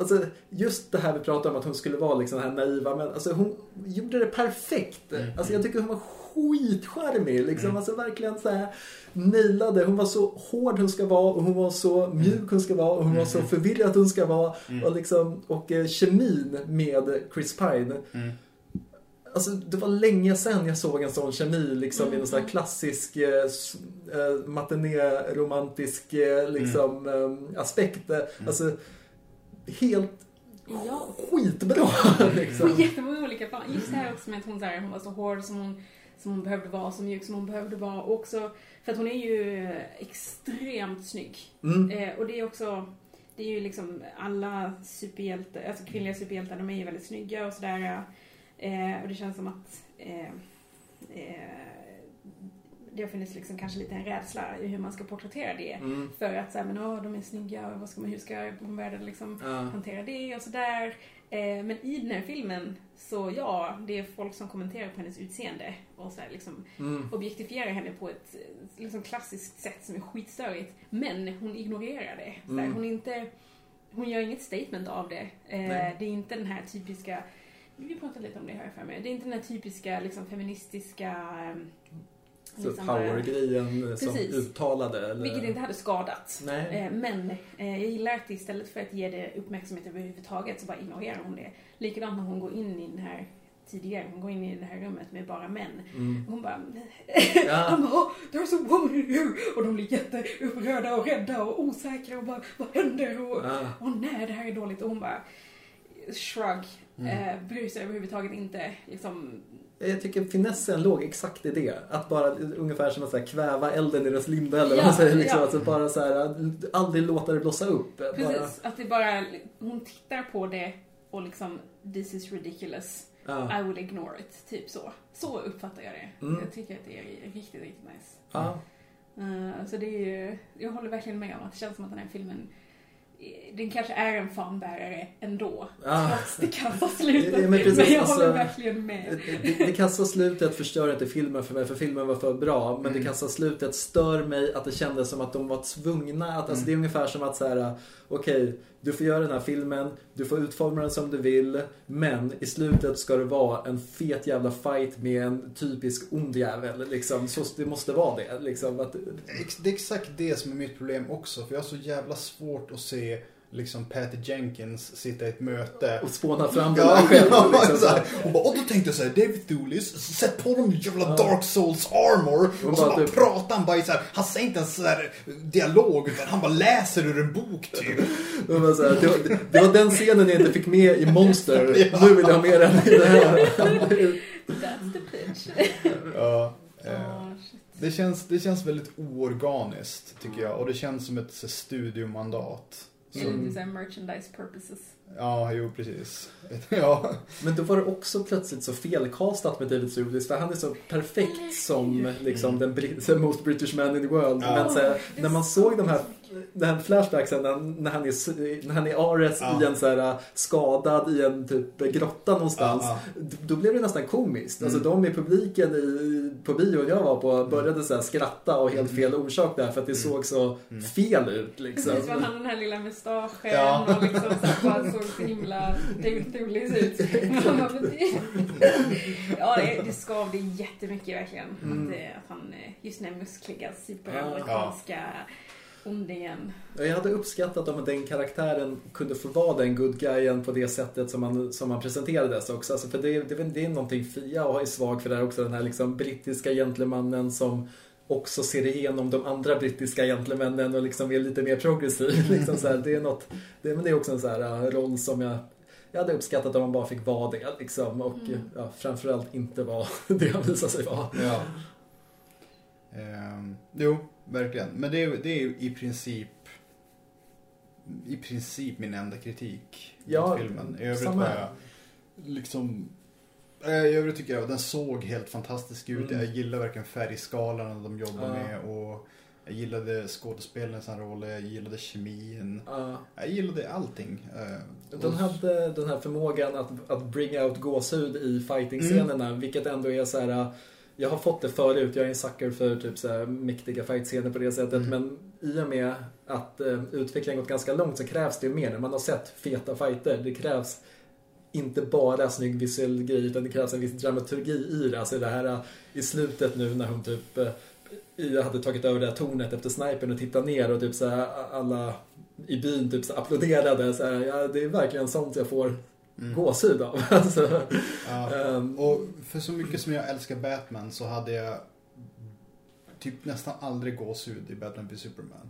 Alltså just det här vi pratade om att hon skulle vara liksom den här naiva men alltså hon gjorde det perfekt. Mm. Alltså jag tycker hon var skitcharmig liksom. Mm. Alltså verkligen så här nailade. Hon var så hård hon ska vara och hon var så mjuk hon ska vara och hon var så Mm. förvirrad hon ska vara. Mm. Och liksom, och eh, kemin med Chris Pine. Mm. Alltså det var länge sedan jag såg en sån kemi liksom i Mm. någon sån här klassisk eh, eh, matiné-romantisk eh, liksom eh, aspekt. Mm. Alltså helt Ja. skitbra liksom. På jättemånga olika plan. Just det här också med att hon, så här, hon var så hård som hon som hon behövde vara, så mjuk som hon behövde vara. Och också för att hon är ju extremt snygg. Mm. Eh, och det är också, det är ju liksom alla superhjältar, alltså kvinnliga superhjältar, de är ju väldigt snygga och sådär. Eh, och det känns som att eh, eh, det har funnits liksom kanske lite en rädsla i hur man ska porträttera det. Mm. För att säga, men åh, de är snygga, vad ska man, hur ska omvärlden liksom Ja. hantera det och sådär. Eh, men i den här filmen, så ja, det är folk som kommenterar på hennes utseende och så här, liksom Mm. objektifierar henne på ett liksom, klassiskt sätt som är skitstörigt. Men hon ignorerar det. Så Mm. hon, inte, hon gör inget statement av det. Eh, det är inte den här typiska, vi pratade lite om det här för mig, det är inte den här typiska liksom, feministiska liksom, powergrejen som uttalade. Eller? vilket inte hade skadat. Nej. Eh, Men eh, jag gillar att istället för att ge det uppmärksamhet överhuvudtaget så bara ignorerar hon det. Likadant när hon går in i den här tidigare, hon går in i det här rummet med bara män. Mm. Hon bara, Ja. han bara, oh, there's a woman here! Och de blir jätteupprörda och rädda och osäkra och bara, vad händer? Och, Ja. åh nej, det här är dåligt. Och hon bara, shrug, eh, bryr sig överhuvudtaget inte. Liksom, Jag tycker finessen låg exakt i det. Att bara ungefär som att så här, kväva elden i dess linda eller vad Ja, man säger. Liksom. ja. Alltså bara så här, aldrig låta det blossa upp. Bara, precis, att det bara, hon tittar på det och liksom, this is ridiculous. ja. I will ignore it, typ så. Så uppfattar jag det. Mm. Jag tycker att det är riktigt, riktigt nice. Ja. Uh, så det är ju, jag håller verkligen med om att det känns som att den här filmen den kanske är en fanbärare ändå, Ja. trots det kassa slutet. Ja, men men precis, jag alltså- håller verkligen med. Det, det kassa slutet förstör inte filmen för mig, för filmen var för bra. Men Mm. det kassa slutet stör mig att det kändes som att de var tvungna att, alltså Mm. det är ungefär som att så här, okej, du får göra den här filmen, du får utforma den som du vill, men i slutet ska det vara en fet jävla fight med en typisk ond jävel, liksom. Så det måste vara det, liksom. Att, Det är exakt det som är mitt problem också. För jag har så jävla svårt att se liksom Patty Jenkins sitta i ett möte. och spåna fram den där själv, ja, liksom. så här. och, bara, och då tänkte jag så här, David Thewlis, sätt på dem jävla Ja. Dark Souls armor. Och Och så bara bara typ- pratar han bara i så här, han säger inte ens så här dialog utan han bara läser ur en bok typ. Det var, så här, det, var, det var den scenen jag inte fick med i Monster. Ja. Nu vill jag ha med den i det här. That's the pitch. Ja, eh, shit. det, känns, det känns väldigt oorganiskt tycker jag. Och det känns som ett så, studiomandat. Det är lite såhär merchandise purposes. Ja, jo precis. Ja. Men då var det också plötsligt så felkastat med David Thewlis för han är så perfekt som liksom den the most British man in the world. Ja. Men så här, när man så såg de här, den här flashbacksen när, när, han är, när han är Ares Ja. i en så här skadad i en typ grotta någonstans. Ja, Då blev det nästan komiskt. Alltså Mm. de i publiken i, på bion jag var på började så här skratta och helt fel orsak där för att det såg så Mm. fel ut liksom. Precis, hade den här lilla mustaschen Ja. och liksom så här, bara såg så himla David Thewlis ut. Ja, det, det skavde jättemycket verkligen. Mm. Att, eh, att han, eh, just den här muskliga, superamerikanska ondingen. Jag hade uppskattat om den karaktären kunde få vara den good guyen på det sättet som man, som man presenterades också. Alltså för det, det, det är någonting Fia och är svag för det här också. Den här liksom brittiska gentlemannen som också ser igenom de andra brittiska gentlemännen och liksom är lite mer progressiv. Liksom så här, det, är något, det, men det är också en så här uh, roll som jag jag hade uppskattat om man bara fick vara det liksom. Och Mm. ja, framförallt inte vara det han visar sig vara. Ja. Ehm, jo, verkligen. Men det är, det är ju i princip i princip min enda kritik Ja, mot filmen. I övrigt samma var jag liksom eh, I övrigt tycker jag att den såg helt fantastisk ut. Mm. Jag gillar verkligen färgskalan de jobbar Ja. med och jag gillade skådespelarnas roller, jag gillade kemin. Ja. Jag gillade allting. Eh, Den hade den här förmågan att, att bring out gåshud i fighting-scenerna, vilket ändå är så här. Jag har fått det förut, jag är en sucker för typ så här mäktiga fight-scener på det sättet, Mm. men i och med att eh, utvecklingen gått ganska långt så krävs det ju mer. När man har sett feta fighter, det krävs inte bara snygg visuell grej, utan det krävs en viss dramaturgi i det. Alltså det här eh, i slutet nu när hon typ eh, jag hade tagit över det här tornet efter snipern och tittat ner och typ så här, alla i byn typ så här applåderade. Så här, ja, det är verkligen sånt jag får Mm. gåshud av. Alltså, Ja. ehm, Och för så mycket som jag älskar Batman så hade jag typ nästan aldrig gåshud i Batman v Superman.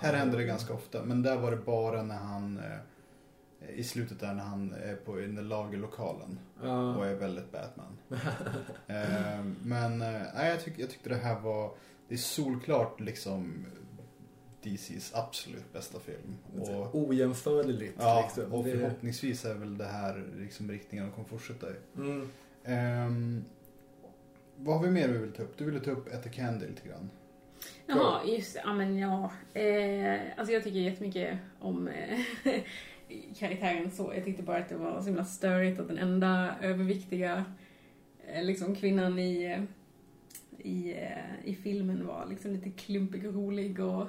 Här händer det ganska ofta, men där var det bara när han i slutet där när han är på i den lagerlokalen Ja. och är väldigt Batman. eh, men eh, jag, tyck, jag tyckte det här var, det är solklart liksom DCs absolut bästa film. Och, Ojämförligt. ja, liksom. och förhoppningsvis är väl det här liksom riktningen de kommer fortsätta i. Mm. Ehm, vad har vi mer vi vill ta upp? Du ville ta upp Etta Candy lite grann. Jaha, just det. Ja, men ja. Eh, alltså jag tycker jättemycket om eh, karaktären så. Jag tyckte bara att det var så himla störigt att den enda överviktiga eh, liksom kvinnan i, eh, i, eh, i filmen var liksom lite klumpig och rolig och,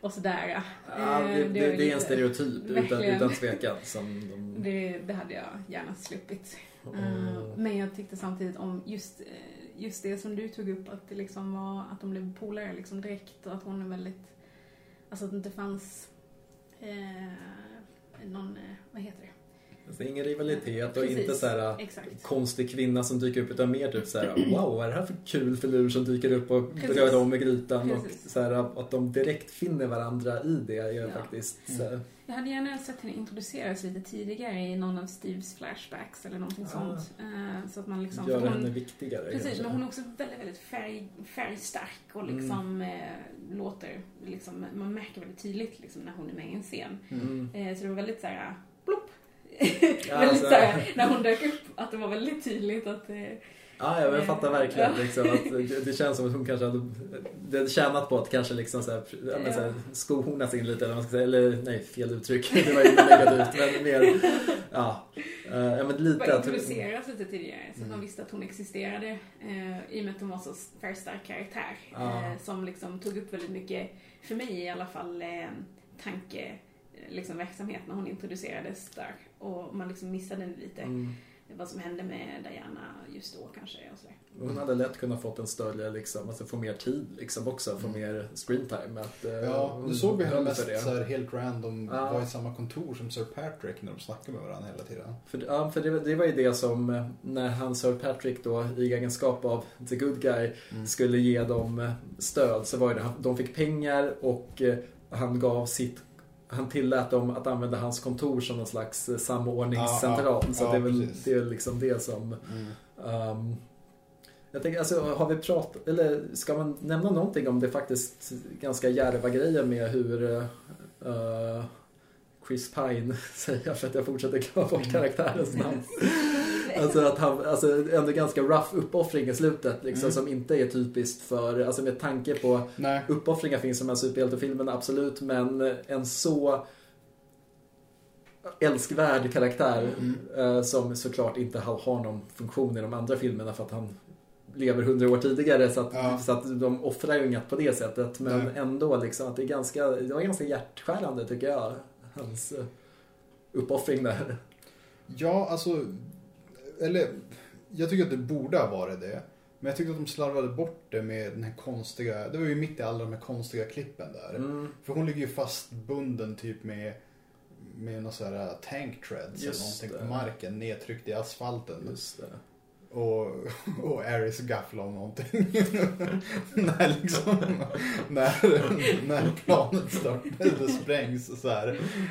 och sådär. Ja, det, det, var det är en stereotyp utan, utan tvekan. Som de... Det, det hade jag gärna sluppit. Mm. Men jag tyckte samtidigt om just, just det som du tog upp, att det liksom var att de blev polare liksom direkt och att hon är väldigt, alltså att det inte fanns eh, någon, eh, vad heter det? Alltså, ingen rivalitet och Precis. inte så här Exakt. konstig kvinna som dyker upp utan mer typ så här: wow vad är det här för kul filur som dyker upp och Precis. rör om i grytan och Precis. så här, att de direkt finner varandra i det är Ja. faktiskt Mm. så här, Jag hade gärna sett henne introduceras lite tidigare i någon av Steves flashbacks eller någonting Ah. sånt. Eh, Så att man liksom... gör för henne hon, viktigare. Precis, kanske. men hon är också väldigt, väldigt färg, färgstark och Mm. liksom eh, låter, liksom, man märker väldigt tydligt liksom, när hon är med i en scen. Mm. Eh, så det var väldigt såhär, plopp. Ja, väldigt alltså- såhär, när hon dök upp, att det var väldigt tydligt att eh, Ja, jag fattar verkligen. Ja. Liksom, att det, känns som att hon kanske hade det hade tjänat på att kanske liksom så här, ja, så här, skohornas in lite. Eller, man ska säga. eller nej, fel uttryck. Det var ju negativt. Men mer, ja, eh, ja men lite bara introduceras lite tidigare. Så att Mm. man visste att hon existerade. Eh, I och med att hon var så färgstark karaktär. Ja. Eh, som liksom tog upp väldigt mycket, för mig i alla fall, eh, tanke, eh, liksom verksamhet när hon introducerades där. Och man liksom missade lite Mm. Vad som hände med Diana just då kanske. Och sådär. Hon hade lätt kunnat fått en större, liksom, alltså få mer tid liksom också, få Mm. mer screentime. Att, eh, Ja, nu såg vi henne mest det. så här helt random, Ja. var i samma kontor som Sir Patrick när de snackade med varandra hela tiden. För, ja, för det, det var ju det som eh, när han Sir Patrick då i egenskap av the good guy Mm. skulle ge dem eh, stöd så var det de fick pengar och han gav sitt han tillät dem att använda hans kontor som någon slags eh, samordningscentral. Ja, ja, så ja, det är väl precis. det är liksom det som... Mm. ehm, jag tänker, alltså, har vi pratat, eller ska man nämna någonting om det faktiskt ganska djärva grejer med hur eh, Chris Pine säger för att jag fortsätter glömma bort karaktärens namn. Alltså att han, alltså ändå ganska rough uppoffring i slutet liksom Mm. som inte är typiskt för, alltså med tanke på Nej. uppoffringar finns som en superhjältefilmen absolut men en så älskvärd karaktär Mm. eh, som såklart inte har, har någon funktion i de andra filmerna för att han lever hundra år tidigare så att, Ja. så att de offrar ju inget på det sättet men Nej. ändå liksom att det är ganska, det var ganska hjärtskärande tycker jag hans eh, uppoffring där. Ja, alltså, eller jag tycker att det borde ha varit det. Men jag tyckte att de slarvade bort det med den här konstiga, det var ju mitt i alla de här konstiga klippen där. Mm. För hon ligger ju fastbunden typ med med någon sån här tank treads eller någonting det. på marken nedtryckt i asfalten. Just det. Och, och Aris gafflar om någonting. när liksom, när, när planet startar, det sprängs så här.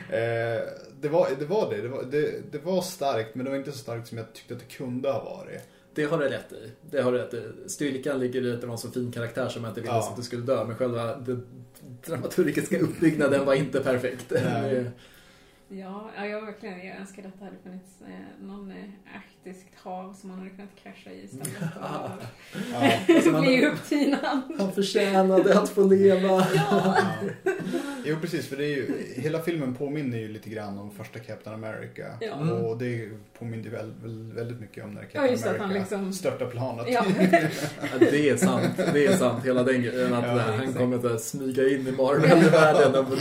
Eh, det, var, det var det, det var, det, det var starkt men det var inte så starkt som jag tyckte att det kunde ha varit. Det har du rätt i. Det har du rätt i. Styrkan ligger i att det var en så fin karaktär som jag inte ville Ja. att du skulle dö. Men själva den dramaturgiska uppbyggnaden var inte perfekt. Ja, ja, jag verkligen jag önskar att det hade funnits eh, någon eh, arktiskt hav som man hade kunnat krascha i istället Ja. Alltså man- att bli upptinad. Han förtjänade att få leva. Ja. Ja. Jo precis, för det är ju, hela filmen påminner ju lite grann om första Captain America. Ja. Mm. Och det påminner ju väl, väl, väldigt mycket om när Ja, Captain att America han liksom- störtar planet. Ja. Ja, det är sant. Det är sant. Hela den grejen. Att Ja, han kommer att smyga in i Marvel-världen. och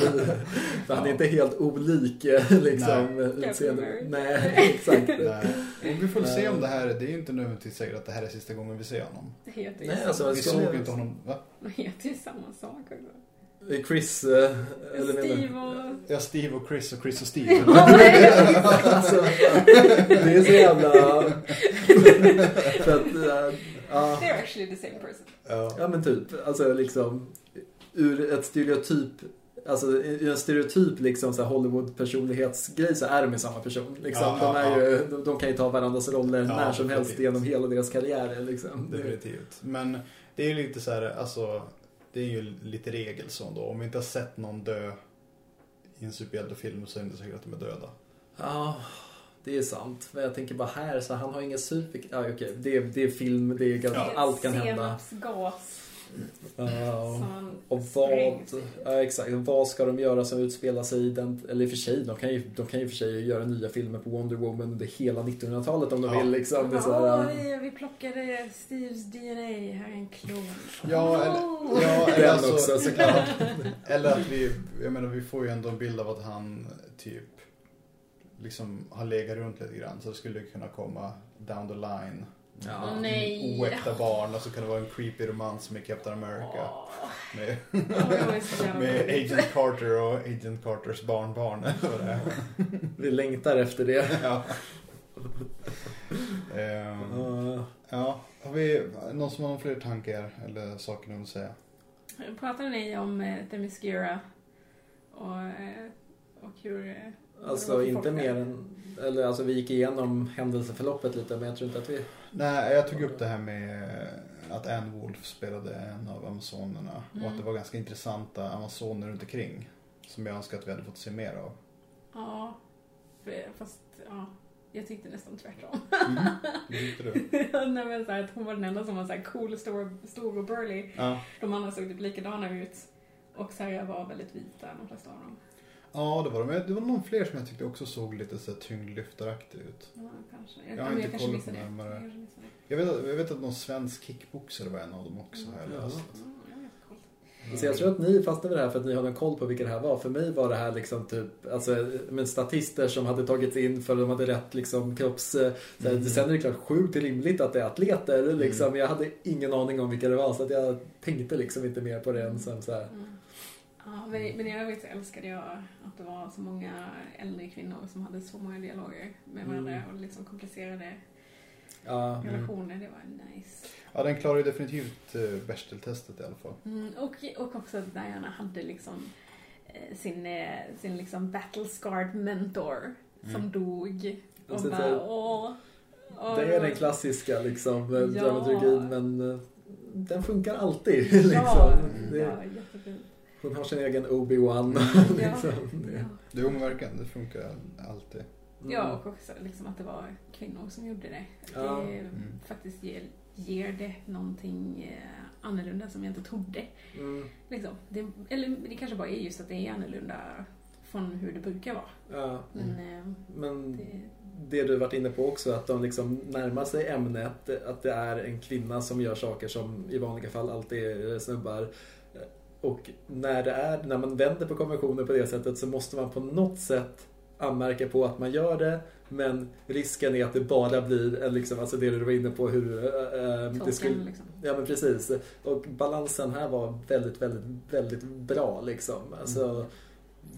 För han är inte helt olik eh, liksom, Nej. utseende. Nej, exakt. Nej. Får väl se om det här, det är ju inte nödvändigtvis säkert att det här är sista gången vi ser honom. Det heter ju Nej, samma, alltså, Vi såg ju inte honom, va? det heter ju samma sak också. Chris, eh, eller Steve och... Ja, Steve och Chris och Chris och Steve. Alltså, det är så jävla... för att, eh, ja. They're actually the same person. ja. Ja men typ, alltså liksom ur ett stereotyp alltså i en stereotyp liksom så Hollywood-personlighetsgrej så är de ju samma person. Liksom. Ja, de, är ju, de, de, kan ju ta varandras roller ja, när som helst genom hela deras karriärer. Liksom. Definitivt. Men det är ju lite så här, alltså det är ju lite regel så då. Om vi inte har sett någon dö i en superhjältefilm så är det inte säkert att de är döda. Ja, det är sant. Men jag tänker bara här, så han har inga super... Ja, okej. Okay. Det, är, det är film, det är ja. allt kan hända. Senapsgas. Uh, och vad, ja, exakt, vad ska de göra som utspelar sig i den, eller i och för sig, de kan ju, de kan ju för sig göra nya filmer på Wonder Woman under hela 1900-talet om de ja. vill liksom. Det så här, oh, vi plockade Steves DNA, här är en klon. Ja, eller, ja, eller alltså, också såklart. eller att vi, jag menar vi får ju ändå en bild av att han typ liksom har legat runt lite grann så det skulle kunna komma down the line Ja. Nej. Oäkta barn och så kan det vara en creepy romans med Captain America. Oh. Med, oh, med Agent Carter och Agent Carters barnbarn. Vi längtar efter det. ja. um, uh. ja. Har vi någon som har fler tankar eller saker de vill säga? Pratade ni om eh, Themyscira och, eh, och hur... Eh, alltså inte mer än... Eller alltså vi gick igenom händelseförloppet lite men jag tror inte att vi Nej, jag tog upp det här med att Anne Wolf spelade en av amazonerna mm. och att mm. det var ganska intressanta amazoner runt omkring som jag önskar att vi hade fått se mer av. Ja, fast ja, jag tyckte nästan tvärtom. Mm. Det du? Nej men så här, att hon var den enda som var så här cool, stor, stor och burly. Ja. De andra såg typ likadana ut. Och Sarah var väldigt vita, de flesta av dem. Ja, det var de. Det var någon fler som jag tyckte också såg lite så tyngdlyftaraktig ut. Ja, kanske. Jag, jag har inte kollat på närmare. Jag vet, jag vet att någon svensk kickboxare var en av dem också. Har jag läst. Mm. Så jag tror att ni fastnade vid det här för att ni hade en koll på vilka det här var. För mig var det här liksom typ, alltså med statister som hade tagits in för att de hade rätt liksom kropps... Mm. Sen är det klart sjukt rimligt att det är atleter liksom. Mm. Jag hade ingen aning om vilka det var så att jag tänkte liksom inte mer på det än som så här. Mm. Ja, men, men i övrigt så älskade jag att det var så många äldre kvinnor som hade så många dialoger med varandra mm. och liksom komplicerade ja, mm. relationer. Mm. Det var nice. Ja, den klarar ju definitivt uh, Bechdel-testet i alla fall. Mm, och, och också att Diana hade liksom eh, sin, eh, sin liksom battle-scarred mentor som mm. dog. Och bara, så, åh, åh, det är den klassiska liksom, ja. dramaturgin men den funkar alltid. liksom. Ja, det, ja jättefint. Hon har sin egen Obi-Wan. Ja, liksom. Det är ångverkan, det funkar alltid. Mm. Ja, och också liksom att det var kvinnor som gjorde det. Ja. Det mm. faktiskt ger, ger det någonting eh, annorlunda som jag inte trodde. Mm. Liksom. Det, eller det kanske bara är just att det är annorlunda från hur det brukar vara. Ja. Men, eh, Men det, det du varit inne på också, att de liksom närmar sig ämnet, att det är en kvinna som gör saker som i vanliga fall alltid är snubbar. Och när, det är, när man vänder på konventioner på det sättet så måste man på något sätt anmärka på att man gör det. Men risken är att det bara blir liksom, alltså det du var inne på hur... Äh, det skulle, liksom. Ja men precis. Och balansen här var väldigt, väldigt, väldigt bra liksom. Alltså, mm.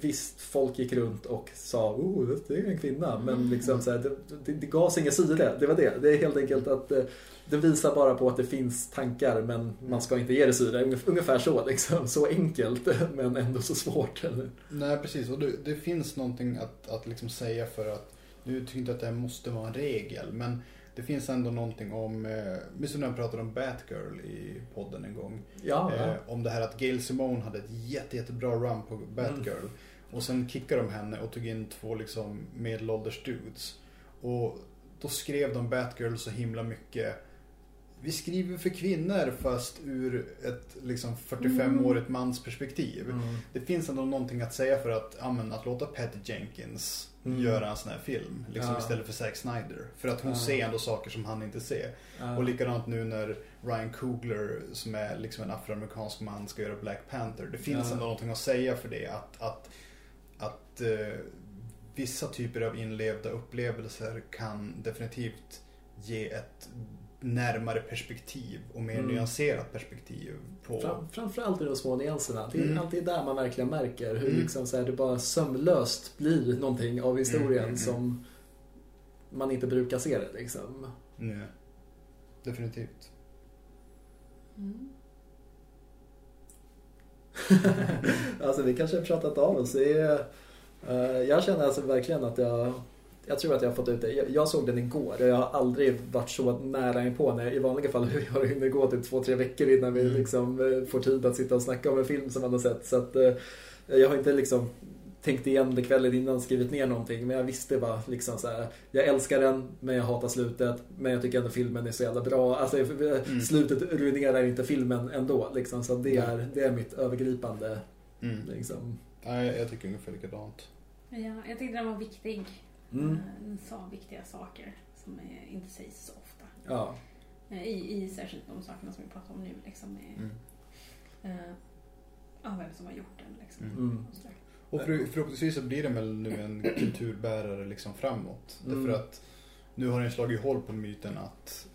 Visst, folk gick runt och sa oh, det är en kvinna. Men mm. liksom, så här, det, det, det gavs inga syre. Det var det. Det är helt enkelt att eh, det visar bara på att det finns tankar men man ska inte ge det syre. Ungefär så liksom. Så enkelt men ändå så svårt. Eller? Nej precis och det, det finns någonting att, att liksom säga för att nu tycker inte att det här måste vara en regel men det finns ändå någonting om, eh, minns du när jag pratade om Batgirl i podden en gång? Ja. Eh, om det här att Gail Simone hade ett jätte, jättebra run på Batgirl. Mm. Och sen kickade de henne och tog in två liksom medelålders dudes. Och då skrev de Batgirl så himla mycket vi skriver för kvinnor fast ur ett liksom 45-årigt mans perspektiv. Mm. Det finns ändå någonting att säga för att, ja, men, att låta Patty Jenkins mm. göra en sån här film. Liksom ja. Istället för Zack Snyder. För att hon ja. ser ändå saker som han inte ser. Ja. Och likadant nu när Ryan Coogler som är liksom en afroamerikansk man ska göra Black Panther. Det finns ändå någonting att säga för det. Att, att, att uh, vissa typer av inlevda upplevelser kan definitivt ge ett närmare perspektiv och mer mm. nyanserat perspektiv. På... Fram, framförallt i de små nyanserna. Det är mm. alltid där man verkligen märker hur mm. liksom så här, det bara sömlöst blir någonting av historien mm, mm, som man inte brukar se det. Liksom. Nej, definitivt. Mm. alltså vi kanske har pratat av oss. Är, uh, jag känner alltså verkligen att jag jag tror att jag har fått ut det. Jag, såg den igår och jag har aldrig varit så nära på när I vanliga fall har det hunnit gå typ två, tre veckor innan vi mm. liksom eh, får tid att sitta och snacka om en film som man har sett. Så att, uh, jag har inte liksom tänkt igen det kvällen innan skrivit ner någonting. Men jag visste bara liksom så här, Jag älskar den, men jag hatar slutet. Men jag tycker ändå filmen är så jävla bra. Alltså mm. slutet ruinerar inte filmen ändå. Liksom, så det är, det är mitt övergripande. Mm. Liksom. Ja, jag tycker ungefär likadant. Ja, jag tyckte den var viktig. Mm. Eh, den sa viktiga saker som inte sägs så ofta. Ja. Eh, I, I särskilt de sakerna som vi pratar om nu. Liksom, med, mm. uh, ja, vem som har gjort den. Liksom. Mm. Och för, förhoppningsvis så blir den väl nu en kulturbärare liksom framåt. Mm. Därför att nu har den slagit hål på myten att,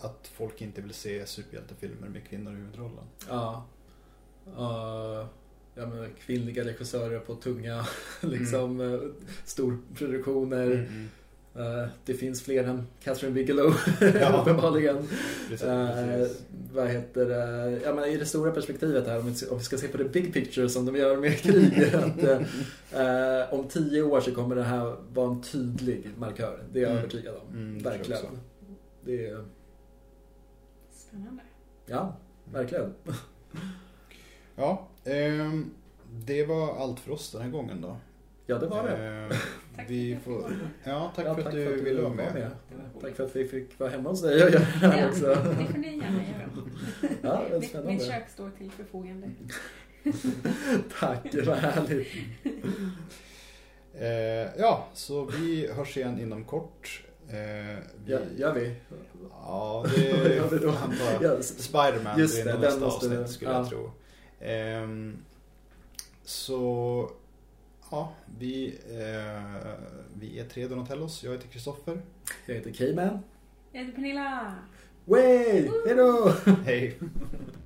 att folk inte vill se superhjältefilmer med kvinnor i huvudrollen. Ja. Uh, ja men, kvinnliga regissörer på tunga liksom, mm. uh, storproduktioner. Mm, mm. Uh, det finns fler än Catherine Bigelow ja. uppenbarligen. Uh, vad heter det? Ja, men I det stora perspektivet här, om vi, om vi ska se på det big picture som de gör med krig. att, uh, om tio år så kommer det här vara en tydlig markör. Det är jag mm. övertygad om. Mm, verkligen. Det är... Spännande. Ja, verkligen. ja, um, det var allt för oss den här gången då. Ja, det var det. Eh, vi får, ja, tack, ja, för, tack att du för att du ville vara med. med. Tack för att vi fick vara hemma hos dig och göra det här också. Det får ni gärna göra. Ja, det är spännande. Mitt kök står till förfogande. tack, vad härligt. Eh, ja, så vi hörs igen inom kort. Eh, vi... Ja, gör vi? Ja, det är ja, Spiderman Just det, nästa avsnitt skulle ja. jag tro. Eh, så Ja, vi, eh, vi är tre Donatellos. Jag heter Kristoffer. Jag heter Cayman. Jag heter Pernilla. Way! Hejdå! Hej!